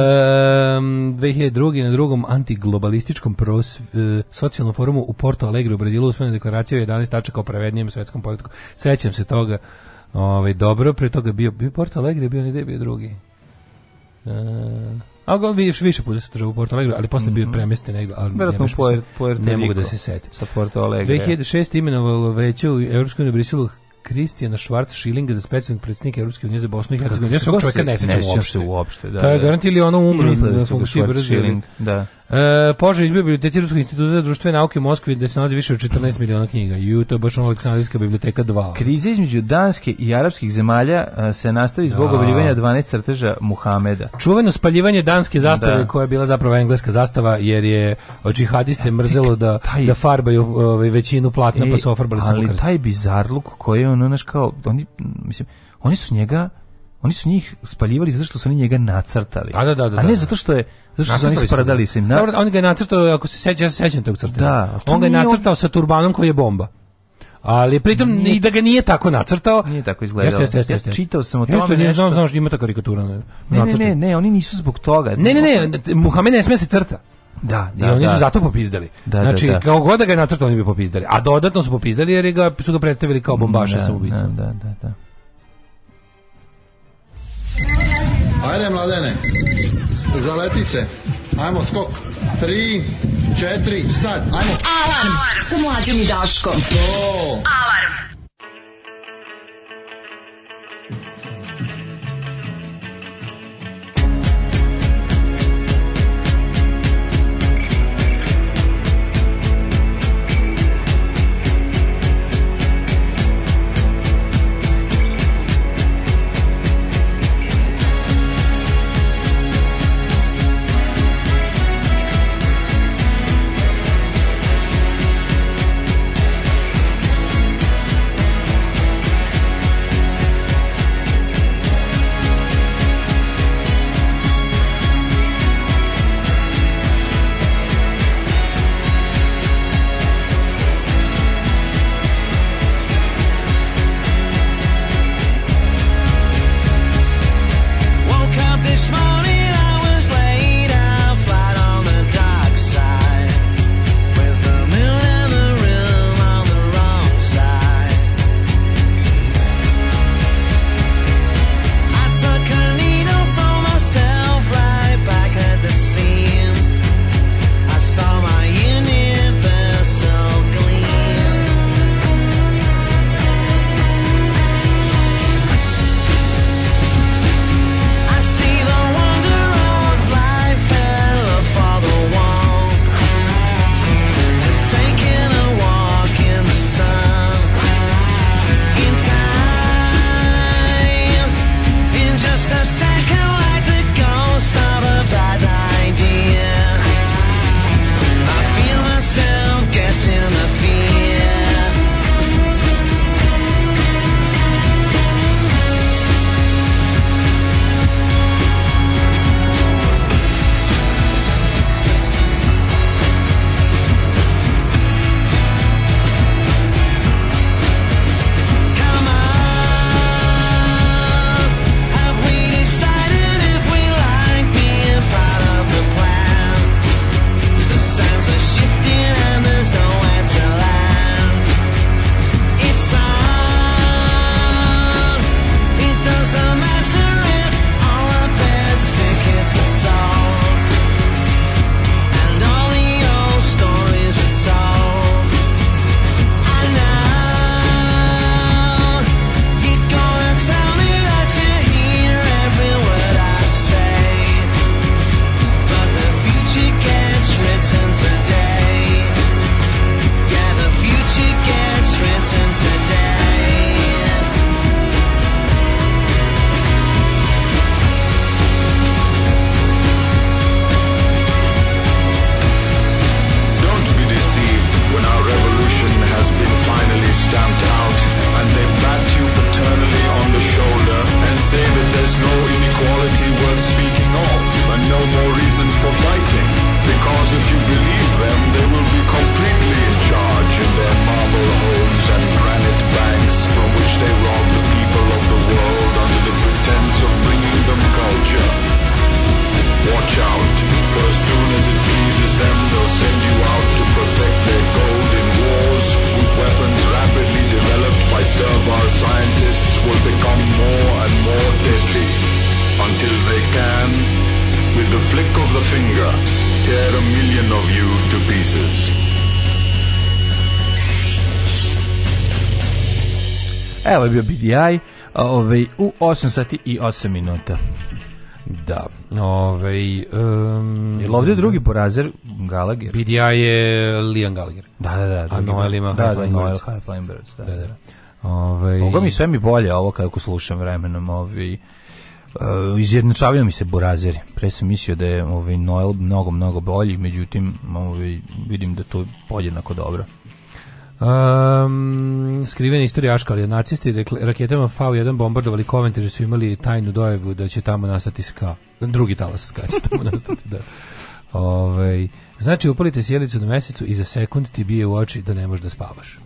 2002. na drugom antiglobalističkom pros, uh, socijalnom forumu u Porto Alegre u Brazilu usvojena deklaracija o 11 tačaka o pravednijem svetskom poredku. Sećam se toga. Ove, ovaj, dobro, pre toga bio, bio Porto Alegre, bio negde, bio drugi. Uh, A ga više, više puta se držao u Porto Alegre, ali posle mm -hmm. bio mhm. premješten negde, ali Verovatno ne, Puer, Puerto ne mogu da se setim. Sa Porto Alegre. 2006 imenovalo veće u Evropskom Briselu Kristijana Švarc Šilinga za specijalnog predsednika Evropske unije za Bosnu i Hercegovinu. Ja se čoveka ne sećam uopšte. uopšte da, da. To je da. garant ono umrlo da funkcije brzo. Da. E, Požar izbio biblioteci Ruskog instituta za društvene nauke u Moskvi gde se nalazi više od 14 miliona knjiga. I to je baš Aleksandrijska biblioteka 2. Krize između Danske i arapskih zemalja e, se nastavi zbog da. obaljivanja 12 crteža Muhameda. Čuveno spaljivanje danske zastave da. koja je bila zapravo engleska zastava jer je e, džihadiste mrzelo da, taj, da farbaju ovaj, većinu platna pa e, pa su ofarbali krst. Ali taj bizarluk koji je ono naš kao, oni, mislim, oni su njega oni su njih spaljivali zato što su oni njega nacrtali. Da, da, da, da. A ne da. zato što je zato što oni spradali su im. Na... on ga je nacrtao, ako se seća, ja se sećam tog crtanja. Da, on ga je nacrtao on... sa turbanom koji je bomba. Ali pritom nije, i da ga nije tako nacrtao. Nije tako izgledalo. Jeste, jeste, jeste. Čitao sam o tome jeste, nešto. znam što da ima ta karikatura. Ne, ne, ne, ne, ne, oni nisu zbog toga. Ne, ne, ne, Muhammed ne sme se crta. Da, da, I oni da. su zato popizdali. Da, da znači, da, da. kao god da ga je nacrtao, oni bi popizdali. A dodatno su popizdali jer ga, su ga predstavili kao bombaša da, sa ubicom. Da, da, da. Ajde, mladene. Zaleti se. Ajmo, skok. Tri, četiri, sad. Ajmo. Alarm, Alarm. sa mlađom i Daškom. To. Alarm. FBI ovaj, u 8 sati i 8 minuta. Da. Ovaj um, Jel ovdje drugi porazer Gallagher? BDI je Liam Gallagher. Da, da, da. A Noel ima da, High da, Noel High Birds. Da, da. da. da. Ove, ovaj- Boga mi sve mi bolje ovo kako slušam vremenom. Ovaj, uh, izjednačavaju mi se burazeri. Pre sam mislio da je ovaj, Noel mnogo, mnogo bolji, međutim ovaj, vidim da to podjednako dobro. Um, ehm, skrivena istorija Aškalija. Nacisti dakle, raketama V1 bombardovali Coventry su imali tajnu dojavu da će tamo nastati ska. Drugi talas ska će tamo nastati, da. Ove, ovaj, znači, upalite sjelicu na mesecu i za sekund ti bije u oči da ne možeš da spavaš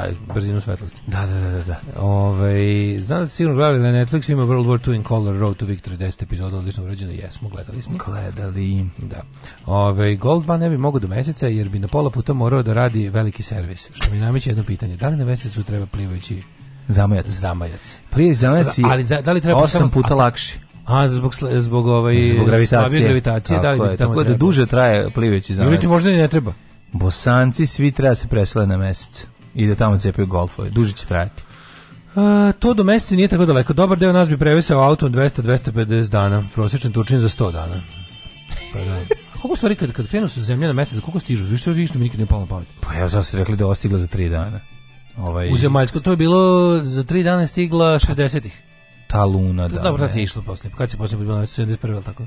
taj brzinu svetlosti. Da, da, da, da, da. Ovaj znam da ste sigurno gledali na Netflix ima World War 2 in Color Road to Victory 10 epizoda odlično urađeno, Jesmo, gledali smo. Gledali. Da. Ovaj Goldva ne bi mogao do meseca jer bi na pola puta morao da radi veliki servis. Što mi nameće jedno pitanje. Da li na mesecu treba plivajući zamajac? Zamajac. Plivajući zamajac je ali za, da li treba 8 puta lakši. A zbog zbog ovaj zbog gravitacije, gravitacije tako da li je, tako da duže traje plivajući zamajac. Ili ti možda i ne treba. Bosanci svi treba da se presele na mesec i da tamo cepaju golfove. Duže će trajati. Uh, to do meseca nije tako daleko. Dobar deo nas bi prevesao autom 200-250 dana. Prosječan turčin za 100 dana. Pa da. koliko stvari kad, kad krenu sa zemlje na mesec, koliko stižu? Vi što mi nikad ne palo pamet. Pa ja sam se rekli da ostigla za 3 dana. Ovaj... U zemaljsko, to je bilo za 3 dana stigla 60-ih. Ta luna, da. Dobro, tad se išlo poslije. Kad se poslije bilo na 71, tako?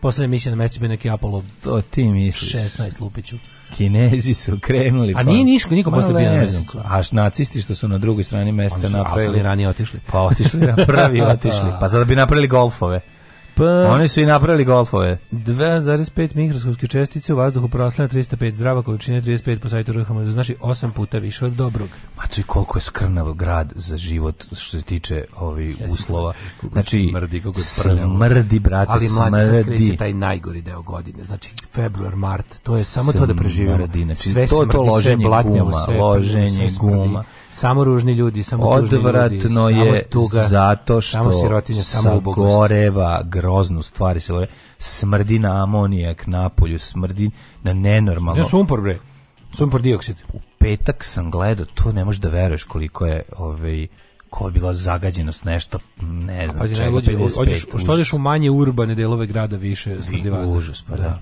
Posljednja misija na mesecu bi neki Apollo to ti misliš. 16 lupiću. Kinezi su krenuli. A pa- nije niško, niko posle bio na Mesecu. A nacisti što su na drugoj strani meseca napravili. ranije otišli. Pa otišli, da, pravi otišli. Da. Pa zato bi napravili golfove. Pa, Oni su i napravili golfove. 2,5 mikroskopske čestice u vazduhu porasle 305 zdrava količine 35 po sajtu RHMZ, znači 8 puta više od dobrog. Ma to je koliko je skrnav grad za život što se tiče ovi ja uslova. Znači, smrdi, kako smrdi, brate, Ali mlađe sad kreće taj najgori deo godine, znači februar, mart, to je samo smrdi, to da preživimo. Znači, sve to, smrdi, to loženje sve blatnjavo, guma, sve, loženje guma. Smrdi samo ružni ljudi, samo Odvratno ljudi, samo je tuga, zato što samo sirotinja, samo sagoreva groznu stvari, se smrdi na amonijak napolju, smrdi na nenormalno. Ja sumpor bre. Sumpor dioksid. U petak sam gledao, to ne možeš da veruješ koliko je ovaj koja je bila zagađenost nešto, ne znam, pa, čega, ne, 55. Ođeš, što odeš u manje urbane delove grada, više smrdi vazduh. Užas, pa da.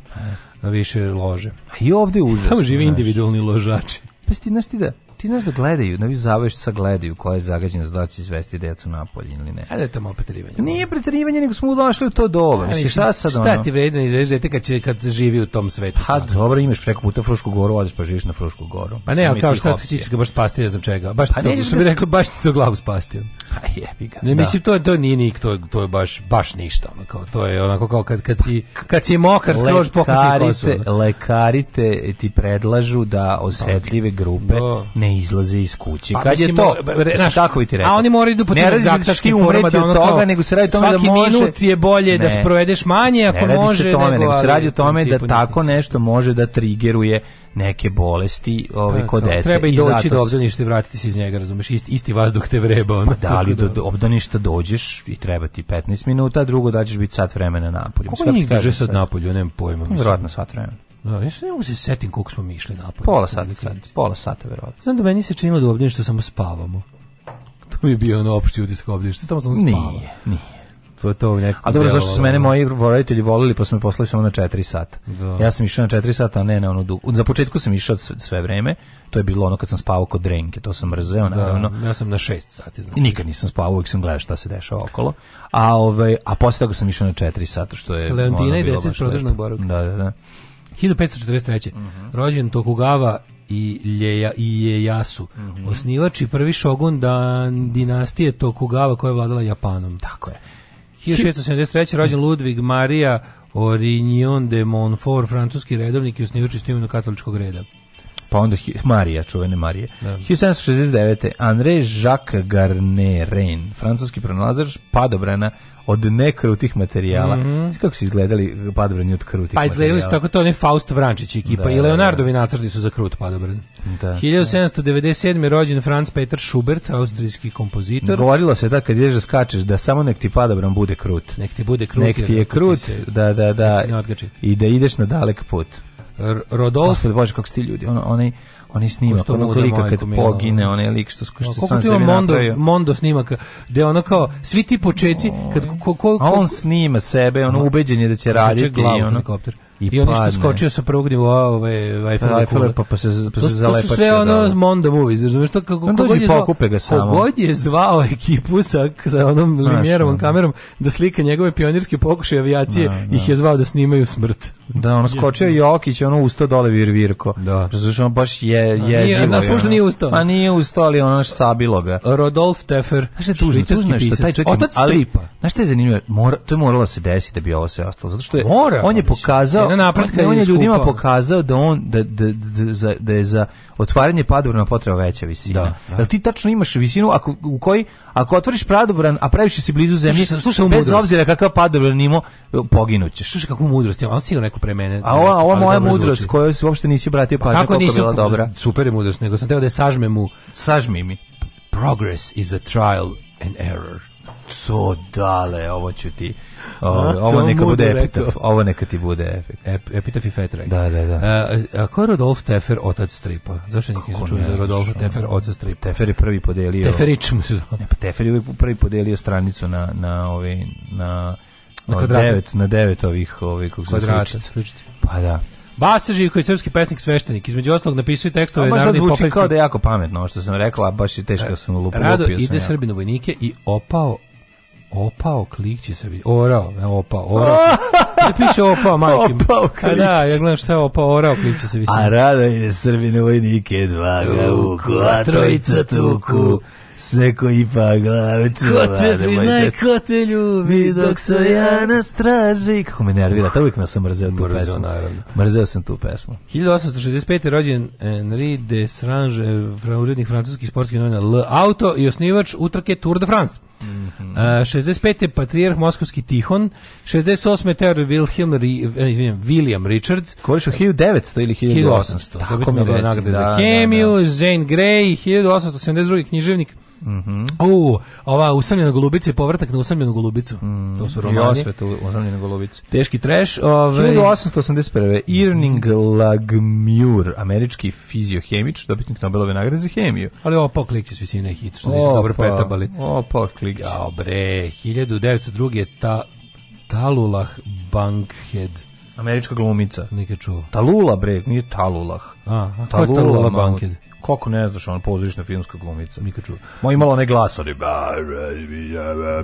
da. Više lože. A i ovde užas. Tamo žive individualni ložači. Pa ti, znaš ti da, Ti znaš da gledaju, na da vi zaveš sa gledaju koja je zagađena, da će izvesti decu napolje ili ne. Ajde da tamo preterivanje. Nije preterivanje, nego smo došli u to doba. Mislim, šta sad šta ti vredi da dete kad, će, kad živi u tom svetu? Ha, pa dobro, imaš preko puta Frušku goru, odeš pa živiš na Frušku goru. Pa ne, ali kao šta ti ćeš ga baš spasti, ne znam čega. Baš ti pa to, što sta... bi da rekao, baš ti to glavu spastio. Pa jebi ga. Ne, da. mislim, to, to nije nik, to, to je baš, baš ništa. Onako, kao, to je onako kao kad, kad, si, kad si mokar, skroz pokasi kosu. Lekarite ti predlažu da osetljive grupe ne ne izlaze iz kuće. Pa, Kad je to, e, e, znači tako i ti rekao. A oni moraju da potiru zaktaškim formama da ono toga, nego se radi tome da može... Svaki minut je bolje ne, da sprovedeš manje ako ne može... Ne radi se tome, nego, se radi o tome da tako nešto može da trigeruje neke bolesti ovaj pa, kod dece treba i doći zato... do obdaništa i vratiti se iz njega razumeš isti, isti vazduh te vreba ono, pa da li da do, do obdaništa dođeš i treba ti 15 minuta drugo da ćeš biti sat vremena na polju kako njih drže sad na polju nemam pojma verovatno sat vremena Da, ja se ne mogu da se setim koliko smo mi išli napolje. Pola sata, sat, pola sata verovatno. Znam da meni se činilo da ovdje što samo spavamo. To je bio ono opšti utisak ovdje što samo samo spavamo. Nije, nije pa to to neko. A dobro zašto su mene da. moji roditelji voleli pa su me poslali samo na 4 sata. Da. Ja sam išao na 4 sata, a ne na onu dugu. Za početku sam išao sve, sve vreme. To je bilo ono kad sam spavao kod Drenke, to sam mrzeo da, naravno. Da, ja sam na 6 sati znači. Nikad nisam spavao, uvijek sam gledao šta se dešava okolo. A ovaj a posle toga sam išao na 4 sata što je Leontina i deca iz prodržnog boravka. Da, da, da. 1543. Mm -hmm. Rođen Tokugawa i Ljeja i Jejasu. Mm -hmm. Osnivač i prvi šogun dan dinastije Tokugawa koja je vladala Japanom. Tako je. 1673. rođen Ludvig Marija Orignon de Montfort, francuski redovnik i osnivač istoimeno katoličkog reda pa onda Marija, čuvene Marije. Da. 1769. André Jacques Garnerin, francuski pronalazač padobrana od nekrutih materijala. Mm -hmm. Kako su izgledali padobrani od krutih pa materijala? Pa izgledali materijala. su tako to one Faust Vrančić ekipa da, i Leonardovi da, da. nacrti su za krut padobran. Da, 1797. Da. rođen Franz Peter Schubert, austrijski kompozitor. Govorilo se da kad ideš da skačeš da samo nek ti padobran bude krut. Nek ti bude krut. Nek ti je da krut, da, da, da. da I da ideš na dalek put. Rodolf. Gospod Bože, kako ste ljudi, on, onaj, onaj snimak, onog lika kad milo. pogine, onaj lik što, što, što sam sebi Mondo, napravio. Mondo snimak, gde ono kao, svi ti počeci, kad, ko, ko, ko, a on snima sebe, ono, ubeđen je da će raditi. Glavu, ono, helikopter i, I on isto skočio sa prvog nivoa ove Eiffel Eiffel pa pa se pa se zalepači. To su sve ono da. Mondo movies, razumeš to kako no, je zvao, ga samo. god je zvao ekipu sa sa onom Limjerovom da. kamerom da slika njegove pionirske pokušaje avijacije, da, da. ih je zvao da snimaju smrt. Da, on skočio Jokić, ono usta dole vir virko. Da. Znači on baš je da. je živo. Na slušno nije usto. Pa nije usto, ali ono sabilo ga. Rodolf Tefer. Znaš što je tužno, što taj čovjek, ali, znaš što je zanimljivo, mora, to je moralo da se desiti da bi ovo sve ostalo, zato što je, on je pa pokazao, strana napretka On je ljudima pokazao da on da, da, da, da je za otvaranje padobrana potreba veća visina. Da, da, Jel ti tačno imaš visinu ako u koji ako otvoriš padobran a praviš se blizu zemlje, slušaj, slušaj bez mudrost. obzira kakav padobran imao, poginućeš. Slušaj kakvu mudrost, on si neko pre mene. A ova, ova moja mudrost koju se uopšte nisi obratio pažnju, pa kako bila dobra. Super je mudrost, nego sam teo da je sažmem u sažmi mi. Progress is a trial and error to dale, ovo ću ti ovo, ovo neka bude da epitaf, rekao. ovo neka ti bude epitaf. epitaf i fetraj. Da, da, da. E, a, a ko je Rodolf Tefer, otac stripa? Zašto nikak nisu čuli za Rodolf Tefer, otac stripa? Tefer je prvi podelio... Teferić mu se zove. Pa Tefer je prvi podelio stranicu na, na, ove, na, na, na devet, na devet ovih, ovih kako Kvadrata, sličiti. Pa da. Basa Živković, srpski pesnik sveštenik, između ostalog napisuje tekstove narodnih popevki. zvuči kao da je jako pametno, što sam rekla, baš je teško da sam lupio. Rado ide jako. Srbinu vojnike i opao opao klik će se vidjeti. Orao, ne opao, orao. Ne piše opao, majkim. Opao klik. A da, ja gledam što je opao, orao klik će se vidjeti. A rada je Srbine vojnike, dva ga uku, a trojica tuku. S neko ipa glave čuva. Ko te priznaje, ko te ljubi, dok se ja na straži. Kako me nervira, to uvijek me sam mrzeo tu mrzeo, pesmu. Naravno. Mrzeo sam tu pesmu. 1865. rođen Henri de Strange, urednik francuskih sportskih novina L. Auto i osnivač utrke Tour de France. Mm -hmm. uh, 65. patrijarh moskovski Tihon, 68. teor Wilhelm Ri, eh, William Richards. Koji su 1900 ili 1800? 1800. Tako da, mi je nagrada da, za da, hemiju, da, da. Zane Grey, 1872. književnik. Mhm. Uh, ova usamljena golubica i povratak na usamljenu golubicu. Mm, to su romani. I osveta usamljene golubice. Teški treš. Ove... Ovaj- 1881. Irving Lagmur, američki fiziohemič, dobitnik Nobelove nagrade za hemiju. Ali ovo poklik s visine hit, što nisu opa, dobro petabali. Opa, klikće. Ja, bre, 1902. je ta, Talulah Bankhead. Američka glumica. Nikad čuo. Talula, bre, nije Talulah. A, a Talula, Talula Bankhead? Kako ne znaš, ona pozorišna filmska glumica. Nikad čuo. Mo imala onaj glas, ali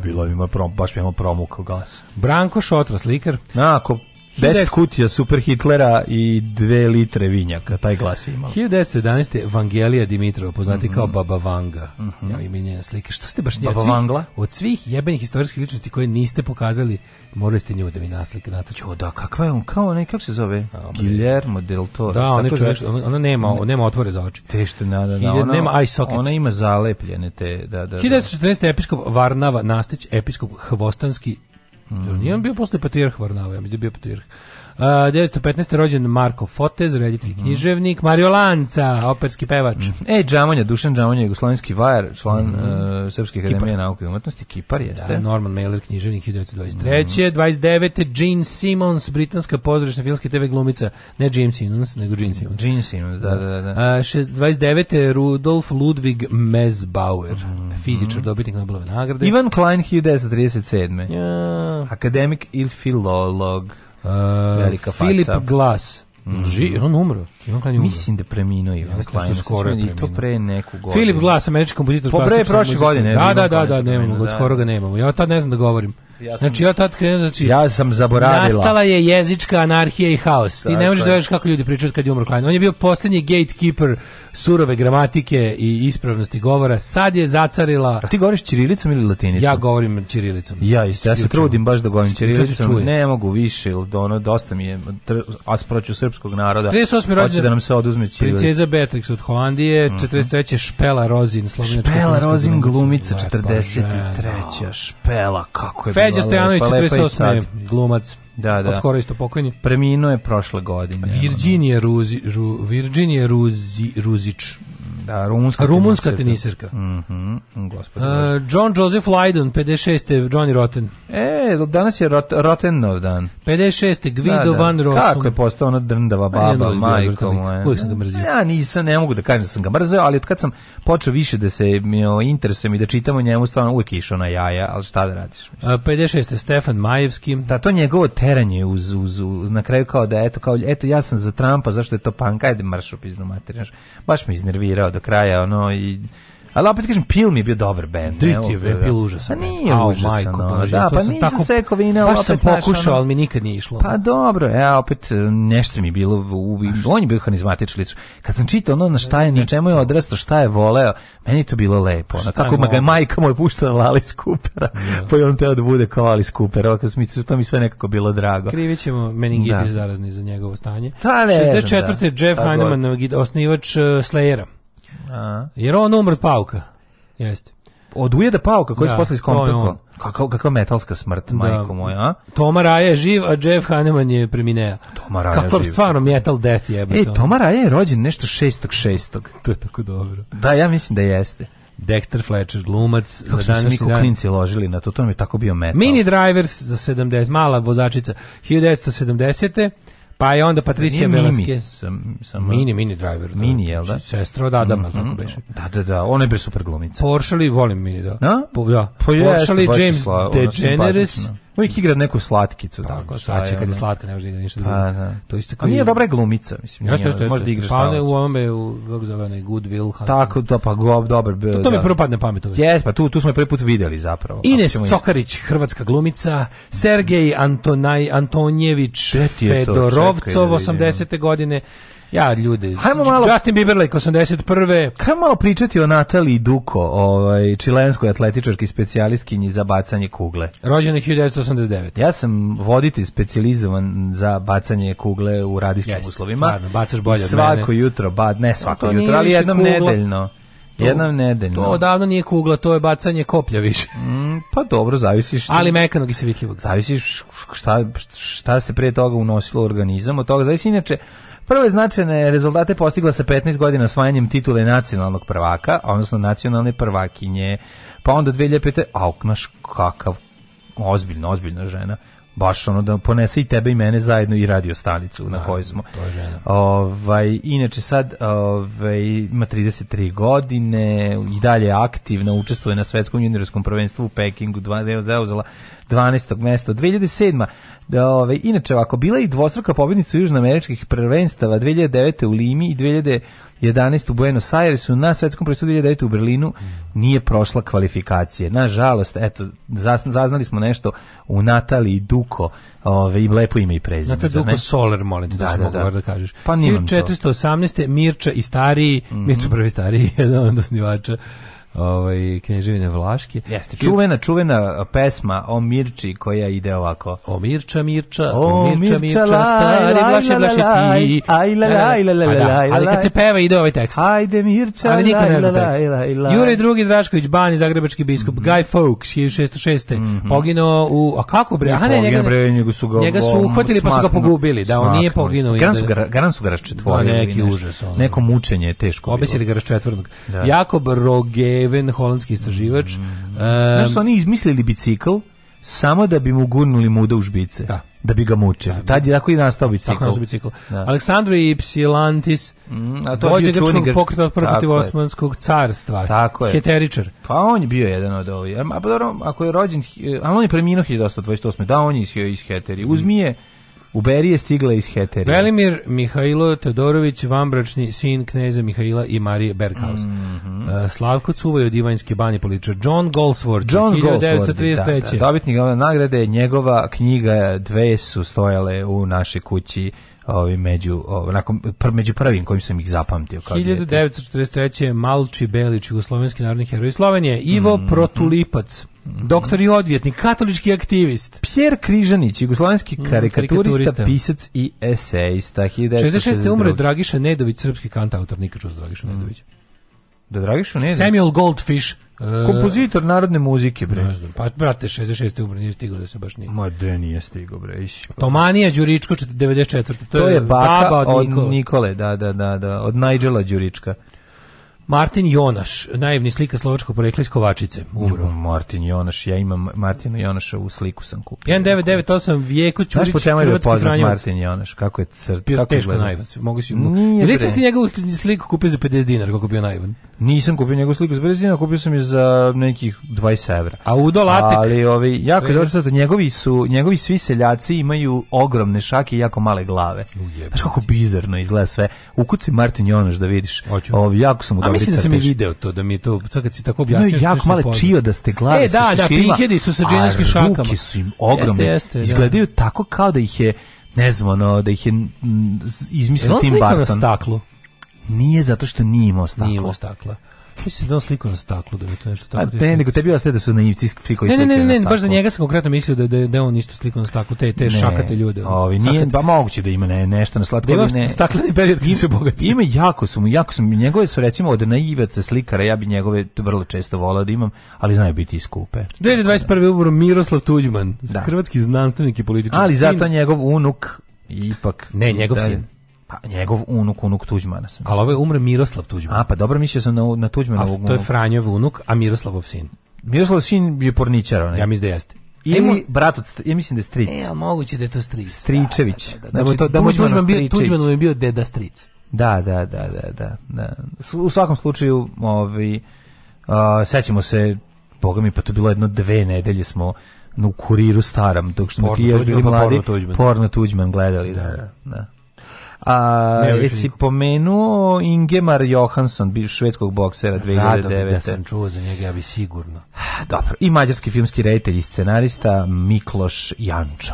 bilo ima prom, baš mi imao promukao glas. Branko Šotra, slikar. Ako 10 kutija Super Hitlera i 2 litre vinjaka, taj glas je imao. 1911. Evangelija Dimitrova, poznati mm -hmm. kao Baba Vanga. Mm -hmm. Ja ime njene slike. Što ste baš nje Baba svih, od svih jebenih istorijskih ličnosti koje niste pokazali, morali ste nju da mi naslike nacrtati. Jo, da, kakva je on? Kao onaj, kako se zove? A, Guillermo del Toro. Da, on čovjek, ona, nema, ne, nema otvore za oči. Te što nada, da, ona, nema eye socket. Ona ima zalepljene te, da, da. da. episkop Varnava Nastić, episkop Hvostanski Mm -hmm. Nije on bio posle patrijarh Varnava, ja mislim da je bio patrijarh. Uh, 915. rođen Marko Fotez, reditelj mhm. književnik, Mario Lanca, operski pevač. Mhm. E, Džamonja, Dušan Džamonja, jugoslovenski vajar, član mm. uh, Srpske akademije Kipar. nauke i umetnosti, Kipar da, jeste. Da, Norman Mailer, književnik, 1923. Mm. 29. Jean Simmons, britanska pozorišna filmska TV glumica, ne James Simmons, nego Jean Simmons. Jean Simmons, da, da, da. Uh, da. 29. Rudolf Ludwig Mezbauer, mm. fizičar, dobitnik Nobelove nagrade. Ivan Klein, 1937. Ja. Akademik i filolog. Uh, Velika faca. Filip Glas. Mm. Ži, on umro. Ivan Klein umro. Mislim da preminuo Ivan ja, Klein. skoro I to pre neku godinu. Filip Glas, američki kompozitor. Po pre prošle godine. Da, da da, da, da, da, nemamo, da, da. skoro ga nemamo. Ja tad ne znam da govorim. Ja sam, znači ja tad krenuo, znači Ja sam zaboravila. Nastala je jezička anarhija i haos. Ti ne možeš da veruješ kako ljudi pričaju kad je umro Klein. On je bio poslednji gatekeeper surove gramatike i ispravnosti govora, sad je zacarila... A ti govoriš čirilicom ili latinicom? Ja govorim čirilicom. Ja isto, ja se trudim baš da govorim čirilicom, ne mogu više, da ono, dosta mi je asproću srpskog naroda. 38. rođendan da nam se oduzme čirilica. Princeza Beatrix od Holandije, mm -hmm. 43. Špela Rozin, slovenačka Špela Rozin glumica 43. E, pa, Špela, kako je Feđa Stojanović 48. glumac da, da. od da. skoro isto pokojni. Preminuo je prošle godine. Virginije Ruzi, Ru, Virginije Ruzi, Ruzić. Da, rumunska, rumunska teniserka. teniserka. Mm -hmm, uh, John Joseph Lydon, 56. Johnny Rotten. E, danas je Rot, Rottenov dan. 56. Guido da, da. Van Rossum. Kako je postao ona drndava baba, majko moja. Uvijek sam ga mrzio. Ja nisam, ne mogu da kažem da sam ga mrzeo, ali kad sam počeo više da se mio, interesujem i da čitam o njemu, stvarno uvijek išao na jaja, ali šta da radiš? Uh, 56. Stefan Majevski. Da, to njegovo teranje uz, uz, uz, na kraju kao da, eto, kao, eto, ja sam za Trumpa, zašto je to panka, ajde marš u piznu Baš me iznervirao do kraja, ono, i ali opet kažem, Pil mi je bio dobar bend. Ti ti je Pil da, da. užasan. Pa nije oh, užasan. Majko, no, da, pa nisam tako, sekao vina. Baš sam pokušao, ono, ali mi nikad nije išlo. Pa dobro, ja e, opet e, nešto mi je bilo, u, on je bio hanizmatični licu. Kad sam čitao ono na šta je, na čemu je odrastao, šta je voleo, meni to bilo lepo. Na kako ma ga majka mu je puštala Alice Coopera, yeah. Da. pa je on teo da bude kao Alice Cooper. Ovo, mi, to mi sve nekako bilo drago. Krivit ćemo meningitis da. zarazni za njegovo stanje. Ta, pa ne, 64. Da. Jeff Hanneman, osnivač uh, Slayera. A. Jer on umr od pauka. Jeste. Od ujeda pauka koji da, se posle iskontakao. Kakva, kakva metalska smrt, da. majko moja, a? Toma Raja je živ, a Jeff Hanneman je premineo. Toma Raja Kako živ. stvarno metal death je. E, Toma Raja je rođen nešto 6.6. To je tako dobro. Da, ja mislim da jeste. Dexter Fletcher, glumac. Kako smo se mi klinci ložili na to, to nam je tako bio metal. Mini Drivers za 70, mala vozačica, 1970. Pa je onda Patricija Velaske. Sam, sam, mini, mini driver. Da. Mini, jel da? Znači, sestra od Adama, mm, tako beše. Mhm. Da, da, da, ona je bre super glumica. Poršali, volim mini, da. Na? Po, da. Po pa Poršali, James Degeneres, Uvijek igra neku slatkicu. Pa, tako, šta će znači kad je slatka, ne može da igra ništa pa, drugo. Pa, da. To isto kao... A nije dobra glumica, mislim. Nije, jeste, Može da igraš pa, šta u onome, u, kako zove, onaj Good Will Hunter. Tako, da, pa, go, dobar. To, to da. mi prvo padne pamet. Jes, pa tu, tu smo prvi put videli zapravo. Ines Cokarić, hrvatska glumica, Sergej Antonaj, Antonjević, Fedorovcov, da 80. godine, Ja, ljudi, Hajmo malo, Justin Bieber like 81. Hajmo malo pričati o Natali Duko, ovaj, čilenskoj atletičarki specijalistkinji za bacanje kugle. Rođena 1989. Ja sam voditi specijalizovan za bacanje kugle u radijskim Jeste, uslovima. Stvarno, bacaš bolje od Svako jutro, ba, ne svako to jutro, ali jednom nedeljno. jednom nedeljno. To odavno nije kugla, to je bacanje koplja više. Mm, pa dobro, zavisiš. Ali mekanog i savitljivog. Zavisiš šta, šta se prije toga unosilo u organizam, od toga zavisi inače Prve značajne rezultate postigla sa 15 godina osvajanjem titule nacionalnog prvaka, odnosno nacionalne prvakinje. Pa onda 2005. Auknaš, kakav ozbiljna, ozbiljna žena baš ono da ponese i tebe i mene zajedno i radio stanicu na kojoj smo. To je žena. Ovaj inače sad ovaj ima 33 godine, i dalje aktivno učestvuje na svetskom juniorskom prvenstvu u Pekingu, 2012. 12. mesto 2007. Da, ovaj inače ovako bila je i dvostruka pobednica južnoameričkih prvenstava 2009 u Limi i 2000 11 u Buenos Airesu, na svetskom prvenstvu 2009 da, u Berlinu nije prošla kvalifikacije. Nažalost, eto, zaznali smo nešto u Natali Duko, ovaj i lepo ime i prezime. Znate, Duko Soler, molim te, da, da, da, da. da kažeš. Pa 418. To. Mirča i stariji, mm -hmm. Mirča prvi stariji, jedan od osnivača ovaj knježevine Vlaške. Jeste, čuvena, čuvena uh, pesma o Mirči koja ide ovako. O Mirča, Mirča, o Mirča, Mirča, stari Vlaše, Vlaše ti. Aj, la, la, e, la, pa la, da, Ali kad se peva ide ovaj tekst. Ajde Mirča, Ali niko ne zna tekst. Jure II. Drašković, Bani, zagrebački biskup, mhm. Guy Fawkes, 1606. Mhm. Poginuo u... A kako bre? A ne, njega, njega su ga, njega su uhvatili pa su ga pogubili. Da, on nije poginuo. Garan su ga raščetvorili. Da, neki užas. Neko mučenje je teško. Obesili ga raščetvornog. Da. Jakob Roge Verheven, holandski istraživač. Mm. Um, Znaš oni izmislili bicikl samo da bi mu gurnuli muda u žbice. Da da bi ga mučili. Da, da, Tad je tako i nastao bicikl. Tako nastao bicikl. Da. Aleksandro Ipsilantis, mm, a to vođe grčkog pokreta od prvog protiv Osmanskog carstva. Tako je. Heteričar. Pa on je bio jedan od ovih. A, pa dobro, ako je rođen, A on je preminuo 1828. Da, on je iz, iz Heteri. Uzmi je mm u Beri je stigla iz Heterije. Velimir Mihajlo Todorović, vambračni sin kneza Mihajla i Marije Berghaus. Mm -hmm. Slavko Cuvaj od Ivanjske banje poličar. John Goldsworth, John 1933. Da, da, da, dobitnik nagrade, njegova knjiga dve su stojale u našoj kući ovaj među onako nakon pr, među prvim kojim sam ih zapamtio kao 1943 Malči Belić jugoslovenski narodni heroj Slovenije Ivo mm, Protulipac mm-hmm. Doktor i odvjetnik, katolički aktivist. Pjer Križanić, jugoslovenski mm, karikaturista, pisac i esejista. 66. umre Dragiša Nedović, srpski kantautor, nikad čuo Dragiša mm. Nedović. Da Dragiša Nedović? Samuel Goldfish, E, Kompozitor narodne muzike, bre. Ne znam, pa brate, 66. umre, nije stigao da se baš nije. Ma de, nije stigao, bre. Iš. Tomanija Đuričko, 94. To, to je baka od, od Nikole. Nikole. da, da, da, da, od Nigela Đurička. Martin Jonaš, naivni slika slovačko porekla iz Kovačice. Umro. Martin Jonaš, ja imam Martina Jonaša u sliku sam kupio. 1998 Vjeko Ćurić, Znaš po čemu je da poznat Martin Jonaš? Kako je crt, Bio kako teško gleda? naivan. Mogu si... Nije Ili ste njegov sliku kupio za 50 dinara, kako bio naivan? Nisam kupio njegovu sliku iz Brezina, kupio sam je za nekih 20 evra. A u Latek? Ali ovi, jako je dobro sad, njegovi, su, njegovi svi seljaci imaju ogromne šake i jako male glave. Ujebno. Znaš kako bizarno izgleda sve. Ukuci Martin Jonoš da vidiš. Hoću. Ovaj, jako sam mu A mislim da sam i video to, da mi je to, sad kad si tako objasnio. No, jako male pozna. čio da ste glave. E, da, da, prihedi su sa džinovskim šakama. A ruke su im ogromne. Jeste, jeste, da. Izgledaju tako kao da ih je ne znam, ono, da ih je mm, izmislio Tim Burton. Je on Nije zato što nije imao staklo. Nije imao stakla. Mislim da on sliku na staklu, da je to nešto tako. A te, nego tebi ostaje da su naivci koji ne, ne, ne, ne, baš za njega sam konkretno mislio da, da, da on isto sliku na staklu, te, te ne, šakate ljude. Ovi, nije, ba moguće da ima ne, nešto na slatko. Da ne, stakleni period kada su bogati. Ima jako su mu, jako su njegove su recimo od naivaca slikara, ja bi njegove vrlo često volao da imam, ali znaju biti i skupe. 2021. umro Miroslav Tuđman, da. hrvatski znanstvenik i političar. Ali sin. zato njegov unuk ipak... Ne, njegov da, sin. Pa njegov unuk, unuk Tuđmana sam. Ali ovo ovaj je umre Miroslav Tuđman. A, pa dobro, mislio sam na, na Tuđmana. A to je Franjev unuk, a Miroslavov sin. Miroslav sin je porničar, onaj. Ja mislim da jeste. Ili e, brat od, ja mislim da je stric. E, moguće da je to stric. Stričević. Da, da, da. Znači, da, da, Tuđman, bio, Tuđman je bio deda stric. Da, da, da, da, da. da. U svakom slučaju, ovi, ovaj, uh, sećamo se, boga mi, pa to bilo jedno dve nedelje smo u kuriru staram, dok što porno ti još bili pa mladi, porno tuđman. porno tuđman gledali, da, da. da. A, ne, jesi niko. pomenuo Ingemar Johansson, bivš švedskog boksera 2009. Rado da, da, da, da sam čuo za njega, ja bi sigurno. Dobro, i mađarski filmski reditelj i scenarista Mikloš Jančo.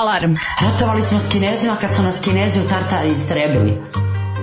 Alarm! Ratovali smo s kinezima kad su nas kinezi u Tartari istrebili.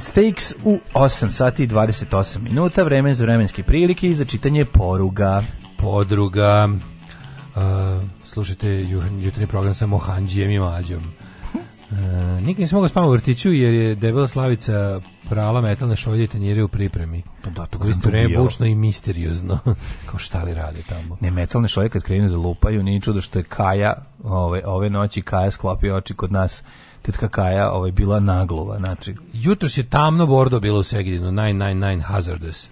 Stakes u 8 sati 28 minuta, vreme za vremenske prilike i za čitanje poruga. Podruga, uh, slušajte jutrni program sa Mohanđijem i Mađom. Uh, nikad nisam mogao spavati u vrtiću jer je debela slavica prala metalne šolje i tanjire u pripremi. Pa da, to isto vreme bučno i misteriozno. Kao šta li rade tamo? Ne, metalne šolje kad krenu za da lupaju, nije čudo što je Kaja, ove, ove noći Kaja sklopio oči kod nas tetka Kaja ovaj, bila naglova. Znači... Jutros je tamno bordo bilo u Segedinu, 999 Hazardous.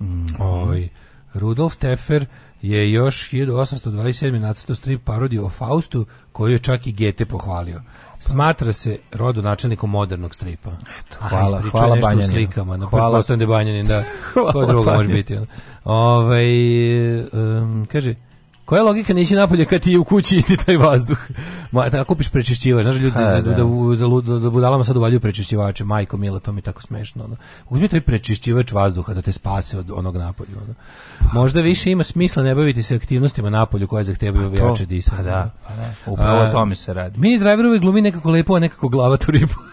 Mm. Ovaj, Rudolf Teffer je još 1827. nacrtao strip parodiju o Faustu, koju je čak i Gete pohvalio. Smatra se načelnikom modernog stripa. Eto, hvala, Aha, hvala nešto Banjanin. slikama, na hvala. da Banjanin, da. hvala ko drugo može biti. Ove, ovaj, um, kaže, Koja je logika nisi napolje kad ti u kući isti taj vazduh? Ma, da kupiš prečišćivač, znaš ljudi, ha, da, da, da. Da, da, da, budalama sad uvaljuju prečišćivače, majko mila, to mi tako smešno. Ono. Uzmi taj prečišćivač vazduha da te spase od onog napolju. Ono. Možda više ima smisla ne baviti se aktivnostima napolju koje zahtevaju pa jače disa. Pa da, pa da. upravo o tome se radi. Mini driver uvijek glumi nekako lepo, a nekako glava tu ribu.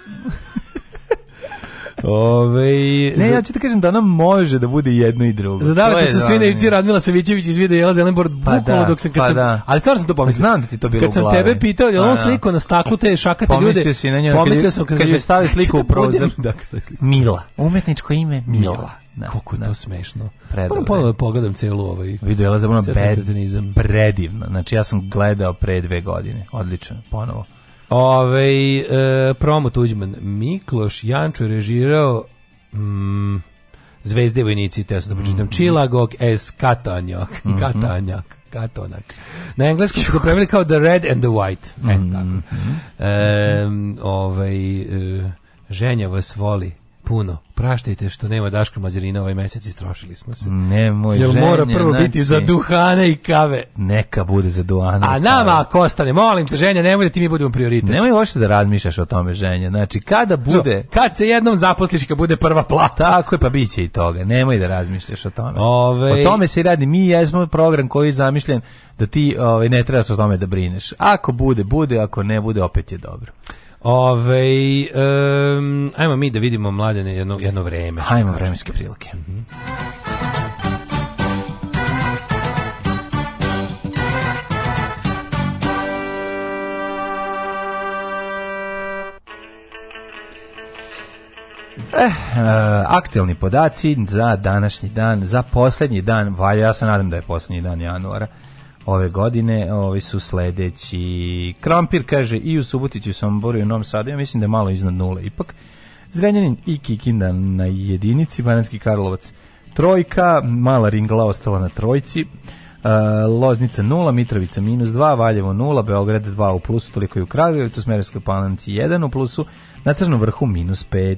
Ove, ne, ja ću ti kažem da nam može da bude jedno i drugo. Zadavite su svi neici Radmila Savićević iz videa Jela Zelenbord, pa da, dok sam... Kad pa sam da. Ali stvarno sam to pomislio. Znam da ti to bilo Kad sam tebe pitao, je pa on da. sliko na staklu te šakate pomislio ljude? Si na njoj, pomislio sam kad, kad je stavi sliku u prozor. Da, Mila. Umetničko ime Mila. Mila. Da, Koliko da. to smešno. Predobro. Ponovo da pogledam celu ovaj. Video je Zelenbord predivno. Znači ja sam gledao pre dve godine. Odlično. Ponovo. Ove, e, promo Tuđman. Mikloš Jančo režirao mm, Zvezde vojnici, te su da počitam. Mm -hmm. Čilagog es Katanjak. Mm -hmm. Katanjak. Katonak. Na engleskom su ga kao The Red and the White. E, mm -hmm. tako. Mhm. Ovaj, e, ovaj, ženja vas voli puno. Praštajte što nema Daška Mađarina ovaj mesec istrošili smo se. Ne, moj Jel žene, mora prvo znači, biti za duhane i kave. Neka bude za duhane. A nama ako ostane, molim te ženja, nemoj da ti mi budemo prioritet. Nemoj uopšte da razmišljaš o tome ženja. Znači kada bude, so, kad se jednom zaposliš kad bude prva plata, tako je pa biće i toga. Nemoj da razmišljaš o tome. Ove... O tome se radi. Mi jesmo program koji je zamišljen da ti ove, ovaj, ne trebaš o tome da brineš. Ako bude, bude, ako ne bude, opet je dobro. Ove, um, ajmo mi da vidimo mladene jedno, jedno vreme. Ajmo vremenske prilike. Mm -hmm. Eh, aktuelni podaci za današnji dan, za poslednji dan, valja, ja se nadam da je poslednji dan januara, ove godine ovi su sledeći. Krompir kaže i u Subotiću i Somboru u Novom Sadu, ja mislim da je malo iznad nule ipak. Zrenjanin i Kikinda na jedinici, Bananski Karlovac trojka, mala ringla ostala na trojci, Uh, Loznica 0, Mitrovica minus 2, Valjevo 0, Beograd 2 u plusu, toliko i u Kragujevcu, Smerovskoj palanci 1 u plusu, na Crnom vrhu minus 5.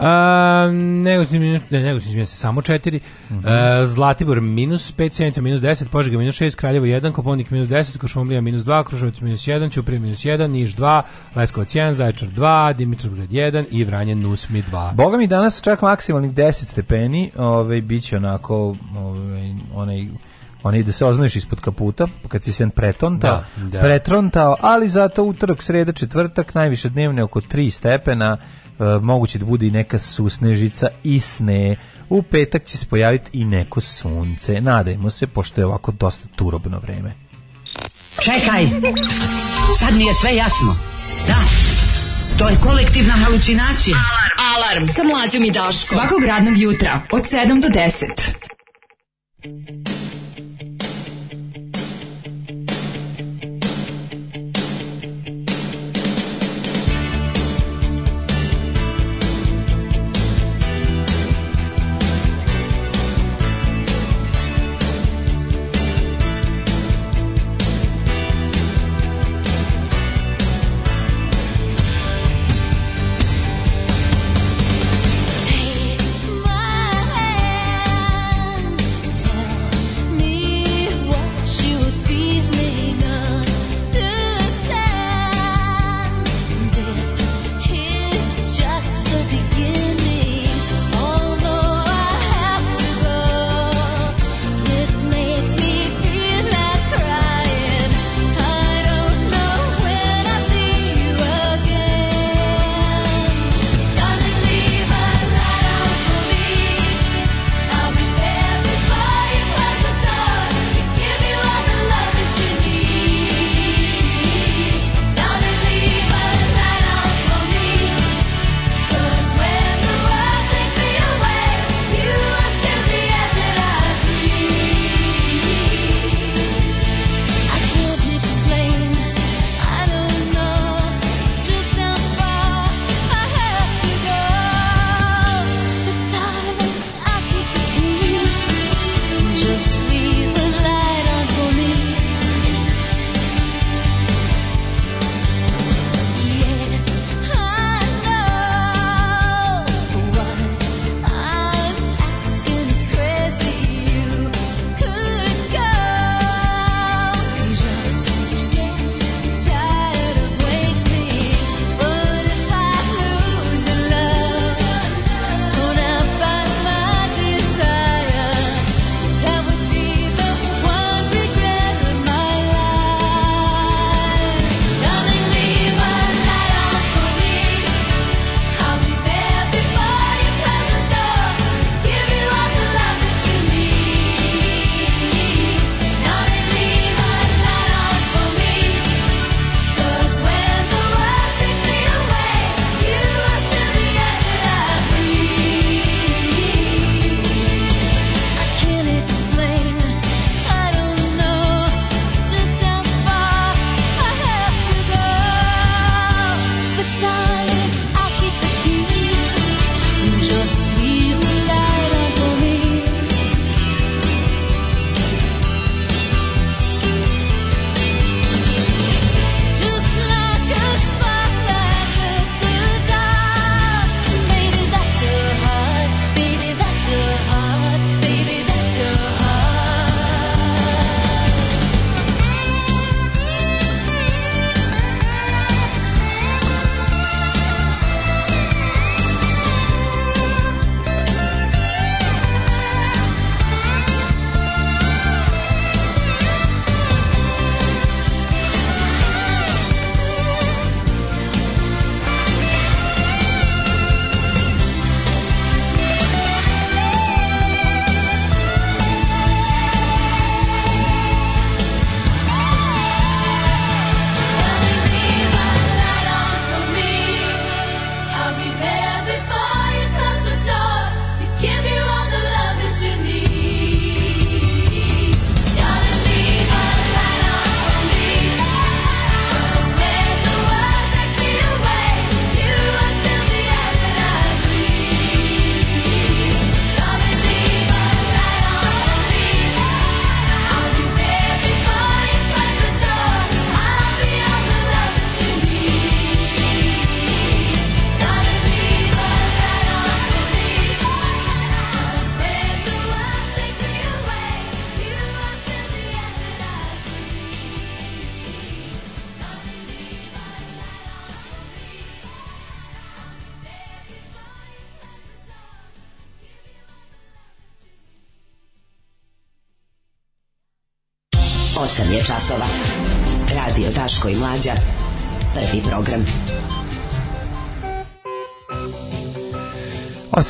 Um, Negotin minus, ne, Negotin samo 4. Mm -hmm. uh, Zlatibor minus 5, Sjenica minus 10, Požega minus 6, Kraljevo 1, Koponik minus 10, Košumlija minus 2, Kruševac minus 1, Ćuprije minus 1, Niš 2, Leskovac 1, Zaječar 2, Dimitrovgrad 1 i Vranje Nusmi 2. Boga mi danas čak maksimalnih 10 stepeni, ovaj, Biće onako ovaj, onaj onaj da se oznaš ispod kaputa, kad si se pretonta, da, da. pretronta, ali zato utorak, sreda, četvrtak, najviše dnevne oko 3 stepena, E, moguće da bude i neka susnežica i sne. U petak će se pojaviti i neko sunce. Nadajmo se, pošto je ovako dosta turobno vreme. Čekaj! Sad mi je sve jasno. Da, to je kolektivna halucinacija. Alarm! Alarm! Sa mlađom i Daškom. Svakog radnog jutra od 7 do 10.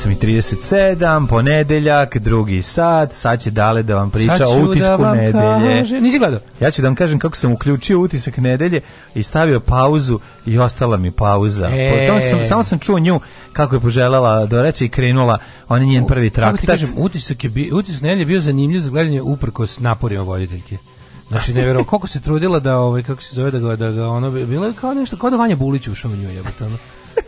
8.37, ponedeljak, drugi sat, sad će dale da vam priča o da utisku da nedelje. Kaže, nisi gledao? Ja ću da vam kažem kako sam uključio utisak nedelje i stavio pauzu i ostala mi pauza. E. Samo, sam, samo sam čuo nju kako je poželjela do reći i krenula, on je njen prvi traktat. Kako ti kažem, utisak, je bio, utisak nedelje bio zanimljiv za gledanje uprkos naporima voditeljke. Znači nevjerovatno koliko se trudila da ovaj kako se zove da ga da ga ono bilo je kao nešto kao da Vanja Bulić ušao u nju jebote.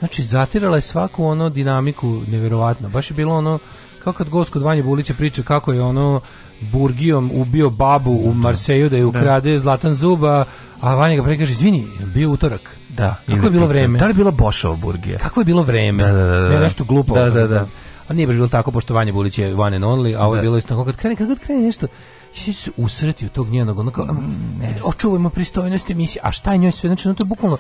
Znači, zatirala je svaku ono dinamiku neverovatno. Baš je bilo ono, kao kad Gosko Vanje Bulića priča kako je ono Burgijom ubio babu u Marseju da, da je ukrade da. zlatan zuba, a Vanja ga prekaže, izvini, bio utorak. Da. Kako je bilo vreme? Da li je bila Bošova Burgija? Kako je bilo vreme? Da, da, da. da ne, nešto glupo. Da, da, da. A nije baš bilo tako, pošto Vanja Bulić je one and only, a ovo je bilo isto, kad krene, kad krene nešto, će se usreti od tog njenog, onako, mm, ne, očuvajmo pristojnost emisije, a šta je njoj sve, znači, no to je bukvalno,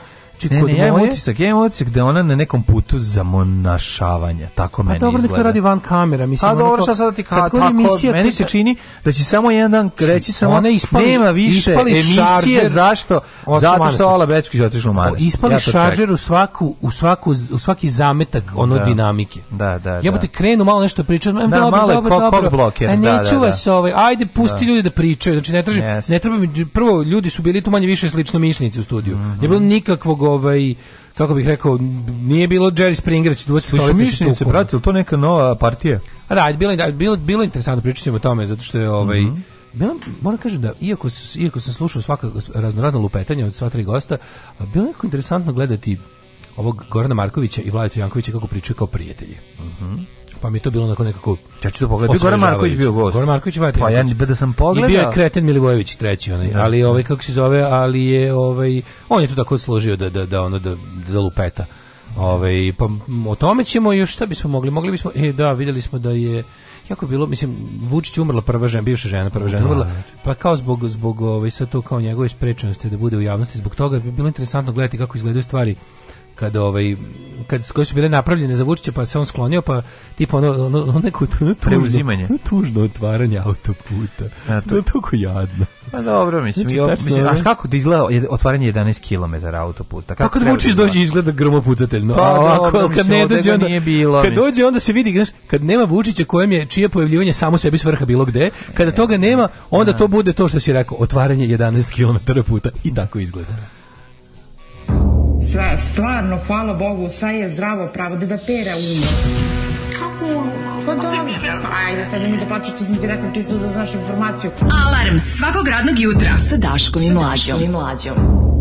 znači ne, kod ne, moje... ja imam utisak, ja imam utisak da ona na nekom putu zamonašavanja, tako pa, meni dobro, izgleda. Pa dobro, radi van kamera, mislim. Pa dobro, šta sada ti ka, tako, emisija, meni se čini da će samo jedan dan znači, reći samo, ona ispali, nema više ispali emisije, šaržer, zašto? Zato što Ola Bečkić otišla u manastir. Ispali ja šaržer u, svaku, u, svaku, u svaki zametak ono da. dinamike. Da, da, ja da. krenu malo nešto pričati, da, dobro, malo dobro, kog, dobro. Bloker, a da, da, neću da, vas ovaj, ajde pusti da. ljudi da pričaju, znači ne tražim, ne treba mi, prvo ljudi su bili tu manje više slično mišljenici u studiju. Mhm. Nije bilo nikakvog ovaj kako bih rekao, nije bilo Jerry Springer, će duvac stolice mišljenice, brate, to neka nova partija? Da, da, bilo, bilo, bilo interesantno, pričati o tome, zato što je ovaj, mm -hmm. Bila, moram kažem da, iako, iako sam slušao svaka raznorazna lupetanja od sva tri gosta, bilo je jako interesantno gledati ovog Gorana Markovića i Vladeta Jankovića kako pričaju kao prijatelji. Mm pa mi to bilo onako nekako ja ću to pogledati Goran Marković bio gost Goran Marković pa ja da sam pogledao i bio je Kreten Milivojević treći onaj da. ali ovaj kako se zove ali je ovaj on je to tako složio da da da ono da, da lupeta ovaj pa o tome ćemo još šta bismo mogli mogli bismo e da videli smo da je kako bilo, mislim, Vučić umrla prva žena, bivša žena, prva da. žena umrla, pa kao zbog, zbog ovaj, sa to kao njegove sprečenosti da bude u javnosti, zbog toga bi bilo interesantno gledati kako izgledaju stvari kad ovaj kad koje su bile napravljene za Vučića pa se on sklonio pa tipo ono ono, ono neko tužno, preuzimanje tužno otvaranje autoputa a, e, to je toliko jadno pa dobro mislim, znači, jo, tačno, mislim a kako da izgleda otvaranje 11 km autoputa pa kako pa kad Vučić da dođe izgleda grmopucatelj no pa, a ovako dobro, kad ne dođe onda nije bilo, kad dođe onda se vidi znaš kad nema Vučića kojem je čije pojavljivanje samo sebi svrha bilo gde kada toga nema onda to bude to što si rekao otvaranje 11 km puta i tako izgleda sva, stvarno, hvala Bogu, sve je zdravo pravo, da da pera umro. Kako umro? Pa dobro, da. ajde sad nemoj da plaćaš, to sam ti rekla čisto da znaš informaciju. Alarm svakog radnog jutra sa Daškom i Mlađom. Sa Daškom i Mlađom.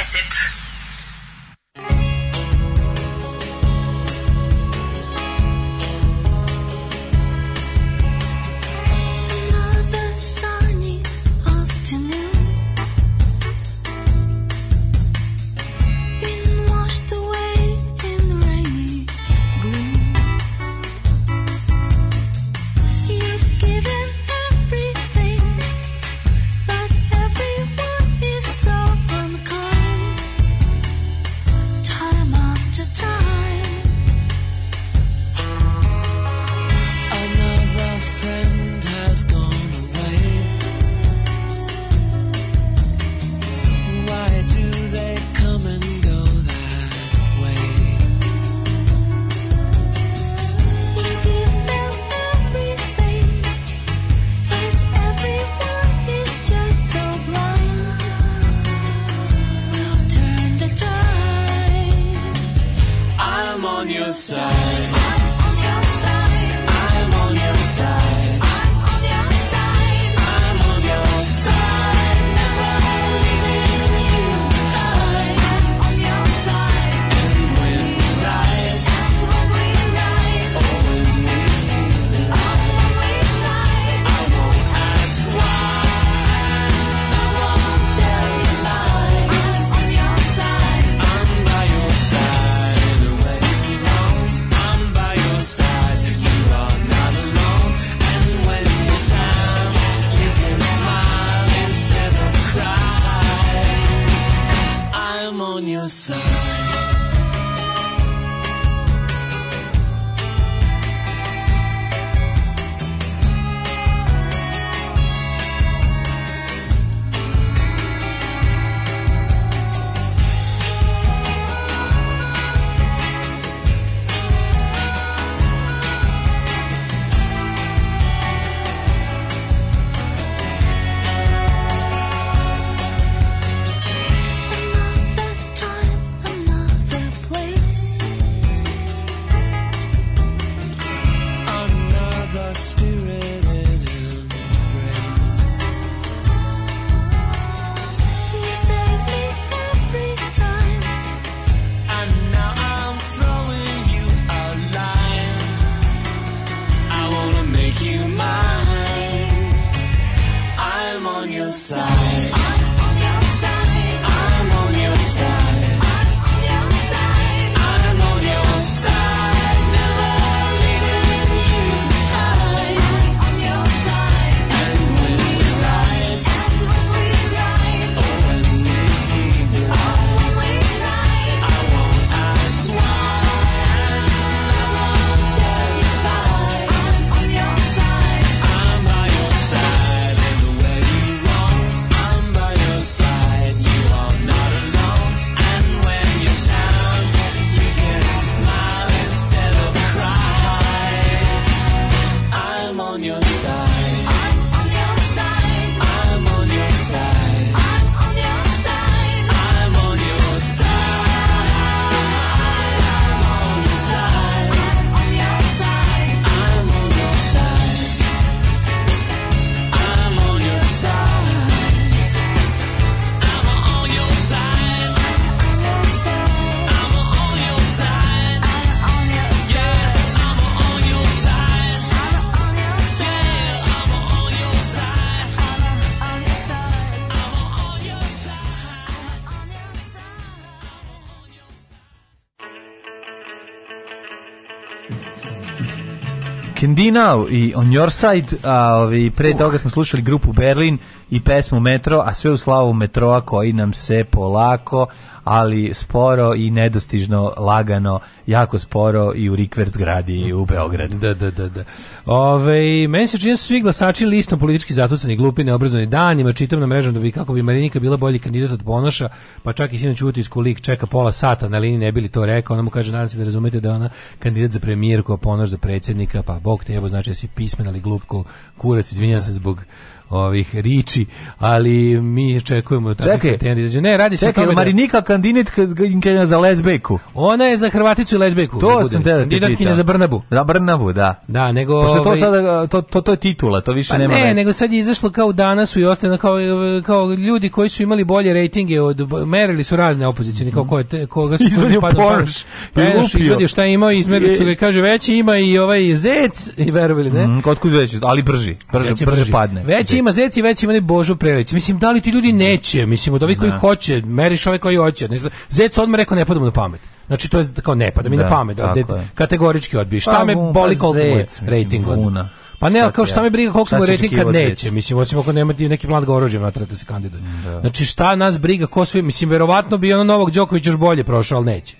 Andina i On Your Side, a ovi, pre toga smo slušali grupu Berlin i pesmu Metro, a sve u slavu Metroa koji nam se polako ali sporo i nedostižno, lagano, jako sporo i u Rikvert zgradi u Beogradu. Da, da, da. da. Ove, meni se čini da su svi glasači listom politički zatucani, glupi, neobrazovani danima, čitam na mrežama da bi kako bi Marinika bila bolji kandidat od Ponoša, pa čak i sinoć utisku lik čeka pola sata na liniji, ne bi li to rekao, ona mu kaže, nadam se da razumete da ona kandidat za premijerku, a Ponoš za predsjednika, pa bog te jebo, znači da si pismen, ali glupko, kurac, izvinjam se zbog ovih riči, ali mi čekujemo da tako Čekaj, ne, radi se čekaj, tome da- Marinika kandidat za lesbejku. Ona je za Hrvaticu i lesbejku. To da sam te Kandidatkinja za Brnabu. Za Brnabu, da. Da, nego Pošto to ovaj, sada to, to, to je titula, to više pa nema. Ne, veze. nego sad je izašlo kao danas i ostalo kao kao ljudi koji su imali bolje rejtinge od merili su razne opozicione kao ko je koga su Porsche. Porsche pa izvadio šta je imao, izmerili su ga kaže veći ima i ovaj zec i verovali ne. Mm, kod kud veći, ali brži, brže brže padne. Veći ima zec i već ima ne Božo Prelić. Mislim, da li ti ljudi neće? Mislim, od ovih koji da. hoće, meriš ove koji hoće. Ne Zec odmah rekao, ne padamo na pamet. Znači to je kao ne pada mi na da, pamet, da, kategorički odbi. Pa šta pa, me boli koliko mu je rating Pa ne, kao šta me briga koliko mu je rating kad neće, zec. mislim, osim ako nema neki mlad ga oružje natrate da se kandidat. Da. Znači šta nas briga, ko svi, mislim, verovatno bi ono Novog Đoković još bolje prošao, ali neće.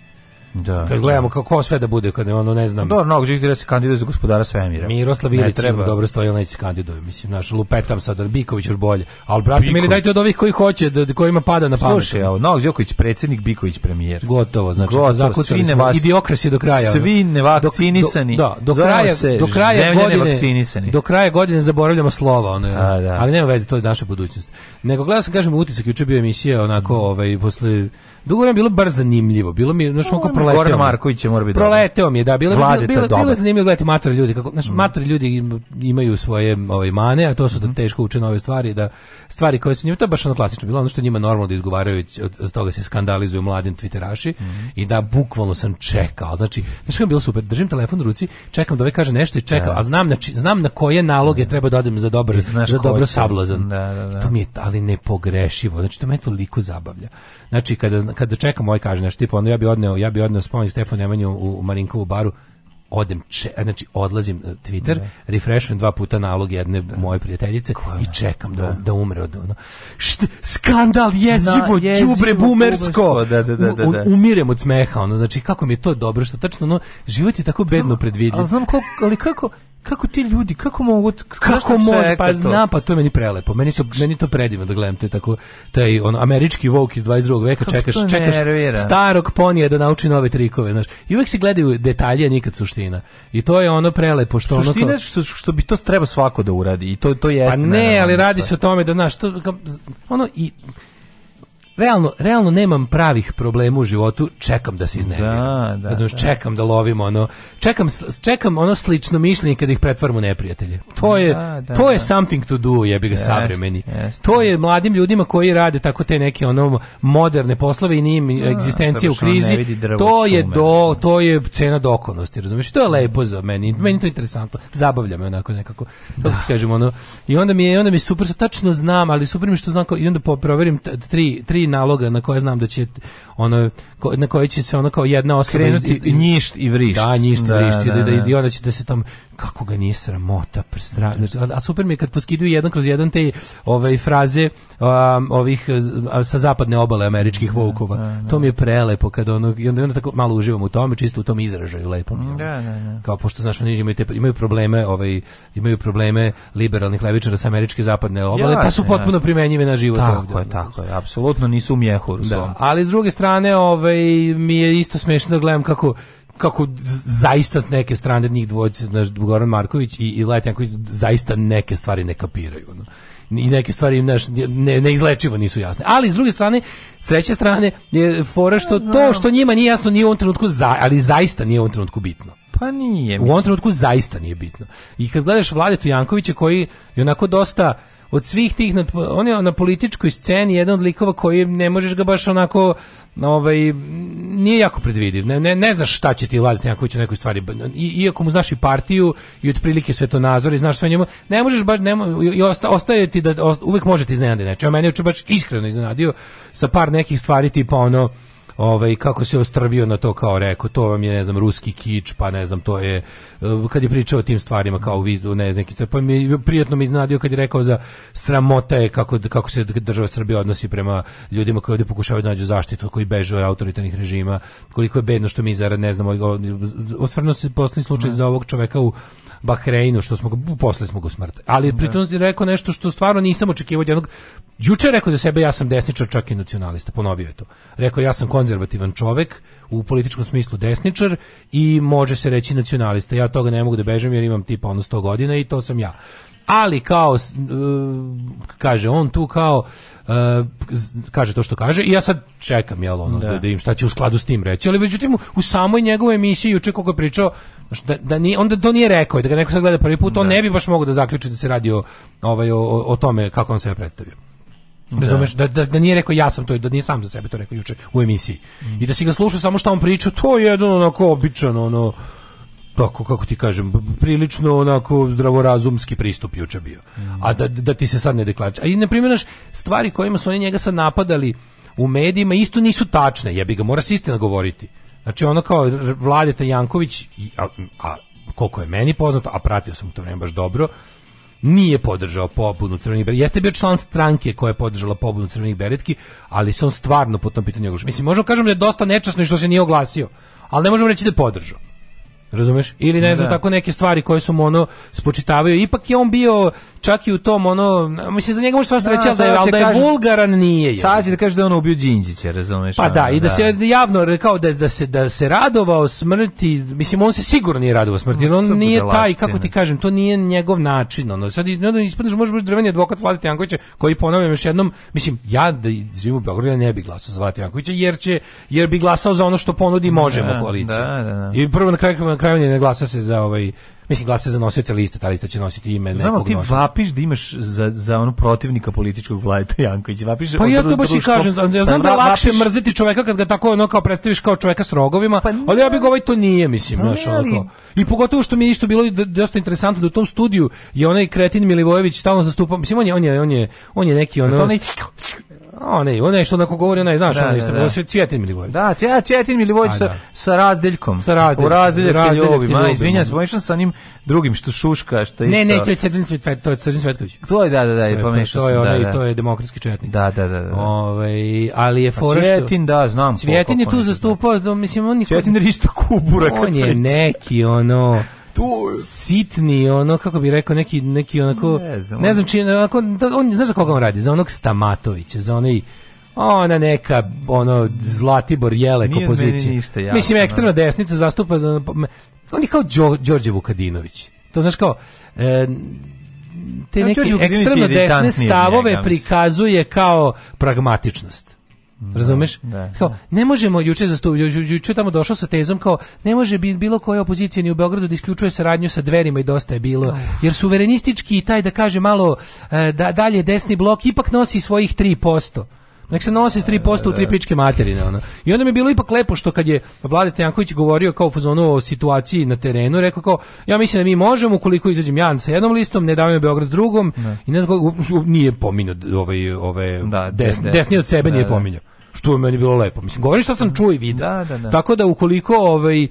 Da. Kad gledamo kako sve da bude kad ne ono ne znam. Dobro, mnogo žih da se kandiduje za gospodara svemira. Miroslav Ilić treba dobro stoji onaj se kandiduje. Mislim naš lupetam sad Biković je bolje. Al brate meni dajte od ovih koji hoće da, da kojima pada na pamet. Slušaj, evo Novak Đoković predsednik Biković premijer. Gotovo, znači zakucali smo vas, idiokrasi do kraja. Svi nevakcinisani. Do, do, do kraja se, do kraja godine vakcinisani. Do kraja godine zaboravljamo slova ono. A, da. Ali nema veze, to je naša budućnost. Nego gledao sam kažem utisak juče bio emisija onako ovaj posle Dugo je bilo bar zanimljivo. Bilo mi, znači, onko proleteo. Goran Marković je mora biti. Proleteo mi je, da, bilo bilo bilo, bilo zanimljivo gledati matori ljudi kako, znači, mm. matori ljudi imaju svoje ove ovaj, mane, a to su da mm-hmm. teško uče nove stvari, da stvari koje su njima to je baš ono klasično bilo, ono što njima normalno da izgovaraju, od toga se skandalizuju mladim twitteraši mm. i da bukvalno sam čekao. Znači, znači kako bilo super, držim telefon u ruci, čekam da ovaj kaže nešto i čekam, da. a znam znači znam na koje naloge da. treba da odem za dobro, za dobro sablazan. Da, da, da. To mi je ali nepogrešivo. Znači to me toliko zabavlja. Znači kada kada čekam moj ovaj kaže nešto tipa, ono ja bi odneo, ja bi odneo spomenik Stefan Nemanju u, u Marinkovu baru, odem, če, znači odlazim na e, Twitter, da. refreshujem dva puta nalog jedne da. moje prijateljice Koja? i čekam da, da, da umre od ono. Št, skandal jezivo, na, da, bumersko. Da, da, da, da, da. U, da, da. umirem od smeha, ono, znači kako mi je to dobro što tačno ono život je tako bedno predvidljiv. Ali, ali znam koliko, ali kako kako ti ljudi, kako mogu, kako može, pa znam, pa to je meni prelepo, meni, su, meni to predivno da gledam, to je tako, taj on, američki vok iz 22. veka, kako čekaš, čekaš starog ponija da nauči nove trikove, znaš, i uvek se gledaju detalje, nikad suština, i to je ono prelepo, što suština ono kao, što, što bi to treba svako da uradi, i to, to jeste. Pa ne, ne ali radi se o tome da, znaš, to, ono, i realno, realno nemam pravih problema u životu, čekam da se iznerviram. Da, da, znači, da, čekam da lovim ono, čekam, čekam ono slično mišljenje kada ih pretvaram u neprijatelje. To da, je, da, da, to je something to do, jebi ga yes, savremeni. Yes, to je mladim ljudima koji rade tako te neke ono moderne poslove i nije da, egzistencija u krizi. To je šume, do, to je cena dokonosti, razumiješ? To je lepo za meni, meni to je interesantno, zabavlja me onako nekako, kako ti da. kažem, ono, i onda mi je, onda mi super, sa tačno znam, ali super mi što znam, i onda proverim tri, tri naloga na koje znam da će ono na koje će se ona kao jedna osoba krenuti iz, iz, njišt i vrišt. Da, njišt i da, vrišt, da, da, da, da, i onda će da se tam kako ga nije sramota prstra znači, a, super mi je kad poskiduju jedan kroz jedan te ove ovaj, fraze um, ovih sa zapadne obale američkih da, vokova da, da. to mi je prelepo kad ono i onda, onda tako malo uživam u tome čisto u tom izražaju lepo mi je da, kao pošto znaš oni imaju te, imaju probleme ovaj imaju probleme liberalnih levičara sa američke zapadne obale ja, pa su potpuno primenjive na život tako ovdje, je tako je apsolutno nisu u mjehuru da, ali s druge strane ovaj mi je isto smešno da gledam kako kako zaista s neke strane njih dvojice, naš Goran Marković i, i Lajtan koji zaista neke stvari ne kapiraju. Ono i neke stvari naš, ne, neizlečivo nisu jasne. Ali s druge strane, s treće strane je fora što to što njima nije jasno nije u ovom trenutku, za, ali zaista nije u ovom trenutku bitno. Pa nije. Mislim. U ovom trenutku zaista nije bitno. I kad gledaš Vladetu Jankovića koji je onako dosta od svih tih on je na političkoj sceni jedan od likova koji ne možeš ga baš onako ovaj nije jako predvidiv. Ne, ne, ne znaš šta će ti laditi ako će nekoj stvari. I, iako mu znaš i partiju i otprilike svetonazor i znaš sve o njemu, ne možeš baš ne i osta, ostaje ti da osta, uvek možete iznenaditi nečemu. Mene je baš iskreno iznenadio sa par nekih stvari tipa ono ovaj, kako se ostrvio na to kao rekao, to vam je, ne znam, ruski kič, pa ne znam, to je, eh, kad je pričao o tim stvarima kao u vizu, ne znam, pa mi prijatno mi iznadio kad je rekao za sramota je kako, kako se država Srbija odnosi prema ljudima koji ovdje pokušavaju da nađu zaštitu, koji beže od autoritarnih režima, koliko je bedno što mi zarad, ne znam, osvrnuo se poslednji slučaj ne. za ovog čoveka u Bahreinu što smo ga posle smo ga smrt. Ali pritom je rekao nešto što stvarno nisam očekivao jednog juče rekao za sebe ja sam desničar čak i nacionalista, ponovio je to. Rekao ja sam konzervativan čovek, u političkom smislu desničar i može se reći nacionalista. Ja toga ne mogu da bežem jer imam tipa ono 100 godina i to sam ja. Ali kao, e, kaže, on tu kao, e, kaže to što kaže i ja sad čekam, jel, ono, da, da im šta će u skladu s tim reći. Ali međutim, u samoj njegovoj emisiji juče koga je pričao, da, da nije, onda to nije rekao, da ga neko sad gleda prvi put, on da. ne bi baš mogao da zaključi da se radi o, ovaj, o, o tome kako on sebe predstavio. Razumeš da. da, da, nije rekao ja sam to da nije sam za sebe to rekao juče u emisiji. Mm. I da si ga slušao samo što on priča, to je jedan onako običan ono tako kako ti kažem, prilično onako zdravorazumski pristup juče bio. Mm. A da, da ti se sad ne deklariče. A i ne primjenaš stvari kojima su oni njega sad napadali u medijima isto nisu tačne, jebi ga, mora se istina govoriti. Znači ono kao Vladeta Janković, a, a koliko je meni poznato, a pratio sam u to vreme baš dobro, nije podržao pobunu crvenih beretki. Jeste bio član stranke koja je podržala pobunu crvenih beretki, ali se on stvarno po tom pitanju oglašao. Mislim, možemo kažem da je dosta nečasno i što se nije oglasio, ali ne možemo reći da je podržao. Razumeš? Ili ne znam, da. tako neke stvari koje su mu ono spočitavaju. Ipak je on bio čak i u tom ono mislim za njega može svašta da, reći da je al da je kažu, vulgaran nije je. Sad će da kaže da on ubio Đinđića, razumeš? Pa da, i da, da. se javno rekao da da se da se radovao smrti, mislim on se sigurno nije radovao smrti, on nije taj kako ti kažem, to nije njegov način, ono. Sad i no, ispadneš možeš biti drveni advokat Vlade Jankovića koji ponavljam još jednom, mislim ja da izvinim u Beogradu ne bih glasao za Vlade Jankovića jer će jer bi glasao za ono što ponudi da, možemo da, da, Da, I prvo na kraju na kraju ne glasa se za ovaj mislim glasa za nosioce liste, ta lista će nositi ime Znamo, nekog Znamo ti vapiš da imaš za, za onu protivnika političkog Vlajeta Janković, vapiš... Pa ja to baš i kažem, ja znam pa da je lakše vapiš... mrziti čoveka kad ga tako ono kao predstaviš kao čoveka s rogovima, pa, ali ja bih ovaj to nije, mislim, pa, znaš, onako. I pogotovo što mi je isto bilo dosta interesantno da u tom studiju je onaj kretin Milivojević stalno zastupao, mislim, on je, on je, on je, on je neki pa ono... A ne, onaj što onako govori, naj, znaš, da, onaj što da, da. Cvjetin Milivojević. Da, cvjet, Cvjetin Milivojević sa, da. sa razdeljkom. Sa razdeljkom. U razdeljak ljubima. Izvinjam se, pomešao sa onim drugim što šuška, što isto... Ne, ne, to je Cvjetin Cvetković, to je Srđan Cvetković. To je, da, da, da, je pomešao sam, da, da. To je demokratski četnik. Da, da, da. da. Ove, ovaj, ali je fora što... Cvjetin, da, znam. Cvjetin je tu zastupao, da, mislim, on... Cvjetin je isto kuburak. On je neki, ono tu sitni ono kako bi rekao neki neki onako ne znam, ne znam čije onako on znaš za koga on radi za onog Stamatovića za onaj ona neka ono Zlatibor Jele kompozicija. Ništa, Mislim ekstremna desnica zastupa on je kao Đo, Đorđe Vukadinović. To znaš kao e, te neke ekstremno desne stavove njega, prikazuje kao pragmatičnost. Da, Razumeš? Da, kao, ne možemo juče za ju, juče tamo došao sa tezom kao ne može biti bilo koja opozicija ni u Beogradu da isključuje saradnju sa dverima i dosta je bilo. Jer suverenistički i taj da kaže malo e, da, dalje desni blok ipak nosi svojih 3% nek se nosi s 3% u tri pičke materine. Ono. I onda mi je bilo ipak lepo što kad je Vladeta Janković govorio kao u fazonu o situaciji na terenu, rekao kao, ja mislim da mi možemo ukoliko izađem ja sa jednom listom, ne davim Beograd s drugom, ne. Da. i ne znam, nije pominjao ovaj, ove, da, desni, desni, desni od sebe da, nije da. pominjao što je meni bilo lepo. Mislim, govori što sam da. čuo i vidio. Da, da, da. Tako da ukoliko ovaj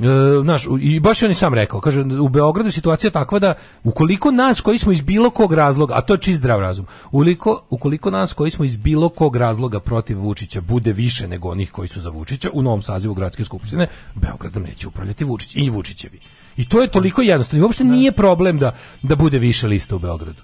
E, naš, i baš je on i sam rekao, kaže, u Beogradu situacija takva da ukoliko nas koji smo iz bilo kog razloga, a to je čist zdrav razum, ukoliko, ukoliko nas koji smo iz bilo kog razloga protiv Vučića bude više nego onih koji su za Vučića u novom sazivu gradske skupštine, Beogradom neće upravljati Vučić i Vučićevi. I to je toliko jednostavno. I uopšte da. nije problem da, da bude više lista u Beogradu.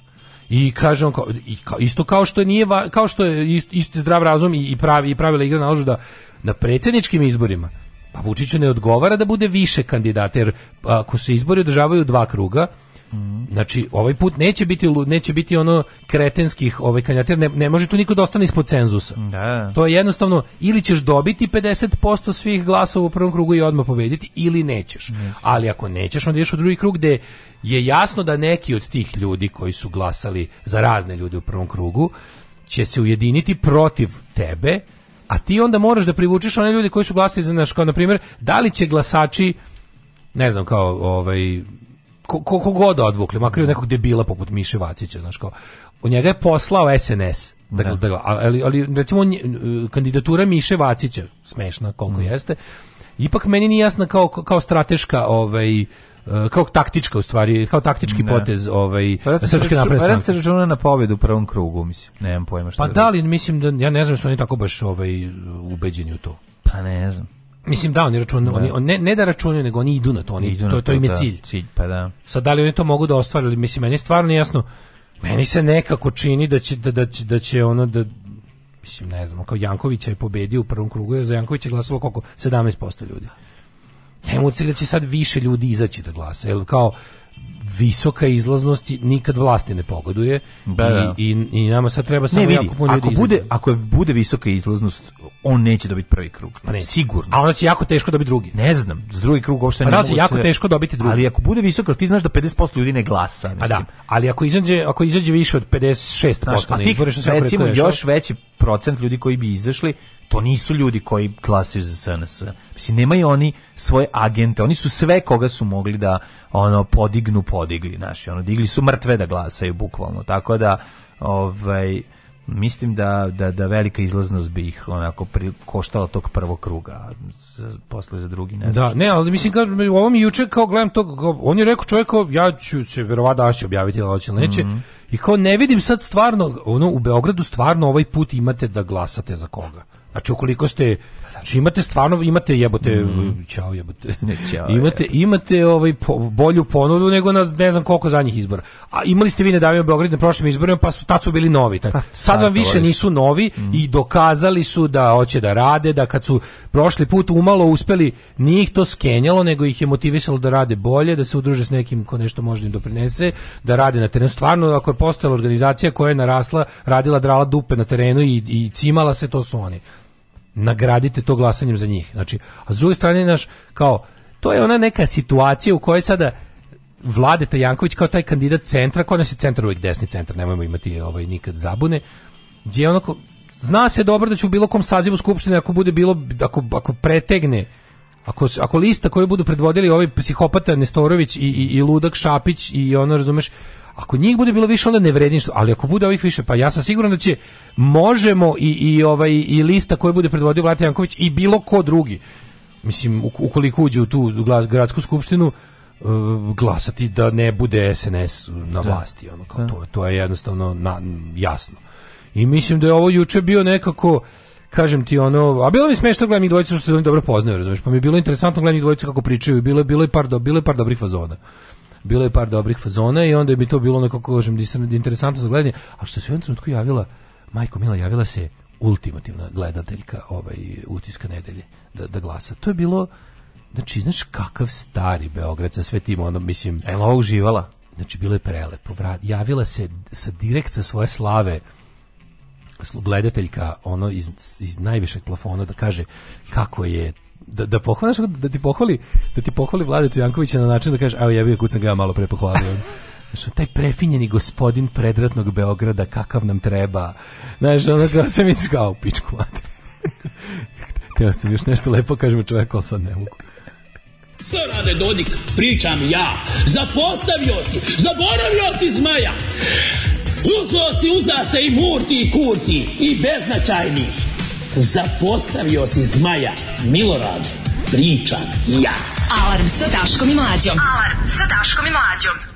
I kažem kao, i kao, isto kao što nije kao što je isti zdrav razum i, i pravi i pravila igra nalažu da na predsjedničkim izborima Pa Vučiću ne odgovara da bude više kandidata, jer ako se izbori održavaju dva kruga, Mm. Znači, ovaj put neće biti neće biti ono kretenskih ovaj kandidat, ne, ne može tu niko da ostane ispod cenzusa. Da. To je jednostavno ili ćeš dobiti 50% svih glasova u prvom krugu i odmah pobediti ili nećeš. Mm. Ali ako nećeš, onda ideš u drugi krug gde je jasno da neki od tih ljudi koji su glasali za razne ljude u prvom krugu će se ujediniti protiv tebe a ti onda moraš da privučeš one ljudi koji su glasali za naš, kao na primjer, da li će glasači ne znam kao ovaj ko, ko god odvukli, makar nekog debila poput Miše Vacića, znaš kao. On njega je poslao SNS. Dakle, da. da. da ali, ali recimo kandidatura Miše Vacića, smešna koliko mm. jeste, ipak meni nije jasna kao, kao strateška ovaj, Eh, kao taktička u stvari, kao taktički ne. potez ovaj pa srpski napredak. napredne pa stranke. se računa na pobedu u prvom krugu, mislim. Nemam pojma šta. Pa da li mislim da ja ne znam su oni tako baš ovaj ubeđeni u to. Pa ne znam. Mislim da oni računaju, da. oni ne, ne da računaju, nego oni idu na to, oni idu to, to, to im je da, cilj. cilj pa da. Sad da li oni to mogu da ostvare, mislim meni stvarno jasno. Meni se nekako čini da će da, da će da će ono da mislim ne znam, kao Jankovića je pobedio u prvom krugu, jer za Jankovića je glasalo koliko 17% ljudi njemu cilj da će sad više ljudi izaći da glasa. Jel, kao, visoka izlaznost nikad vlasti ne pogoduje da, da. I, i, i, nama sad treba samo ne, vidi, jako puno ako bude, izlazi. ako je bude visoka izlaznost on neće dobiti prvi krug pa ne. sigurno a onda će jako teško dobiti drugi ne znam za drugi krug uopšte pa ne da, mogu da jako teško dobiti drugi ali ako bude visoka ti znaš da 50% ljudi ne glasa pa da, mislim. A da ali ako izađe ako izađe više od 56% znaš, a ti, recimo još veći procent ljudi koji bi izašli to nisu ljudi koji glasaju za SNS. Mislim, nemaju oni svoje agente, oni su sve koga su mogli da ono podignu, podigli, naši, ono, digli su mrtve da glasaju, bukvalno, tako da, ovaj, mislim da, da, da velika izlaznost bi ih onako pri, koštala tog prvog kruga za, posle za drugi ne da ne ali mislim kad u ovom juče kao gledam tog on je rekao čovjek ja ću se verovatno da će objaviti da hoće neće mm -hmm. i kao ne vidim sad stvarno ono u Beogradu stvarno ovaj put imate da glasate za koga Znači ukoliko ste znači imate stvarno imate jebote mm. ćao jebote. Ne, ćao, imate jebote. imate ovaj po, bolju ponudu nego na ne znam koliko zadnjih izbora. A imali ste vi nedavno Beograd na prošlim izborima pa su tad su bili novi. Tako. Sad vam više nisu novi mm. i dokazali su da hoće da rade, da kad su prošli put umalo uspeli, nije ih to skenjalo, nego ih je motivisalo da rade bolje, da se udruže s nekim ko nešto može da im doprinese, da rade na terenu. Stvarno, ako je postala organizacija koja je narasla, radila drala dupe na terenu i, i cimala se, to su oni nagradite to glasanjem za njih. Znači, a s druge strane, naš, kao, to je ona neka situacija u kojoj sada Vladeta Janković kao taj kandidat centra, kod nas je centar uvijek desni centar, nemojmo imati ovaj, nikad zabune, gdje je onako, zna se dobro da će u bilo kom sazivu skupštine, ako bude bilo, ako, ako pretegne, ako, ako lista koju budu predvodili ovi ovaj psihopata Nestorović i, i, i Ludak Šapić i ono, razumeš, Ako njih bude bilo više onda ne vredim što, ali ako bude ovih više, pa ja sam siguran da će možemo i, i ovaj i lista koji bude predvodio Vlada Janković i bilo ko drugi. Mislim ukoliko uđe u tu gradsku skupštinu eh, glasati da ne bude SNS na da. vlasti, ono kao da. to, to je jednostavno na, jasno. I mislim da je ovo juče bio nekako kažem ti ono, a bilo mi smešno gledam i dvojicu što se oni dobro poznaju, razumeš, pa mi je bilo interesantno gledam i dvojicu kako pričaju, bilo je bilo je par do, bilo je par dobrih fazona bilo je par dobrih fazona i onda je mi to bilo nekako, kažem, interesantno za gledanje, a što se u jednom trenutku javila, majko Mila, javila se ultimativna gledateljka ovaj, utiska nedelje da, da glasa. To je bilo, znači, znaš kakav stari Beograd sa sve tim, ono, mislim... Ela uživala? Znači, bilo je prelepo. Javila se sa direkt sa svoje slave gledateljka ono iz, iz najvišeg plafona da kaže kako je da, da pohvališ, da ti pohvali, da ti pohvali Vladetu Jankovića na način da kažeš, aj jebi ga, kucam ga ja malo pre pohvalio. Znaš, taj prefinjeni gospodin predratnog Beograda, kakav nam treba. Znaš, ono kao se misliš kao, pičku, mate. Teo sam još nešto lepo, kažem čoveku ali sad ne mogu. Šta rade Dodik? Pričam ja. Zapostavio si, zaboravio si zmaja. Uzo si, uza se i murti i kurti i beznačajni. Zapostavio si zmaja, Milorad, pričam ja. Alarm sa Daškom i Mlađom. Alarm sa Daškom i Mlađom.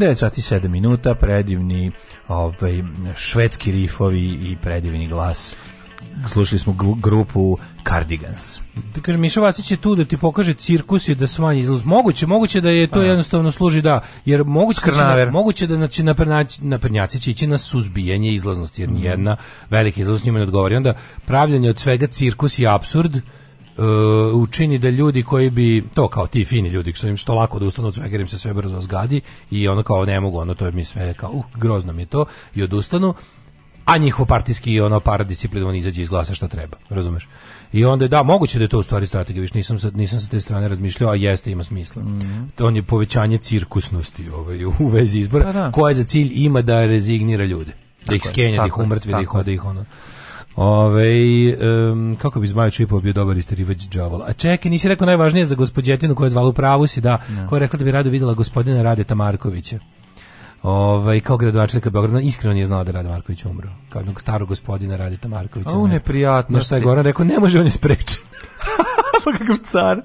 9 sati 7 minuta, predivni ovaj, švedski rifovi i predivni glas. Slušali smo grupu Cardigans. Da kaže Miša Vasić je tu da ti pokaže cirkus i da smanji izlaz. Moguće, moguće da je to A. jednostavno služi da jer moguće Skrnaver. da moguće da znači na naprednjaci će ići na suzbijanje izlaznosti jer mm. jedna velika izlaznost njima ne odgovori. Onda pravljanje od svega cirkus i apsurd, uh, učini da ljudi koji bi to kao ti fini ljudi što im što lako da ustanu od svega im se sve brzo zgadi i ono kao ne mogu ono to je mi sve kao uh, grozno mi je to i odustanu a njihov partijski ono par paradisciplinovan izađe iz glasa što treba, razumeš? I onda da, moguće da je to u stvari strategija, viš nisam sa, nisam sa te strane razmišljao, a jeste, ima smisla. Mm. To on je povećanje cirkusnosti ovaj, u vezi izbora, pa da. koja za cilj ima da rezignira ljude, da tako ih skenja, da ih umrtvi, da ih ode, ih ono. Ove, um, kako bi Zmaj Čipov bio dobar istarivač džavola. A čekaj, nisi rekao najvažnije za gospođetinu koja je zvala u pravu si, da, ne. koja je rekla da bi rado videla gospodina Radeta Markovića. Ovaj kao gradonačelnika Beograda iskreno nije znao da Rade Marković umro. Kao jednog starog gospodina Radeta Markovića. Au neprijatno. No što je Goran rekao ne može on je sprečiti. pa kakav car.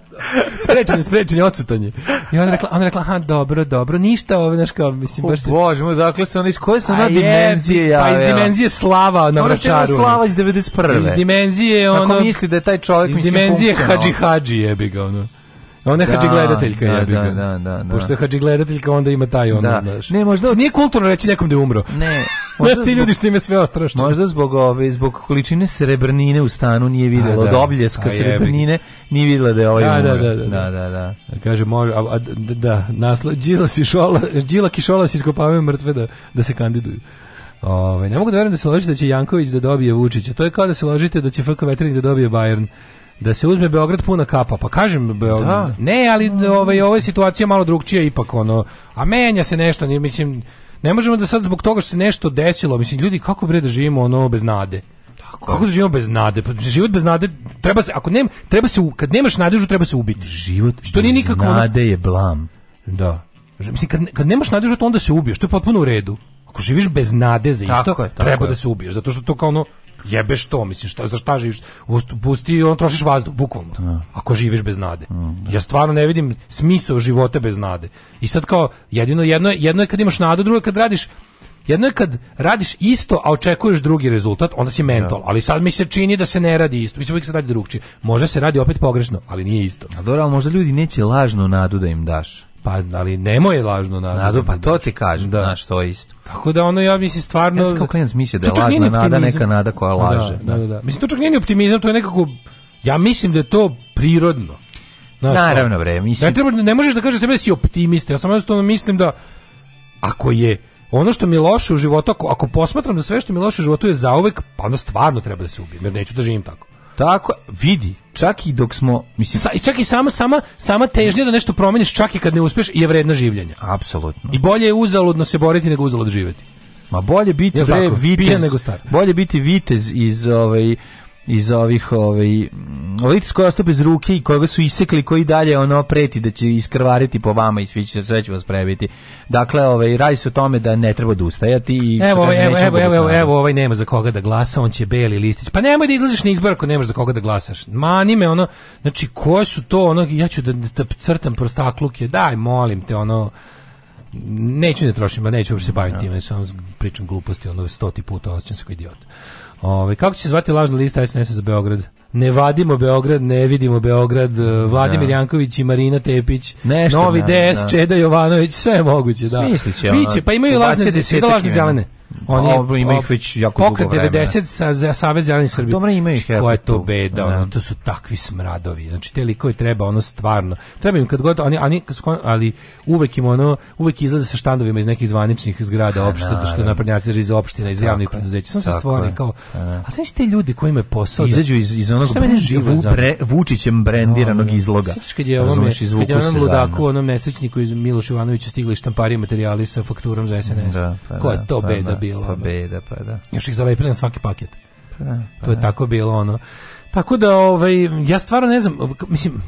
sprečenje, sprečenje, odsutanje. I ona rekla, ona rekla, ha, dobro, dobro, ništa, ovo, znaš kao, mislim, baš... Se... Bože moj, dakle se ona, iz koje se ona dimenzije ja, Pa iz dimenzije slava na vračaru. Ona slava iz 91. Iz dimenzije, ono... Kako misli da je taj čovjek, iz dimenzije hađi hađi jebi ga, ono. Ona je hađi gledateljka, da, da, da, da, Pošto je hađi gledateljka, onda ima taj ono, da. znaš. Ne, možda... Nije kulturno reći nekom da je umro. Ne. Možda ti ljudi što ime sve ostrašće. Možda zbog ove, zbog količine srebrnine u stanu nije videla, od obljeska srebrnine nije videla da je ovaj umro. Da, da, da. da, da. Kaže, može, a, a, da, naslo, Đilas i Šola, Đilak i Šola se iskopavaju mrtve da, da se kandiduju. Ove, ne mogu da verujem da se ložite da će Janković da dobije Vučića. To je kao da se ložite da će FK Veternik da dobije Bayern da se uzme Beograd puna kapa. Pa kažem Beograd. Da. Ne, ali mm. ovaj ova situacija malo drugčija ipak ono. A menja se nešto, ne mislim ne možemo da sad zbog toga što se nešto desilo, mislim ljudi kako bre da živimo ono bez nade. Tako. Kako da živimo bez nade? Pa život bez nade treba se ako nema treba se kad nemaš nadežu treba se ubiti. Život što nije nikako nade je blam. Da. Mislim kad, kad nemaš nadežu to onda se ubiješ, to je potpuno u redu. Ako živiš bez nade za isto, tako je, tako treba je. da se ubiješ, zato što to kao ono jebeš to, mislim, šta, za šta živiš? Pusti, ono, trošiš vazduh, bukvalno, da. ako živiš bez nade. Mm, da. Ja stvarno ne vidim smisao života bez nade. I sad kao, jedino, jedno, jedno je kad imaš nadu, drugo je kad radiš, jedno je kad radiš isto, a očekuješ drugi rezultat, onda si mentol. Da. Ali sad mi se čini da se ne radi isto. Mislim, uvijek se radi drugčije. Možda se radi opet pogrešno, ali nije isto. A dobro, ali možda ljudi neće lažno nadu da im daš. Pa, ali nemoj je lažno nada. Nadu, pa to ti kažem, da. znaš, to isto. Tako da ono, ja mislim, stvarno... Ja sam kao klinac mislio da je lažna nada, neka nada koja pa da, laže. Da, da, da, da. Mislim, to čak nije ni optimizam, to je nekako... Ja mislim da je to prirodno. Znaš, Naravno, bre, mislim... Da, ne, ne možeš da kažeš sebe da si optimista, ja samo jednostavno mislim da ako je ono što mi je loše u životu, ako, ako posmatram da sve što mi je loše u životu je zauvek, pa onda stvarno treba da se ubijem, jer neću da živim tako. Tako, vidi, čak i dok smo, mislim, Sa, čak i sama sama sama težnja da nešto promeniš, čak i kad ne uspeš, je vredna življenja. Apsolutno. I bolje je uzaludno se boriti nego uzalud živjeti. Ma bolje biti bre vitez, nego star. Bolje biti vitez iz ovaj iz ovih ovaj ovih koji ostupi iz ruke i koga su isekli koji dalje ono preti da će iskrvariti po vama i svi će sve će vas prebiti. Dakle, ovaj radi se o tome da ne treba odustajati i Evo, da ovaj, evo, evo, evo, evo, evo, ovaj nema za koga da glasa, on će beli listić. Pa nemoj da izlaziš na izbor ako nemaš za koga da glasaš. Ma me ono, znači ko su to ono ja ću da, da crtam je. daj molim te ono neću da trošim, neću uopšte se baviti da. time, samo pričam gluposti, ono 100 puta osjećam se kao idiot. Ove, kako će se zvati lažna lista SNS za Beograd? Ne vadimo Beograd, ne vidimo Beograd, e, Vladimir ja. Da. Janković i Marina Tepić, Nešto, Novi ja, da, DS, ja. Da. Čeda Jovanović, sve je moguće, da. Smisliće, Biće, pa imaju lažne, lažne zelene. Oni Ovo, ima ih već jako dugo vremena. 90 sa za Savez Zeleni Srbije. Dobro ima ih. Znači, Koja je to beda, da. ono, to su takvi smradovi. Znači te likove treba ono stvarno. Treba im kad god oni oni ali uvek im ono uvek izlaze sa štandovima iz nekih zvaničnih zgrada opština da, što naprednjaci iz opština iz javnih preduzeća. Samo se stvori kao da. a sve te ljudi koji je posao da- izađu iz iz onog vre, Vučićem brendiranog no, izloga. Sećaš kad je ovom kad je onom ludaku, onom nesrećniku iz Miloš Ivanoviću stigli štampari materijali sa fakturom za SNS. Da, pa, Koja je to pa beda? da, bilo. Pa da. beda, pa da. Još ih zalepili na svaki paket. Pa da, pa to je da. tako bilo ono. Tako da, ovaj, ja stvarno ne znam, mislim,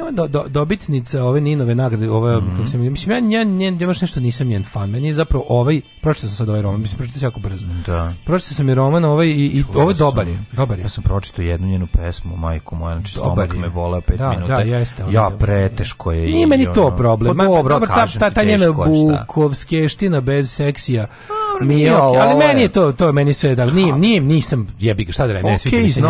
Evo do, do, dobitnica ove Ninove nagrade, ove, mm -hmm. kako se mislim, ja, ja, ne ja baš nešto nisam njen fan, meni je zapravo ovaj, pročitao sam sad ovaj roman, mislim, pročitao jako brzo. Da. Pročitao sam i roman, ovaj, i, i Čuo ovaj dobar je, dobar je. Ja sam pročitao jednu njenu pesmu, majko moja, znači dobar stomak je. me vola pet da, minuta. Da, jeste. Ja, preteško je. Nije meni to problem. Pa dobro, Ma, dobro kažem ta, ta, ta njena Bukovskeština bez seksija. A, dobro, mi je, okay, ali meni je to, to meni sve da nije, nije, nisam jebi šta da radim, ne sviđa mi se.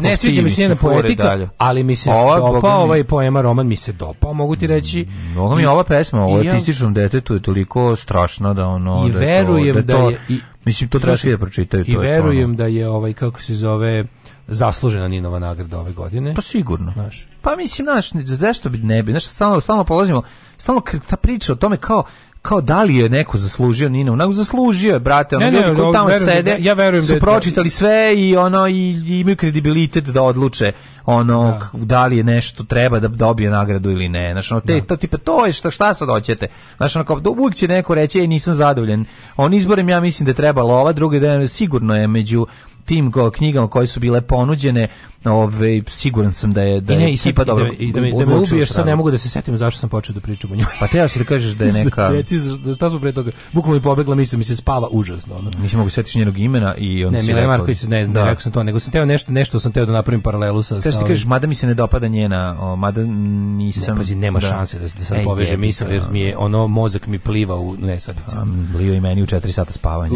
Ne sviđa mi se poetika, ali mi se dopao ovaj poema roman mi se dopao, mogu ti reći. Mnogo mi ova pesma o autističnom detetu je toliko strašna da ono I da verujem da, da je i Mislim, to treba svi da pročitaju. I to verujem da je, ovaj, kako se zove, zaslužena Ninova nagrada ove godine. Pa sigurno. Znaš. Pa mislim, znaš, zašto bi ne bi? Znaš, stalno, stalno polazimo, stalno ta priča o tome kao kao da li je neko zaslužio Nina, onako zaslužio je, brate, ono, ne, ljudi ne, tamo verujem, da- sede, ja verujem su da, pročitali sve i ono i, i imaju kredibilitet da odluče ono da. da. li je nešto treba da dobije nagradu ili ne. Znači, ono, te, da. to tipa to je šta šta sad hoćete. Znači, ono, kao, uvijek će neko reći ej nisam zadovoljen On izborem ja mislim da je trebalo ova druga da sigurno je među tim knjigama koje su bile ponuđene, ove, siguran sam da je da I ne, je da dobro. I da, me, da me ubiješ, sad ne mogu da se setim zašto sam počeo da pričam o njoj. Pa te ja si da kažeš da je neka... Reci, šta smo pre toga? Bukvalno mi pobegla mislim mi se spava užasno. Ono. Nisi mogu setiš njenog imena i on ne, si Mile Marković, ne znam, da. rekao sam to, nego sam teo nešto, nešto sam teo da napravim paralelu sa... Te što ti kažeš, mada mi se ne dopada njena, o, mada nisam... Ne, pazi, nema da. šanse da, da sad e, poveže misle, jer da. mi je, ono, mozak mi pliva u nesadicu. Um, pliva i meni u 4 sata spavanja.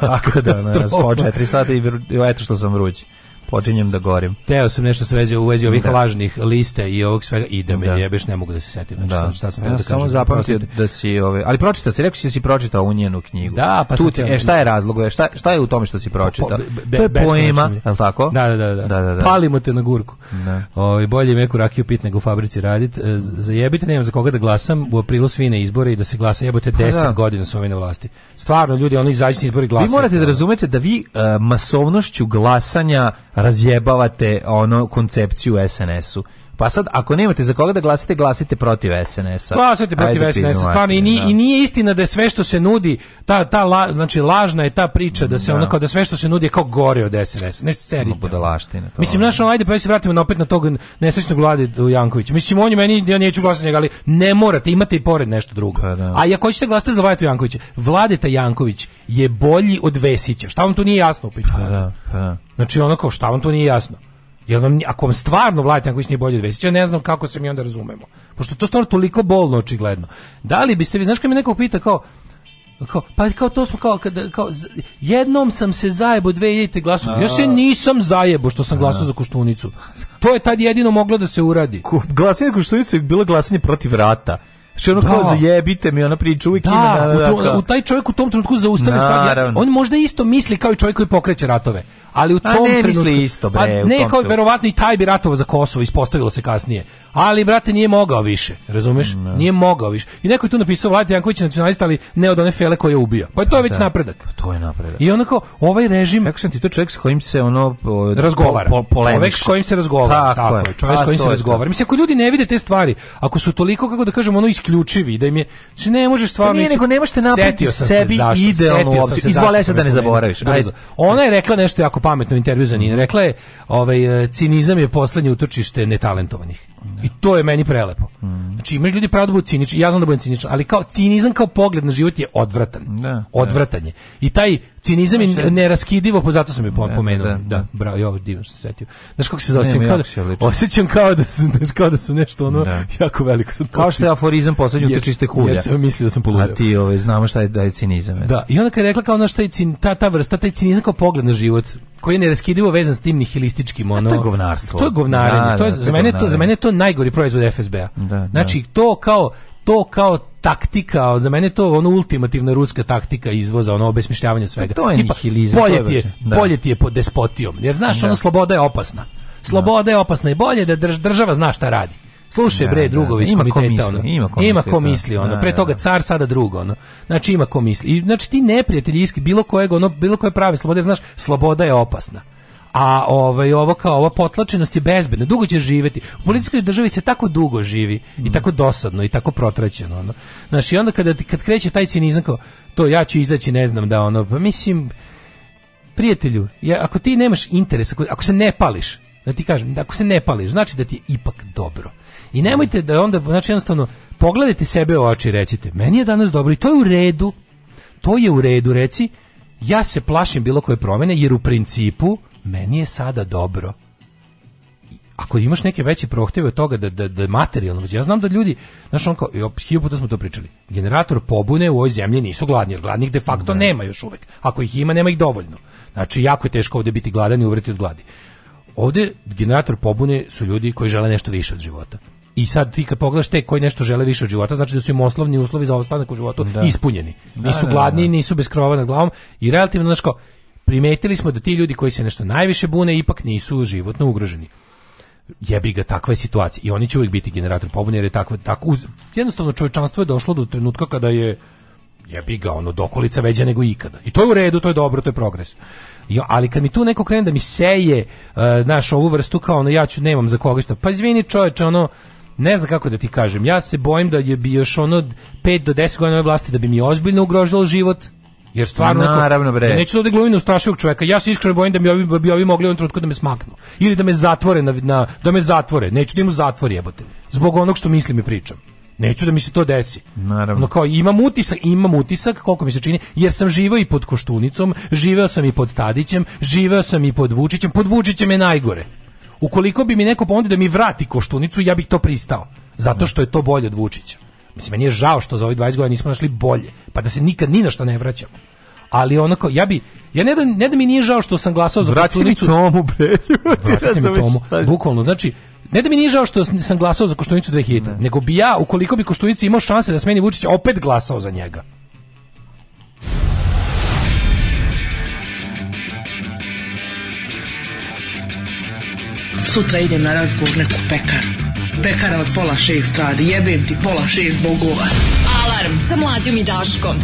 tako da, po 4 sata i eto što sam vruć. počinjem da gorim. Teo sam nešto se vezi u vezi ovih da. lažnih lista i ovog svega i da me da. jebeš ne mogu da se setim. Znači, da. Sam, šta sam ja da kažem, samo zapamtio da si ove, ovaj, ali pročitao si, rekao si da si pročitao u njenu knjigu. Da, pa tu, te, e, šta je razlog? E, šta, šta je u tome što si pročitao? to je poema, je li tako? Da, da, da, da, da. da, da Palimo te na gurku. Da. Ove, ovaj, bolje meku rakiju pit nego u fabrici radit. E, zajebite, nemam za koga da glasam. U aprilu svine izbore i da se glasa. Jebote, 10 pa da. godina su ove na vlasti. Stvarno, ljudi, oni izađu na izbori glasa. Vi morate da razumete da vi e, masovnošću glasanja razjebavate ono koncepciju SNS-u Pa sad, ako nemate za koga da glasite, glasite protiv SNS-a. Glasite protiv SNS-a, stvarno. I, ni, da. I nije istina da je sve što se nudi, ta, ta la, znači, lažna je ta priča da se da. onako, da sve što se nudi je kao gore od SNS-a. Ne serite. budalaštine. To Mislim, znaš, ono, ajde, pa se vratimo opet na tog nesrećnog vlade Jankovića. Mislim, on je meni, ja neću glasati njega, ali ne morate, imate i pored nešto drugo. Pa, da. A ako ćete glasati za Vajetu Jankovića, Vladeta Janković je bolji od Vesića. Šta vam tu nije jasno u Pa, da, pa, da. Znači, ono kao, šta vam tu nije jasno? Jer vam, ako vam stvarno vladite ako nije bolje od Vesića, ja ne znam kako se mi onda razumemo. Pošto to stvarno toliko bolno očigledno. Da li biste vi, znaš kad me neko pita kao, kao, pa kao to smo kao, kada, kao jednom sam se zajebo dve jedite glasu. Ja se nisam zajebo što sam glasao za Koštunicu. To je tad jedino moglo da se uradi. Glasanje Koštunicu je bilo glasanje protiv rata. Što ono da. kao zajebite mi, ona priča uvijek da, ima... Da, da, da, u taj čovjek u tom trenutku zaustavi svaki... On možda isto misli kao i čovjek koji pokreće ratove ali u tom a trenutku, isto bre, a pa ne, u tom kao verovatno i taj bi ratovao za Kosovo, ispostavilo se kasnije ali brate nije mogao više, razumeš? Ne. Da. Nije mogao više. I neko je tu napisao Vlad Janković nacionalista, ali ne od one fele koje je ubio. Pa je to je već da. napredak. Pa to je napredak. I onako ovaj režim, kako se ti to čovjek s kojim se ono o, razgovara, po, po, čovjek s kojim se razgovara, tako, tako je, čovjek s kojim se razgovara. Mislim ako ljudi ne vide te stvari, ako su toliko kako da kažemo ono isključivi, da im je znači ne može pa stvarno. Pa nije, nego nemaš te napraviti sebi se idealnu opciju. Izvole se da ne zaboraviš. Ajde. Ona je rekla nešto jako pametno u intervju za njih. Rekla je, ovaj e, cinizam je poslednje utočište netalentovanih. I to je meni prelepo. Mm. Znači, imaš ljudi pravo da budu cinični, ja znam da budem ciničan, ali kao cinizam kao pogled na život je odvratan. Da, da. Odvratanje. I taj cinizam je neraskidivo, po pa zato sam je pomenuo. Da, da, da. bravo, jo, divno što se setio. Znaš kako se da osjećam? Kao da, osjećam kao da sam, znaš, kao da sam nešto ono da. jako veliko. Sad kao što je aforizam poslednju te čiste hulje. Ja sam mislio da sam poludio. A ti ove, ovaj, znamo šta je, da je cinizam. Da, i onda kad je rekla kao ono šta je cin, ta, ta vrsta, taj cinizam kao pogled na život, koji je neraskidivo vezan s tim nihilističkim ono. A to je govnarstvo. To je govnarenje. Da, to je, da, za, mene to, za mene to najgori proizvod FSB-a. Da, Da, znači, to kao to kao taktika, za mene je to ono ultimativna ruska taktika izvoza, ono obesmišljavanje svega. To je Tipa, bolje ti je, da. bolje ti je pod despotijom. Jer znaš, da. ono sloboda je opasna. Sloboda je opasna i bolje da drž, država zna šta radi. Slušaj da, bre drugovi ima ko misli, ono, ima ko misli, ima ko misli ono. Pre toga car sada drugo ono. Znači ima ko misli. I znači ti neprijatelji bilo kojeg ono bilo koje prave slobode, znaš, sloboda je opasna a ovaj ovo kao ova potlačenost je bezbedna, dugo će živeti. U policijskoj državi se tako dugo živi i tako dosadno i tako protraćeno. Ono. Znaš, i onda kada kad kreće taj cinizam kao, to ja ću izaći, ne znam da ono, pa mislim, prijatelju, ja, ako ti nemaš interes, ako, ako se ne pališ, da ti kažem, da ako se ne pališ, znači da ti je ipak dobro. I nemojte da onda, znači jednostavno, pogledajte sebe u oči i recite, meni je danas dobro i to je u redu, to je u redu, reci, ja se plašim bilo koje promene jer u principu, meni je sada dobro ako imaš neke veće prohteve od toga da da da materijalno, ja znam da ljudi, znaš on kao i puta smo to pričali. Generator pobune u ovoj zemlji nisu gladni, jer gladnih de facto ne. nema još uvek. Ako ih ima, nema ih dovoljno. Znači jako je teško ovde biti gladan i uvreti od da gladi. Ovde generator pobune su ljudi koji žele nešto više od života. I sad ti kad pogledaš te koji nešto žele više od života, znači da su im osnovni uslovi za ostanak u životu da. ispunjeni. Da, nisu da, gladni, da, da, nisu bez krova nad glavom i relativno znači kao primetili smo da ti ljudi koji se nešto najviše bune ipak nisu životno ugroženi jebi ga takva je situacija i oni će uvijek biti generator pobune jer je takva tako jednostavno čovečanstvo je došlo do trenutka kada je jebi ga ono dokolica veđa nego ikada i to je u redu to je dobro to je progres I, ali kad mi tu neko krene da mi seje uh, naš ovu vrstu kao ono ja ću nemam za koga šta pa izvini čoveče ono ne znam kako da ti kažem ja se bojim da je bi još ono 5 do 10 godina ove vlasti da bi mi ozbiljno ugrožilo život Jer stvarno naravno bre. Ja neću da glumim ustrašivog čovjeka. Ja se iskreno bojim da mi ovi bi ovi mogli u trenutku da me smaknu ili da me zatvore na, na da me zatvore. Neću da im zatvor jebote. Zbog onog što mislim i pričam. Neću da mi se to desi. Naravno. Ono kao, imam utisak, imam utisak, koliko mi se čini, jer sam živeo i pod Koštunicom, živeo sam i pod Tadićem, živeo sam i pod Vučićem, pod Vučićem je najgore. Ukoliko bi mi neko ponudio da mi vrati Koštunicu, ja bih to pristao, zato što je to bolje od Vučića. Mislim, meni je žao što za ovih 20 godina nismo našli bolje, pa da se nikad ni na šta ne vraćamo. Ali onako, ja bi, ja ne da, ne da mi nije žao što sam glasao za Koštunicu. Vrati mi tomu, bre, ljudi, mi tomu, bukvalno, znači, ne da mi nije žao što sam glasao za Koštunicu 2000, ne. nego bi ja, ukoliko bi Koštunici imao šanse da smeni Vučića, opet glasao za njega. Sutra idem na razgovor neku pekaru Pekara od pola šest radi, jebem ti pola šest bogova. Alarm sa mlađom i Daškom.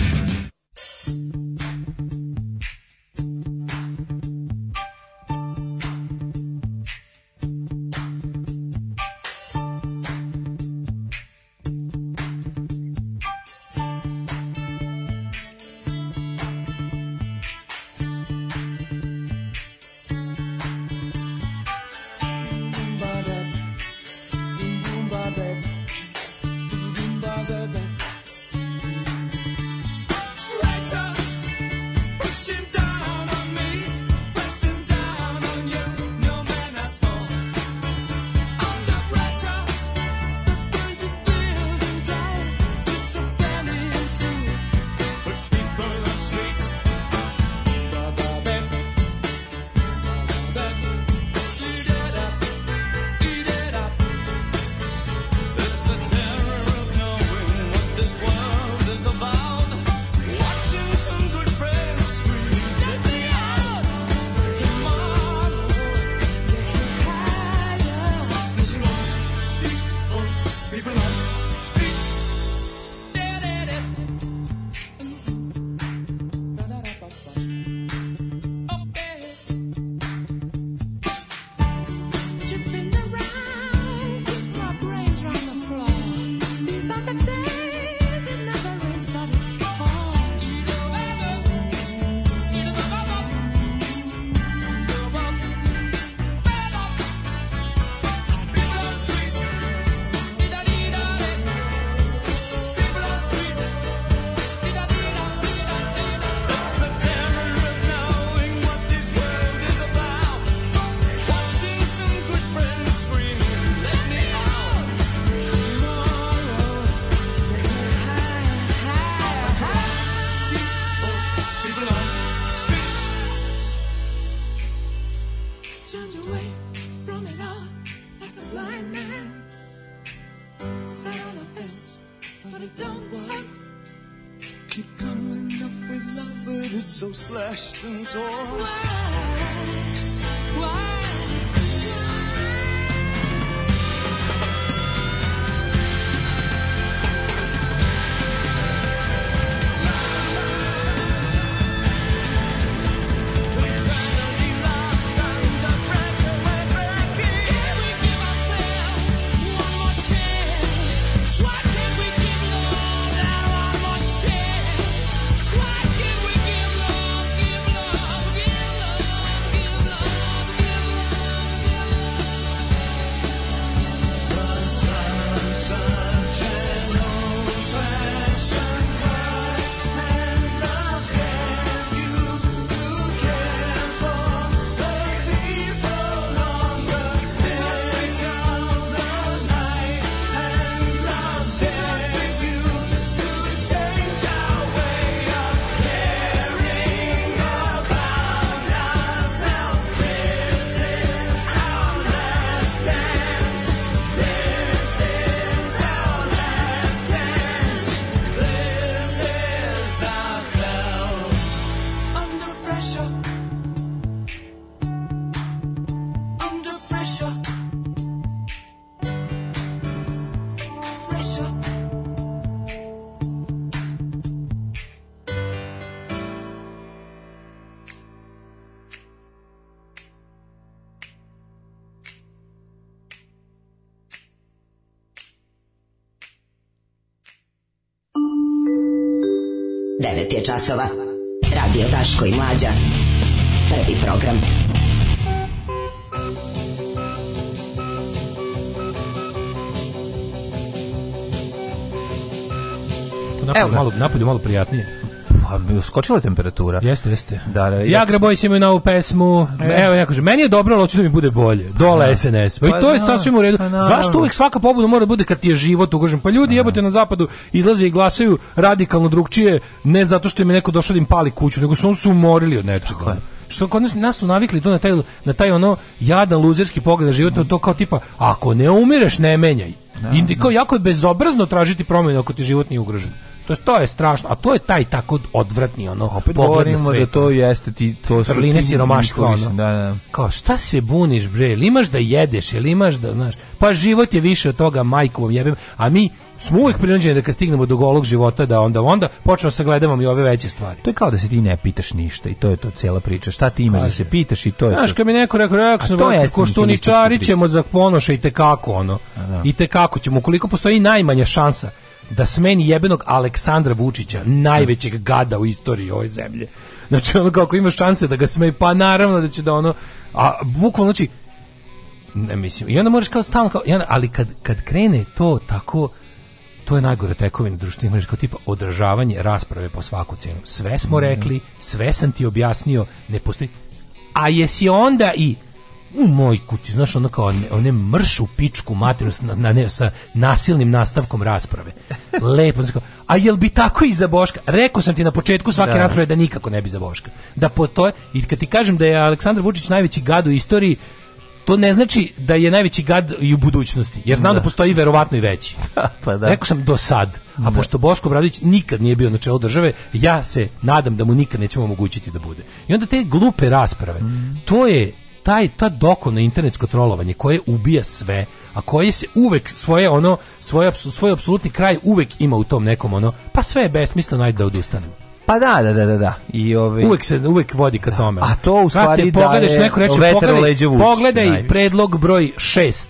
9 je časova. Radio Daško i Mlađa. Prvi program. Napolju, Evo malo, napolju malo prijatnije. A, skočila je temperatura. Jeste, jeste. Da, da, ja Boys imaju novu pesmu. E. Evo, ja kažem, meni je dobro, ali hoću da mi bude bolje. Dole da. pa, SNS. Pa, i to je da, sasvim u redu. Pa Zašto uvek svaka pobuda mora da bude kad ti je život ugrožen? Pa ljudi da. jebote na zapadu izlaze i glasaju radikalno drugčije, ne zato što im je neko došao da im pali kuću, nego su on su umorili od nečega što kod nas, nas su navikli to na taj, na taj ono jadan luzerski pogled na život, to kao tipa, ako ne umireš, ne menjaj. Da, I kao jako je bezobrazno tražiti promjenu ako ti život nije ugrožen. To, je, to je strašno, a to je taj tako odvratni ono. Opet govorimo da to jeste ti to su Frline siromaštva. Ono. Da, da. Kao šta se buniš bre? Jel imaš da jedeš, ili imaš da, znaš. Pa život je više od toga, majku jebem, a mi smo uvijek prinuđeni da kad stignemo do golog života da onda onda počnemo sa da sagledavamo i ove veće stvari. To je kao da se ti ne pitaš ništa i to je to cijela priča. Šta ti imaš Kaži. da se pitaš i to je. Znaš, kad mi neko rekao, rekao sam, ko što ni ćemo za ponoša i te kako ono. Da. I te kako ćemo, ukoliko postoji najmanja šansa da smeni jebenog Aleksandra Vučića, najvećeg gada u istoriji ove zemlje. Znači, ono kako imaš šanse da ga smeni, pa naravno da će da ono, a bukvalno znači, ne mislim, i onda moraš kao stalno, kao, onda, ali kad, kad krene to tako, to je najgore tekovine društva, imaš kao tipa održavanje rasprave po svaku cenu. Sve smo mhm. rekli, sve sam ti objasnio, ne postoji. A jesi onda i u moj kući, znaš, ono kao one, one mršu pičku materiju na, na, ne, sa nasilnim nastavkom rasprave. Lepo, znaš, kao, a jel bi tako i za Boška? Rekao sam ti na početku svake da. rasprave da nikako ne bi za Boška. Da po postoje, i kad ti kažem da je Aleksandar Vučić najveći gad u istoriji, to ne znači da je najveći gad i u budućnosti, jer znam da, da postoji verovatno i veći. pa da. Rekao sam do sad, a da. pošto Boško Bradić nikad nije bio na čelu države, ja se nadam da mu nikad nećemo omogućiti da bude. I onda te glupe rasprave, mm. to je taj, ta doko na internetsko trolovanje koje ubija sve, a koje se uvek svoje ono, svoj, svoj apsolutni kraj uvek ima u tom nekom ono, pa sve je besmisleno, ajde da odustanem Pa da, da, da, da. da. I ove uvek se uvek vodi ka tome. A to u stvari da pogledaš neko reče pogledaj, pogledaj najviše. predlog broj 6.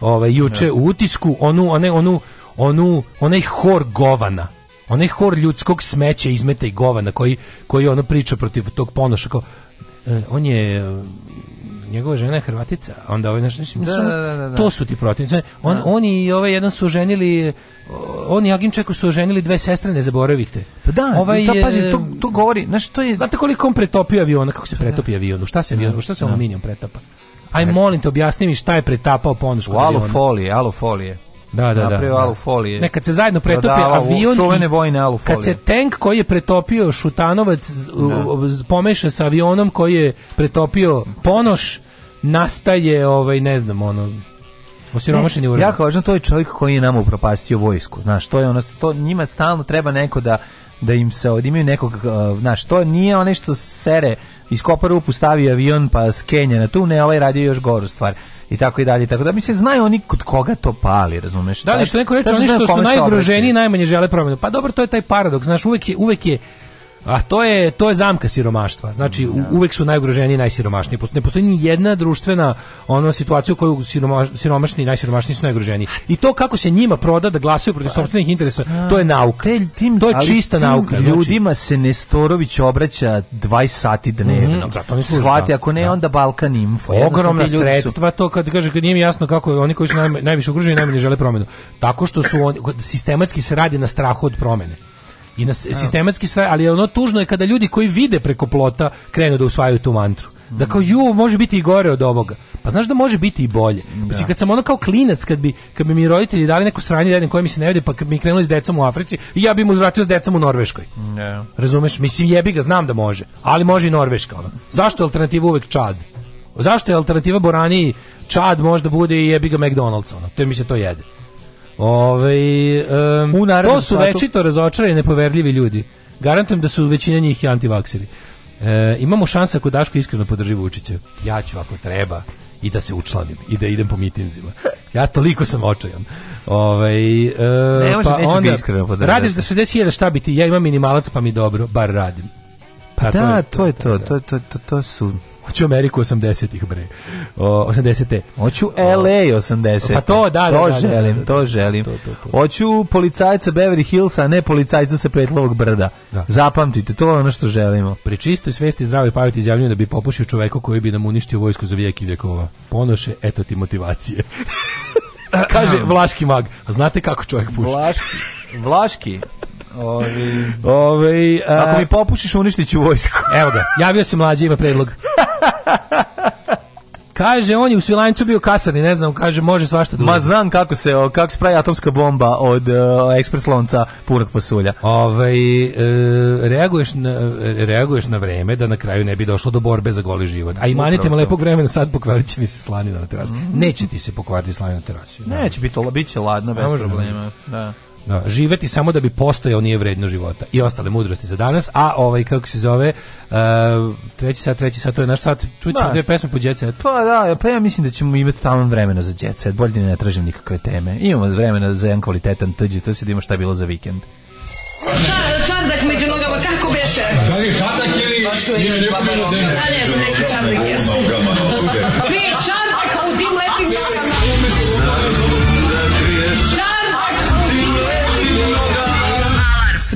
Ovaj juče da. u utisku onu one onu onu onaj hor govana. Onaj hor ljudskog smeća izmeta i govana koji koji ono priča protiv tog ponoša kao e, on je njegova žena je Hrvatica, onda ovaj naš, mislim, da da, da, da, da, to su ti protivnici. On, da. Oni i ovaj jedan su oženili, oni Aginčeku su oženili dve sestre, ne zaboravite. Pa da, ovaj, ta, pazi, to, to govori, znaš, to je... Znate koliko on pretopio aviona, kako se pa pretopi avion, šta se avion, šta se on aluminijom pretapa? Aj molim te, objasni mi šta je pretapao ponušku alu folije, alu folije. Da, da, da, napravio da, alufolije. Ne, kad se zajedno pretope avion... Čuvene vojne alufolije. Kad se tank koji je pretopio Šutanovac da. pomeša sa avionom koji je pretopio Ponoš, nastaje, ovaj, ne znam, ono, osiromašeni uran. Jako važno, to je čovjek koji je nam upropastio vojsku. Znaš, to je ono, to, njima stalno treba neko da da im se odimaju nekog, uh, znaš, to nije onaj što sere, iz rupu, stavi avion pa skenje na tu, ne, ovaj radio još goru stvar i tako i dalje. Tako da mi se znaju oni kod koga to pali, razumeš? Da li što neko reče, oni što su najugroženiji najmanje žele promjenu. Pa dobro, to je taj paradoks, znaš, uvek je, uvek je A to je to je zamka siromaštva. Znači u, da. uvek su najugroženiji najsiromašniji. Ne postoji ni jedna društvena ona situacija u kojoj siromašni i najsiromašniji su najugroženiji. I to kako se njima proda da glasaju protiv pa, sopstvenih interesa, to je nauka. Te, tim, to je čista tim nauka. Znači. Ljudima znači. se Nestorović obraća 20 sati mhm, dnevno. Mm, zato Shvati, da. ako ne, da. onda Balkan info. Ogromna sredstva, su... to kad kaže, kad nije mi jasno kako oni koji su najviše ugroženi najmanje žele promenu. Tako što su oni, sistematski se radi na strahu od promene. I na, sistematski sve, ali ono tužno je kada ljudi koji vide preko plota krenu da usvajaju tu mantru. Da kao ju može biti i gore od ovoga. Pa znaš da može biti i bolje. Da. Znači, kad sam ono kao klinac kad bi kad bi mi roditelji dali neku sranje da jedan koje mi se ne vidi pa kad mi krenuli s decom u Africi ja bih mu uzvratio s decom u Norveškoj. Ne. Da. Razumeš? Mislim jebi ga, znam da može, ali može i Norveška ono. Zašto je alternativa uvek Čad? Zašto je alternativa Borani Čad možda bude i jebi ga McDonald's ono. To mi se to jede. Ove, ovaj, um, U to su satu... večito i nepoverljivi ljudi. Garantujem da su većina njih i antivakseri. E, imamo šansa ako Daško iskreno podrži Vučića. Ja ću ako treba i da se učlanim i da idem po mitinzima. Ja toliko sam očajan. Ovaj e, ne, pa onda radiš za 60.000 šta bi ti? Ja imam minimalac pa mi dobro, bar radim. Pa da, to je to, to je to, to, to, to su Hoću Ameriku 80-ih, bre. O, 80-te. Hoću LA 80 Pa to, da, da, da, da, to da, želim, da, da, to želim. To, to, Hoću policajca Beverly Hillsa, a ne policajca sa Petlovog brda. Da. Zapamtite, to je ono što želimo. Pri čistoj svesti zdravoj paviti izjavljujem da bi popušio čoveku koji bi nam uništio vojsku za vijek i vjekova. Ponoše, eto ti motivacije. Kaže Vlaški mag. A znate kako čovjek puši? Vlaški. Vlaški. Ovi... Ovi, a... Ako mi popušiš, uništit ću vojsku. Evo ga, javio se mlađe, ima predlog. Kaže, on je u Svilancu bio kasarni, ne znam, kaže, može svašta da... Ma znam kako se, kako se pravi atomska bomba od uh, ekspres lonca punog posulja. Ove, ovaj, e, reaguješ, na, e, reaguješ na vreme da na kraju ne bi došlo do borbe za goli život. A i manite me lepog vremena, sad pokvarit će mi se slanina na terasu. Mm. Neće ti se pokvariti slanina na terasu. Neće, biti, bit će ladno, bez problema. Da. Da. Živeti samo da bi postojao nije vredno života. I ostale mudrosti za danas, a ovaj kako se zove uh, treći sat, treći sat, to je naš sat. Čućemo da. dve pesme po Jet Pa da, pa ja mislim da ćemo imati tamo vremena za Jet Bolje da ne tražim nikakve teme. Imamo vremena za jedan kvalitetan tđe, to se da ima šta je bilo za vikend. Čar, čardak među nogama, kako beše? Da li je čardak ili... Pa što je, pa ne znam, neki čardak jesu.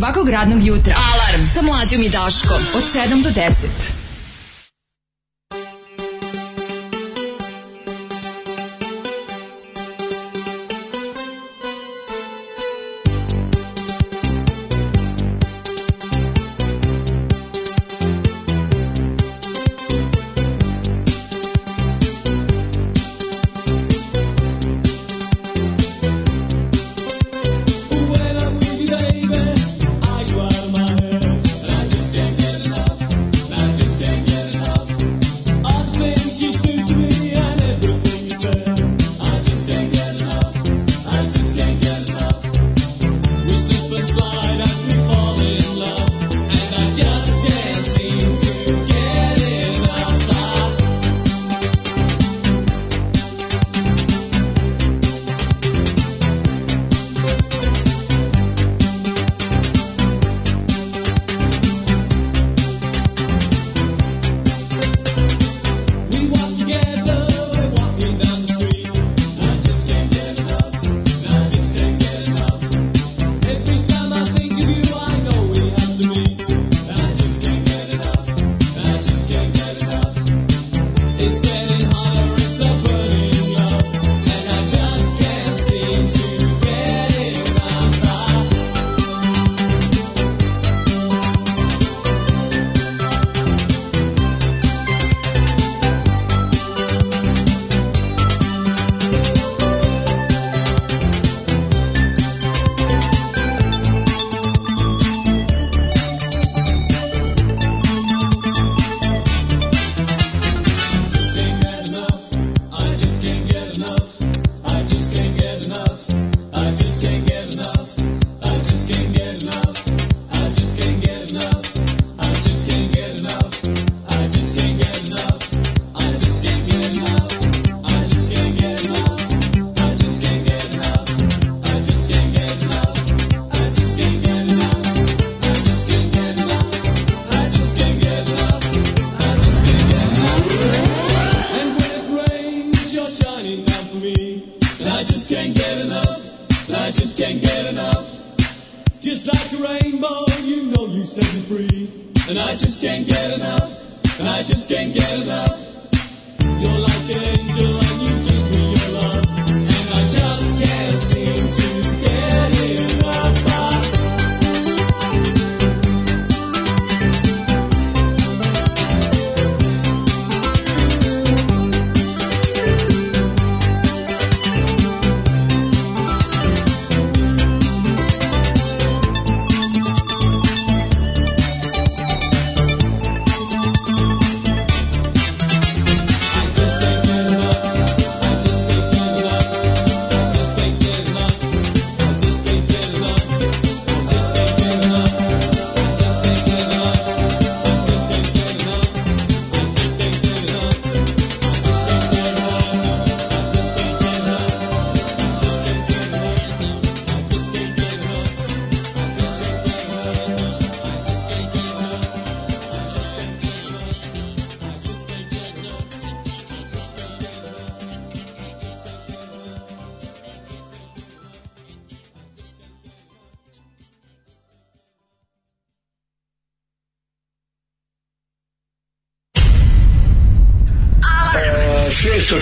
svakog radnog jutra. Alarm sa mlađom i Daškom od 7 do 10.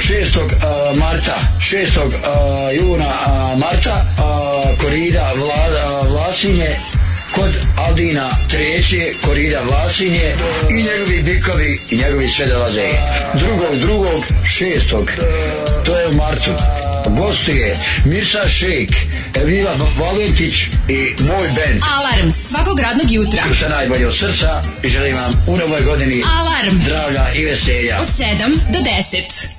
6. marta 6. juna marta korida Vla, Vlasinje kod Aldina treće korida Vlasinje i njegovi bikovi i njegovi sve dolaze drugog drugog šestog to je u martu gosti je Mirsa Šejk Evila Valentić i moj band Alarm svakog radnog jutra sa najbolje od srca želim vam u novoj godini Alarm zdravlja i veselja od 7 do 10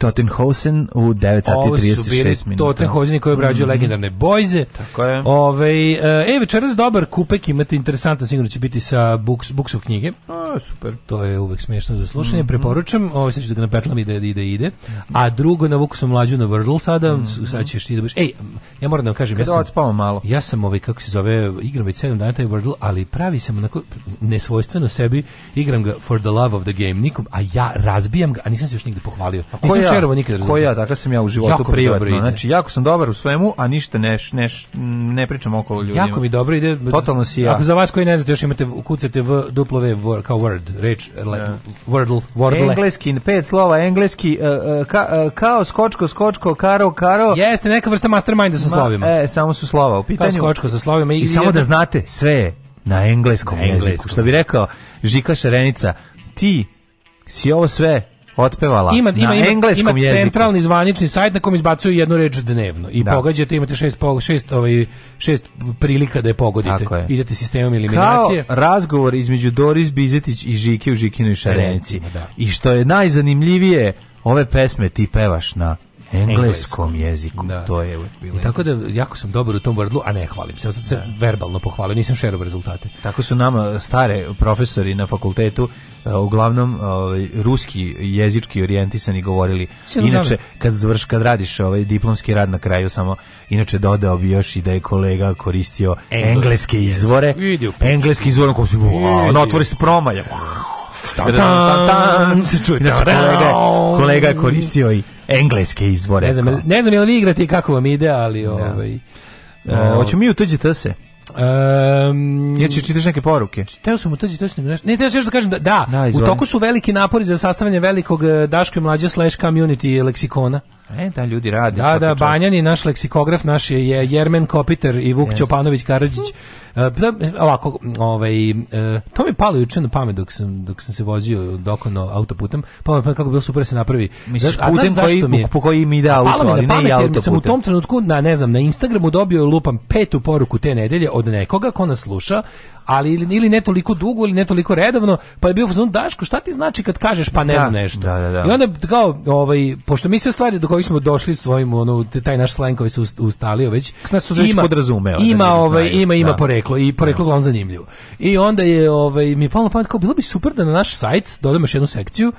Tottenhausen u 9 sati Ovo 36 minuta. Tottenhausen koji obrađuje mm -hmm. legendarne bojze. Tako je. Ove, e, e, večeras dobar kupek imate interesanta, sigurno će biti sa Books, Booksov knjige. Mm super. To je uvek smešno za slušanje. Mm -hmm. Preporučam, ovo ovaj, sad ću da ga napetlam i da ide, ide. Mhm. A drugo, navuku sam mlađu na Wordle sada, mm -hmm. sad ćeš ti da budeš... Ej, ja moram da vam kažem, Kada ja sam... malo. Ja sam ovaj, kako se zove, igram već 7 dana taj Wordle, ali pravi sam onako nesvojstveno sebi, igram ga for the love of the game, nikom, a ja razbijam ga, a nisam se još nigde pohvalio. A ko nisam ja? nikad Ko ja, dakle sam ja u životu jako privatno. Znači, jako sam dobar u svemu, a ništa ne, neš, ne pričam okolo ljudima. Jako mi dobro ide. Totalno si ja. Ako za vas koji ne znate, još imate, ukucate v, duplove, kao word, reč, yeah. Da. wordle, wordle. Engleski, pet slova, engleski, uh, ka, uh, kao skočko, skočko, karo, karo. Jeste, neka vrsta masterminda sa slovima. Ma, e, samo su slova u pitanju. Kao skočko sa slovima. I, I samo da znate, sve je na engleskom, na engleskom jeziku. Što bi rekao Žika Šarenica, ti si ovo sve otpevala ima, ima, na engleskom ima centralni jeziku. zvanični sajt na kom izbacuju jednu reč dnevno i da. pogađate, imate šest, šest, ovaj, šest prilika da je pogodite. Je. Idete sistemom eliminacije. Kao razgovor između Doris Bizetić i Žike u Žikinoj Šarenci. Da. I što je najzanimljivije, ove pesme ti pevaš na engleskom jeziku. Da. To je bilo. I tako da jako sam dobar u tom Wordlu, a ne hvalim se. Sad se da. verbalno pohvalio, nisam šerov rezultate. Tako su nama stare profesori na fakultetu E, uglavnom ovaj ruski jezički orijentisani govorili. Inače kad završ kad radiš ovaj diplomski rad na kraju samo inače dodao bi još i da je kolega koristio engleski, engleski izvore. Engleski izvor koji se ono otvori se promalja. Tan, tan, tan, se čuje. Znači, kolega, kolega je koristio i engleske izvore. Ne znam, ne znam je li vi igrate i kako vam ide, ali... Da. Ovaj, e, hoćemo mi u se? Um, Jer ćeš čitaš neke poruke? Teo sam utođi, da teo sam nešto. Ne, teo sam još da kažem da, da da, u toku su veliki napori za sastavljanje velikog e, Daško i mlađe slash community leksikona. E, da, ljudi rade. Da, da, Banjan i naš leksikograf, naš je Jermen Kopiter i Vuk yes. Ćopanović Karadžić E, pa, ovako, ovaj, e, to mi je palo juče na pamet dok sam, dok sam se vozio dokono autoputem, pa mi kako bi bilo super da se napravi. Misliš, a putem koji, po koji mi ide auto, ali, ali ne pamet, i autoputem. sam u tom trenutku, na, ne znam, na Instagramu dobio lupam petu poruku te nedelje od nekoga ko nas sluša, ali ili, ne toliko dugo ili ne toliko redovno, pa je bio fazon Daško, šta ti znači kad kažeš pa ne da, znam nešto. Da, da, da. I onda kao ovaj pošto mi sve stvari do kojih smo došli svojim ono taj naš slengovi koji se ustalio već nas to ima podrazumeva. Da, ima da, da ovaj ima ima da. poreklo i poreklo da. zanimljivo. I onda je ovaj mi palo pamet kao bilo bi super da na naš sajt dodamo još jednu sekciju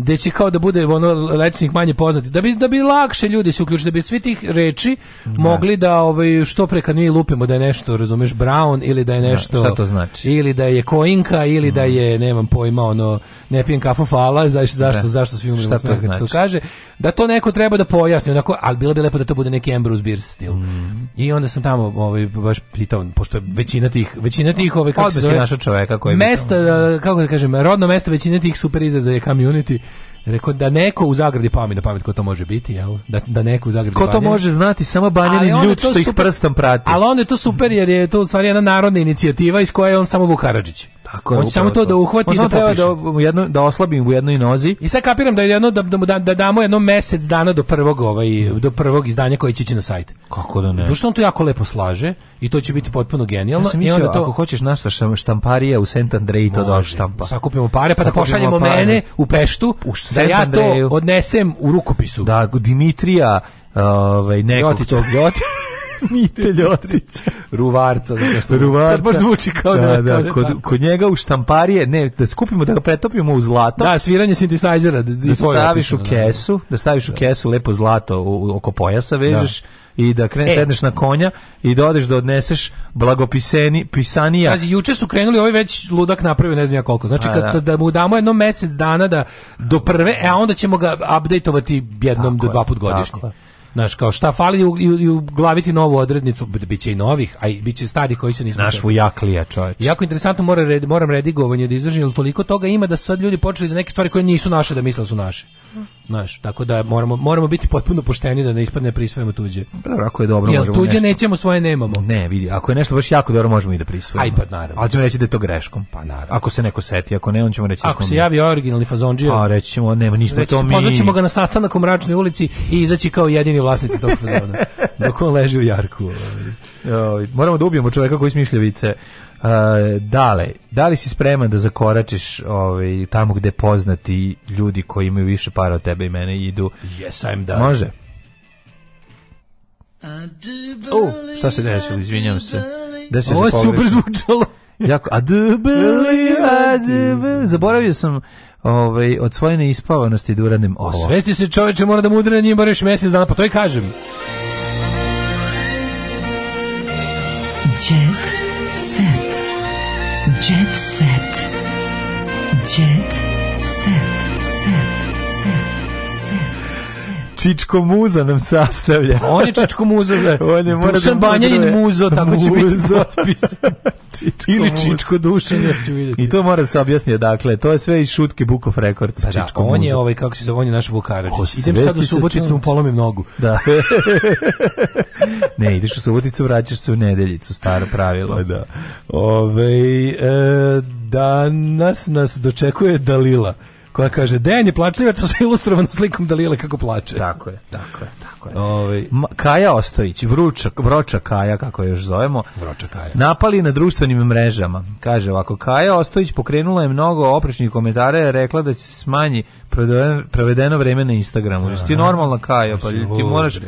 gde će kao da bude ono lečnik manje poznati da bi da bi lakše ljudi se uključili da bi svi tih reči da. mogli da ovaj što pre kad mi lupimo da je nešto razumeš brown ili da je da, nešto da, to znači ili da je koinka ili mm. da mhm. je nemam pojma ono ne pijem kafu fala zašto da. zašto zašto svi umiru šta to, znači? to kaže da to neko treba da pojasni onako al bilo bi lepo da to bude neki Ambrose Bierce stil mm. i onda sam tamo ovaj baš pitao pošto je većina tih većina tih ove ovaj, kako se našao čoveka koji mesto da, kako da kažem rodno mesto većine tih super izraza je community Rekao da neko u zagradi pami da pamet ko to može biti, jel? Da, da neko u zagradi Ko to banjanin. može znati, samo banjanin ljud što super, ih prstom prati. Ali on je to super jer je to u stvari jedna narodna inicijativa iz koje je on samo Vukarađić. Tako on će samo to da uhvati da popiše. Da, jedno, da oslabim u jednoj nozi. I sad kapiram da, jedno, da, da, da damo jedno mesec dana do prvog, ovaj, do prvog izdanja koje će ići na sajt. Kako da ne? Zato što on to jako lepo slaže i to će biti potpuno genijalno. Ja sam mislio, I onda to, ako hoćeš naša štamparija u St. Andreji to da štampa. Sakupimo pare pa da pošaljemo pare. mene u Peštu u da ja to odnesem u rukopisu. Da, Dimitrija ovaj, nekog Ljotić. tog Ljotić. Mite Ljotić. Ruvarca. Zato što Ruvarca. baš zvuči kao da, da, da, da kod, kod, njega u štamparije, ne, da skupimo, da ga pretopimo u zlato. Da, sviranje sintesajzera. Da- da-, da, da, da staviš u kesu, da staviš u kesu lepo zlato u, oko pojasa vežeš i da kreneš e. sedneš na konja i da odeš da odneseš blagopiseni pisanija. Kazi, juče su krenuli ovaj već ludak napravio ne znam ja koliko. Znači kad, da. da mu damo jedno mesec dana da do prve, e, a onda ćemo ga updateovati jednom tako do dva put godišnje. Tako. Znaš, kao šta fali u, i, glaviti novu odrednicu, biće i novih, a biće stari koji se nismo... Naš vujaklija, čovječ. Jako interesantno mora red, moram redigovanje da izražim, jer toliko toga ima da sad ljudi počeli za neke stvari koje nisu naše da misle da su naše. Znaš, tako da moramo, moramo biti potpuno pošteni da ne ispadne prisvojimo tuđe. Pa dobro, ako je dobro, Jel, možemo tuđe nešto... nećemo, svoje nemamo. Ne, vidi, ako je nešto baš jako dobro, možemo i da prisvojimo. Aj, pa naravno. Ali ćemo reći da je to greškom. Pa naravno. Ako se neko seti, ako ne, on ćemo reći... Da ako se mi... javi originalni fazondžija... Pa reći ćemo, nema ništa to mi... Pozvat ćemo ga na sastanak u mračnoj ulici i izaći kao jedini vlasnici tog fazona. dok on leži u jarku. Ovaj. Ovaj, moramo da ubijemo čoveka koji smišlja vice dale, da li si spreman da zakoračiš ovaj, tamo gde poznati ljudi koji imaju više para od tebe i mene idu? Yes, I'm done. Može. U, šta se desilo, izvinjam se. Da se Ovo je super zvučalo. jako, a do believe, a do Zaboravio sam ovaj, od svoje neispavanosti da uradim ovo. Svesti se čoveče, mora da mu udre na njim bar još mjesec dana, pa to i kažem. Jet Jet Set. Čičko muza nam sastavlja. On je Čičko muza. On je Dušan da Banjanin muzo, tako muzo. će biti potpis. čičko Ili Čičko Dušan, ja ću vidjeti. I to mora da se objasniti, dakle, to je sve iz šutke Bukov Records, pa da, Čičko on muzo. je ovaj, kako se zove, on je naš Vukarađić. O, Idem sad u Suboticu, polomim nogu. Da. ne, ideš u Suboticu, vraćaš se u nedeljicu, staro pravilo. Pa da. Ove, e, danas nas dočekuje Dalila koja kaže Dejan je plačljivac sa ilustrovanom slikom Dalile kako plače. Tako je, tako je, tako je. Ove, ovaj, Ma, Kaja Ostojić, vruča, vroča Kaja, kako je još zovemo, vroča Kaja. napali na društvenim mrežama. Kaže ovako, Kaja Ostojić pokrenula je mnogo oprečnih komentara, rekla da će se smanji provedeno vreme na Instagramu. Jesi ti normalna Kaja, pa ti moraš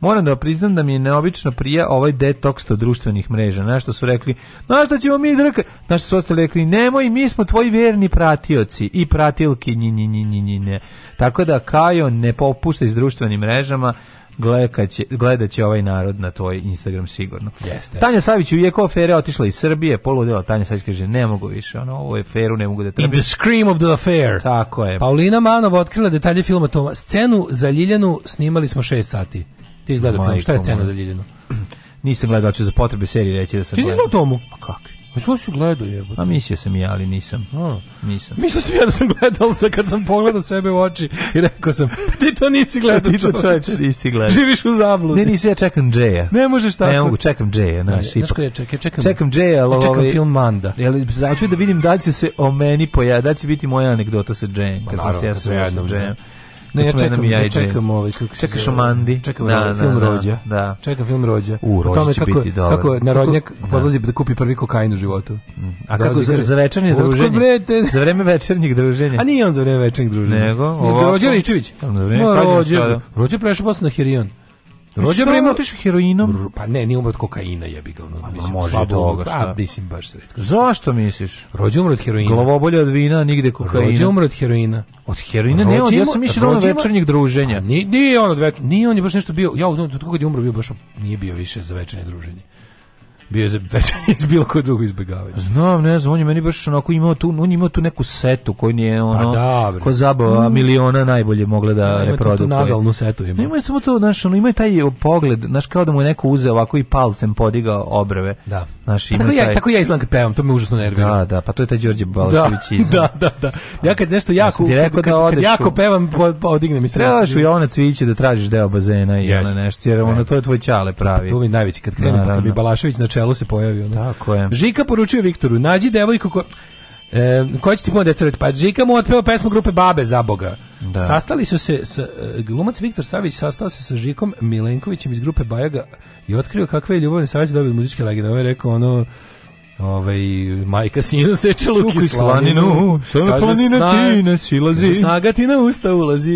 moram da priznam da mi je neobično prija ovaj detoks od društvenih mreža. Znaš što su rekli, znaš što ćemo mi drka, znaš što su ostali rekli, nemoj, mi smo tvoji verni pratioci i pratilki, nji, nji, nji, nji, ne. Tako da Kajo ne popušta iz društvenim mrežama, gledaće gledaće ovaj narod na tvoj Instagram sigurno. Jeste. Tanja Savić u jeko afere otišla iz Srbije, poludela Tanja Savić kaže ne mogu više, ono, ovo je aferu, ne mogu da trpim. In the scream of the affair. Tako je. Paulina Manova otkrila detalje filma Toma. Scenu za Ljiljanu snimali smo 6 sati. Ti izgledao film, šta je scena za Ljiljanu? Nisam gledao, ću za potrebe serije reći da sam Ti nisi gledao tomu? Pa kakvi? Pa što si gledao jebote? A pa mislio sam ja, ali nisam. A. Nisam. Mislio sam ja da sam gledao, ali kad sam pogledao sebe u oči i rekao sam, ti to nisi gledao Ti to čoveče nisi gledao. Živiš u zabludi. Ne, nisi ja čekam Džeja. Ne možeš tako. Ne mogu, čekam Džeja. Da, znaš, znaš ko je, čekam, čekam, čekam Džeja, ali čekam ovaj, film Manda. Jel, znači da vidim da će se o meni pojaviti, da će biti moja anegdota sa Džejem, pa kad sam se ja sa Džejem. Ne, ja čekam, ja čekam ovaj kako se čekaš Omandi. Čekam da, ovaj da, film da, Rođa. Da. Čekam film Rođa. U Rođa tome će kako, biti dobro. Kako narodnjak kako, da. podlazi da kupi prvi kokain u životu. Mm. A kako za, za večernje druženje? Za vreme večernjeg druženja. A nije on za vreme večernjeg druženja. Nego, ovo. Rođa Ričević. Pa Rođa prešao posle na Hirion. Rođe vreme otišao heroinom. Pa ne, nije umro od kokaina, jebi ga. Ono, mislim, može slabo, toga, šta? A, mislim, baš sredko. Zašto misliš? Rođe umro od heroina. Glavobolje od vina, nigde kokaina. Rođe umro od heroina. Od heroina ne, od, ja sam mislim da ono večernjeg druženja. Ni, nije on od večernjeg, nije on je baš nešto bio, ja od kako je umro bio baš, nije bio više za večernje druženje bio za večanje bilo ko drugo izbegavanje. Znam, ne znam, on je meni baš onako imao tu, on imao tu neku setu koji nije ono, pa da, ko zabava mm. miliona najbolje mogle da ne prodaje. Ima tu nazalnu setu. Ima. Ima samo to, znaš, ono, ima taj pogled, znaš, kao da mu je neko uzeo ovako i palcem podigao obrve. Da. Znaš, pa ima pa tako, taj... ja, tako ja izgledam kad pevam, to me užasno nervira. Da, da, pa to je taj Đorđe Balašević da, izgled. Da, da, da. Ja kad nešto jako, ja kad, kad, da kad jako pevam, podignem i sresu. Trebaš u Jovane Cviće da tražiš deo bazena i yes. ono nešto, jer ono, to je tvoj čale pravi. Pa to mi najveći, kad krenem, kad bi Balašević na znači, čelu se pojavi. Ono. Tako je. Žika poručio Viktoru, nađi devojku ko... E, koja će ti pomoći decirati? Pa Žika mu otpeo pesmu grupe Babe za Boga. Da. Sastali su se, sa, e, glumac Viktor Savić sastao se sa Žikom Milenkovićem iz grupe Bajaga i otkrio kakve je ljubavne savjeti dobio muzičke legende. Ovo je rekao ono, ovaj majka sin seče luk i slaninu sve planine ti ne silazi snaga ti na usta ulazi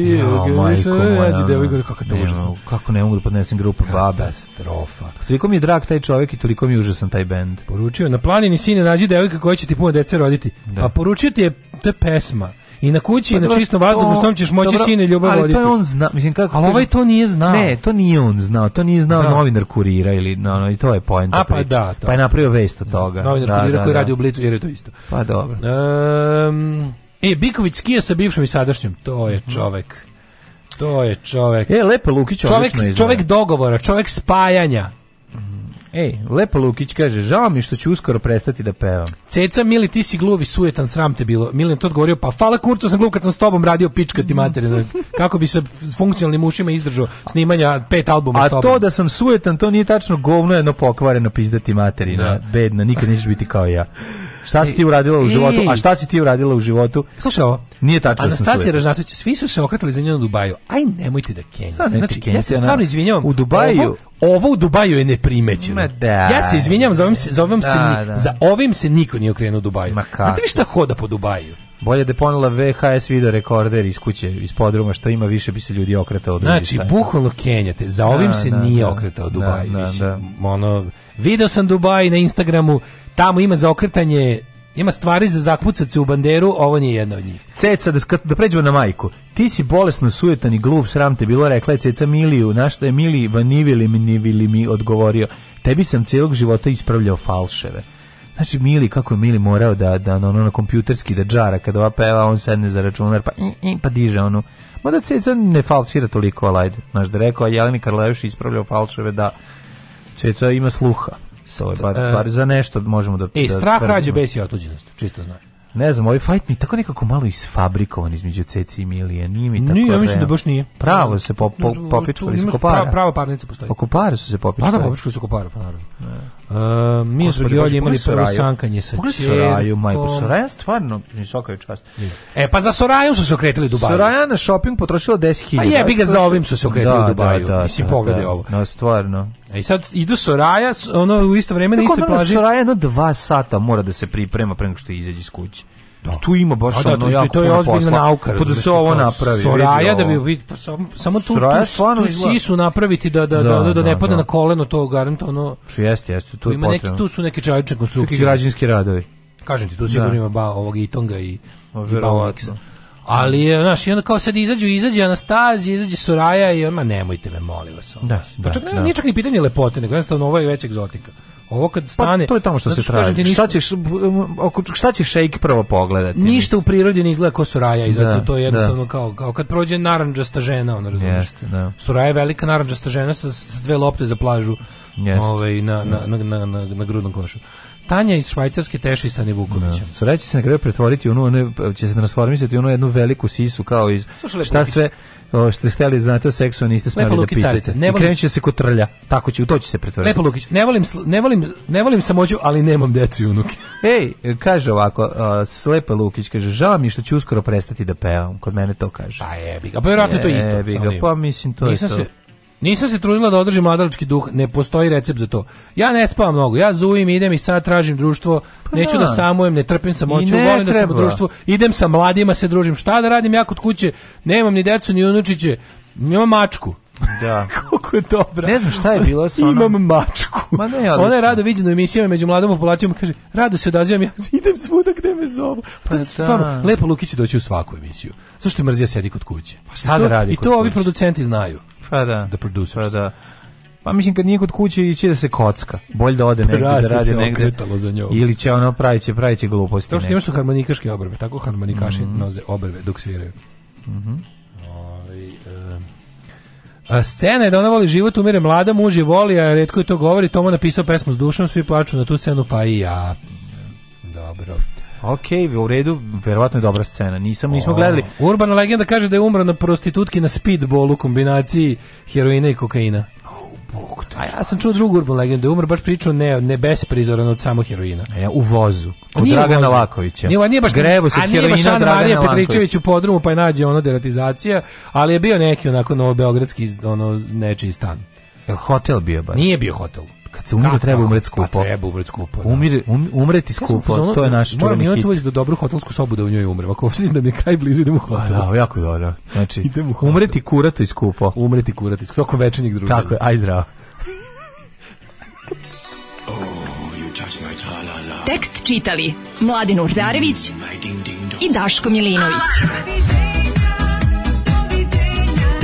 ja devojko kako to užasno kako ne mogu da podnesem grupu baba. katastrofa toliko mi je drag taj čovjek i toliko mi je užasan taj bend poručio na planini sine nađi devojka koja će ti puno dece roditi da. pa poručio ti je ta pesma I na kući, pa, i na pa čistom vazduhu, s tom ćeš moći dobro, sine ljubav ali voditi. Ali to je on zna, mislim kako. Ali ovaj to nije znao. Ne, to nije on znao, to nije znao no. Da. novinar kurira ili no, no, i to je poenta pa, priče. Da, to. pa je napravio vest od da, toga. Novinar da, kurira da, koji da. radi u Blicu, jer je to isto. Pa dobro. Um, e, Biković skija sa bivšim i sadašnjim, to je mhm. čovek. To je čovek. E, lepo Lukić, čovek, čovek dogovora, čovek spajanja Ej, Lepo Lukić kaže, žao mi što ću uskoro prestati da pevam. Ceca, mili, ti si gluvi, sujetan, sram te bilo. Milan to odgovorio, pa fala kurcu sam gluv kad sam s tobom radio pička ti materina. Da. Kako bi se s funkcionalnim ušima izdržao snimanja pet albuma A s tobom. A to da sam sujetan, to nije tačno govno jedno pokvareno pizdati materina. Da. Bedna, nikad nećeš biti kao ja. Šta si ti uradila u e, životu? A šta si ti uradila u životu? Slušaj ovo. Nije tačno da Anastasija Ražnatović, svi su se okretali za njenu u Dubaju. Aj nemojte da kenjate. Znači, znači kenjate, ja se stvarno izvinjavam. U Dubaju? Ovo, u Dubaju je neprimećeno. Da, ja se izvinjavam, za ovim se, za ovim, da, se, da. Za ovim se niko nije okrenuo u Dubaju. Ma Znate vi šta hoda po Dubaju? Bolje da je ponela VHS video rekorder iz kuće, iz podruma, što ima više bi se ljudi okretao. Znači, bukvalno kenjate, za ovim da, se da, nije da. okretao Dubaj. mislim, ono, Video sam Dubai na Instagramu, tamo ima za okretanje, ima stvari za zakucace u banderu, ovo nije jedna od njih. Ceca, da, da pređemo na majku. Ti si bolesno sujetan i gluv, sram te bilo, rekla je Ceca Miliju, na što je Mili vanivili mi, nivili mi odgovorio. Tebi sam cijelog života ispravljao falševe. Znači, Mili, kako je Mili morao da, da ono, ono kompjuterski, da džara, kada ova peva, on sedne za računar, pa, pa diže ono. Mada Ceca ne falšira toliko, ali ajde. Znaš da rekao, a Jeleni Karlevši ispravljao falševe, da Ceca ima sluha. To je bar, e, bar za nešto možemo da... E, da strah rađe besi otuđenost, čisto znaš. Ne znam, ovaj fight mi tako nekako malo isfabrikovan između Ceci i Milije. Nije mi tako... Nije, ja mislim da baš nije. Pravo se po, po, popičkali su kopara. Prava, prava postoji. Oko pare su se popičkali. Da, da, popičkali su kopara, pa naravno. Ne. Uh, mi Gospode, smo Georgije imali prvo sankanje sa Čerkom. Soraju, majko, pa Soraja stvarno, visoka je čast. E, pa za Sorajom su se okretili u Dubaju. Soraja na shopping potrošila 10.000. A pa jebi ga, za ovim su se okretili da, u Dubaju. Da, da, da, Mislim, da, pogledaj da, ovo. No, stvarno. E sad idu Soraja, ono u isto vrijeme na istoj plaži. Soraja jedno dva sata mora da se priprema pre nego što izađe iz kuće. Da. Tu ima baš da, ono jako to je ozbiljna nauka. Pa da se ovo napravi. Soraja da bi pa samo, samo tu, tu, sisu napraviti da, da, da, da, ne padne na koleno to ono. Jeste, jeste, tu, ima neki tu su neki čelične konstrukcije. Neki građanski radovi. Kažem ti, tu sigurno ima ba ovog Itonga i i Baoniksa. Ali, znaš, i onda kao sad izađu, izađe Anastazija, izađe Soraja i ma nemojte me, molim vas. Ovo. Da, pa čak ne, da. nije čak ni pitanje lepote, nego jednostavno ovo je već egzotika. Ovo kad pa, stane... Pa, to je tamo što se traži. Da Ništa, šta, ćeš, oko šta ćeš šejk prvo pogledati? Ništa u prirodi ne izgleda kao Suraja i zato da, to je da. jednostavno da. kao, kao kad prođe naranđasta žena, ono razumiješ. Yes, da. Suraja je velika naranđasta žena sa, dve lopte za plažu yes. ovaj, na, na, yes. na, na, na, grudnom košu. Tanja iz Švajcarske teši Stani Vukovića. Da. Suraja se na kraju pretvoriti ono, ono, će se transformisati u ono jednu veliku sisu kao iz... Slušale, šta sve o, što ste hteli znate o seksu, niste smeli Lepa da pitate. Ne volim... I će se kod trlja. Tako će, u to će se pretvoriti. Lepa Lukić, ne volim, ne volim, ne volim samođu, ali nemam decu i unuke. Ej, kaže ovako, uh, Slepa Lukić, kaže, žao mi što ću uskoro prestati da pevam. Kod mene to kaže. Pa jebi ga, pa vjerojatno je to isto. Jebi ga, pa mislim to Nisam je to. Se, Nisam se trudila da održim mladalački duh, ne postoji recept za to. Ja ne spavam mnogo, ja zujim, idem i sad tražim društvo, pa neću da. da samujem, ne trpim samoću, volim da sam u društvu, idem sa mladima, se družim. Šta da radim ja kod kuće, nemam ni decu, ni unučiće, imam mačku. Da. Kako je dobra. Ne znam šta je bilo sa onom. Imam mačku. Ma ne, Ona je rado viđena u emisijama među mladom populacijom, kaže, rado se odazivam, ja idem svuda gde me zovu. Pa, pa to je stvarno, da. lepo Lukić će doći u svaku emisiju. Zašto je mrzija sedi kod kuće? Pa šta da radi I to, i to ovi producenti znaju. Pa da. The Producers. Pa da. Pa mislim kad nije kod kuće ići da se kocka. Bolje da ode negde da radi negde. Za njom. Ili će ono praviće, praviće gluposti. To što imaš su harmonikaške obrve, tako harmonikaši mm -hmm. noze obrve dok sviraju. Mhm. Mm a scena je da ona voli život, umire mlada, muž je voli, a redko je to govori, Tomo napisao pesmu s dušom, svi plaču na tu scenu, pa i ja. Dobro. Ok, u redu, verovatno je dobra scena. Nisam, nismo gledali. Urbana legenda kaže da je umra na prostitutki na speedballu kombinaciji heroina i kokaina. Bog A ja sam čuo drugu urban legendu, je baš pričao ne, ne besprizoran od samo heroina. E, u vozu, kod nije Dragana vozu. Lakovića. Nije, nije baš, Grebo se a heroina nije baš Marija Petričević u podrumu, pa je nađe ono deratizacija, ali je bio neki onako novo beogradski ono, nečiji stan. Je hotel bio baš? Nije bio hotel. Kad se umire, treba umreti skupo. Pa treba umreti skupo. Da. Umire, um, umreti skupo, ja to je naš čuveni hit. Moram do dobru hotelsku sobu da u njoj umrem. Ako osjetim da mi je kraj blizu, idem u hotel. Pa da, jako dobro. Znači, idem u hotel. Umreti kurato i skupo. Umreti kurato i skupo. Tokom večernjeg druga. Tako je, aj zdravo. Oh, Tekst čitali Mladin Urdarević i Daško Milinović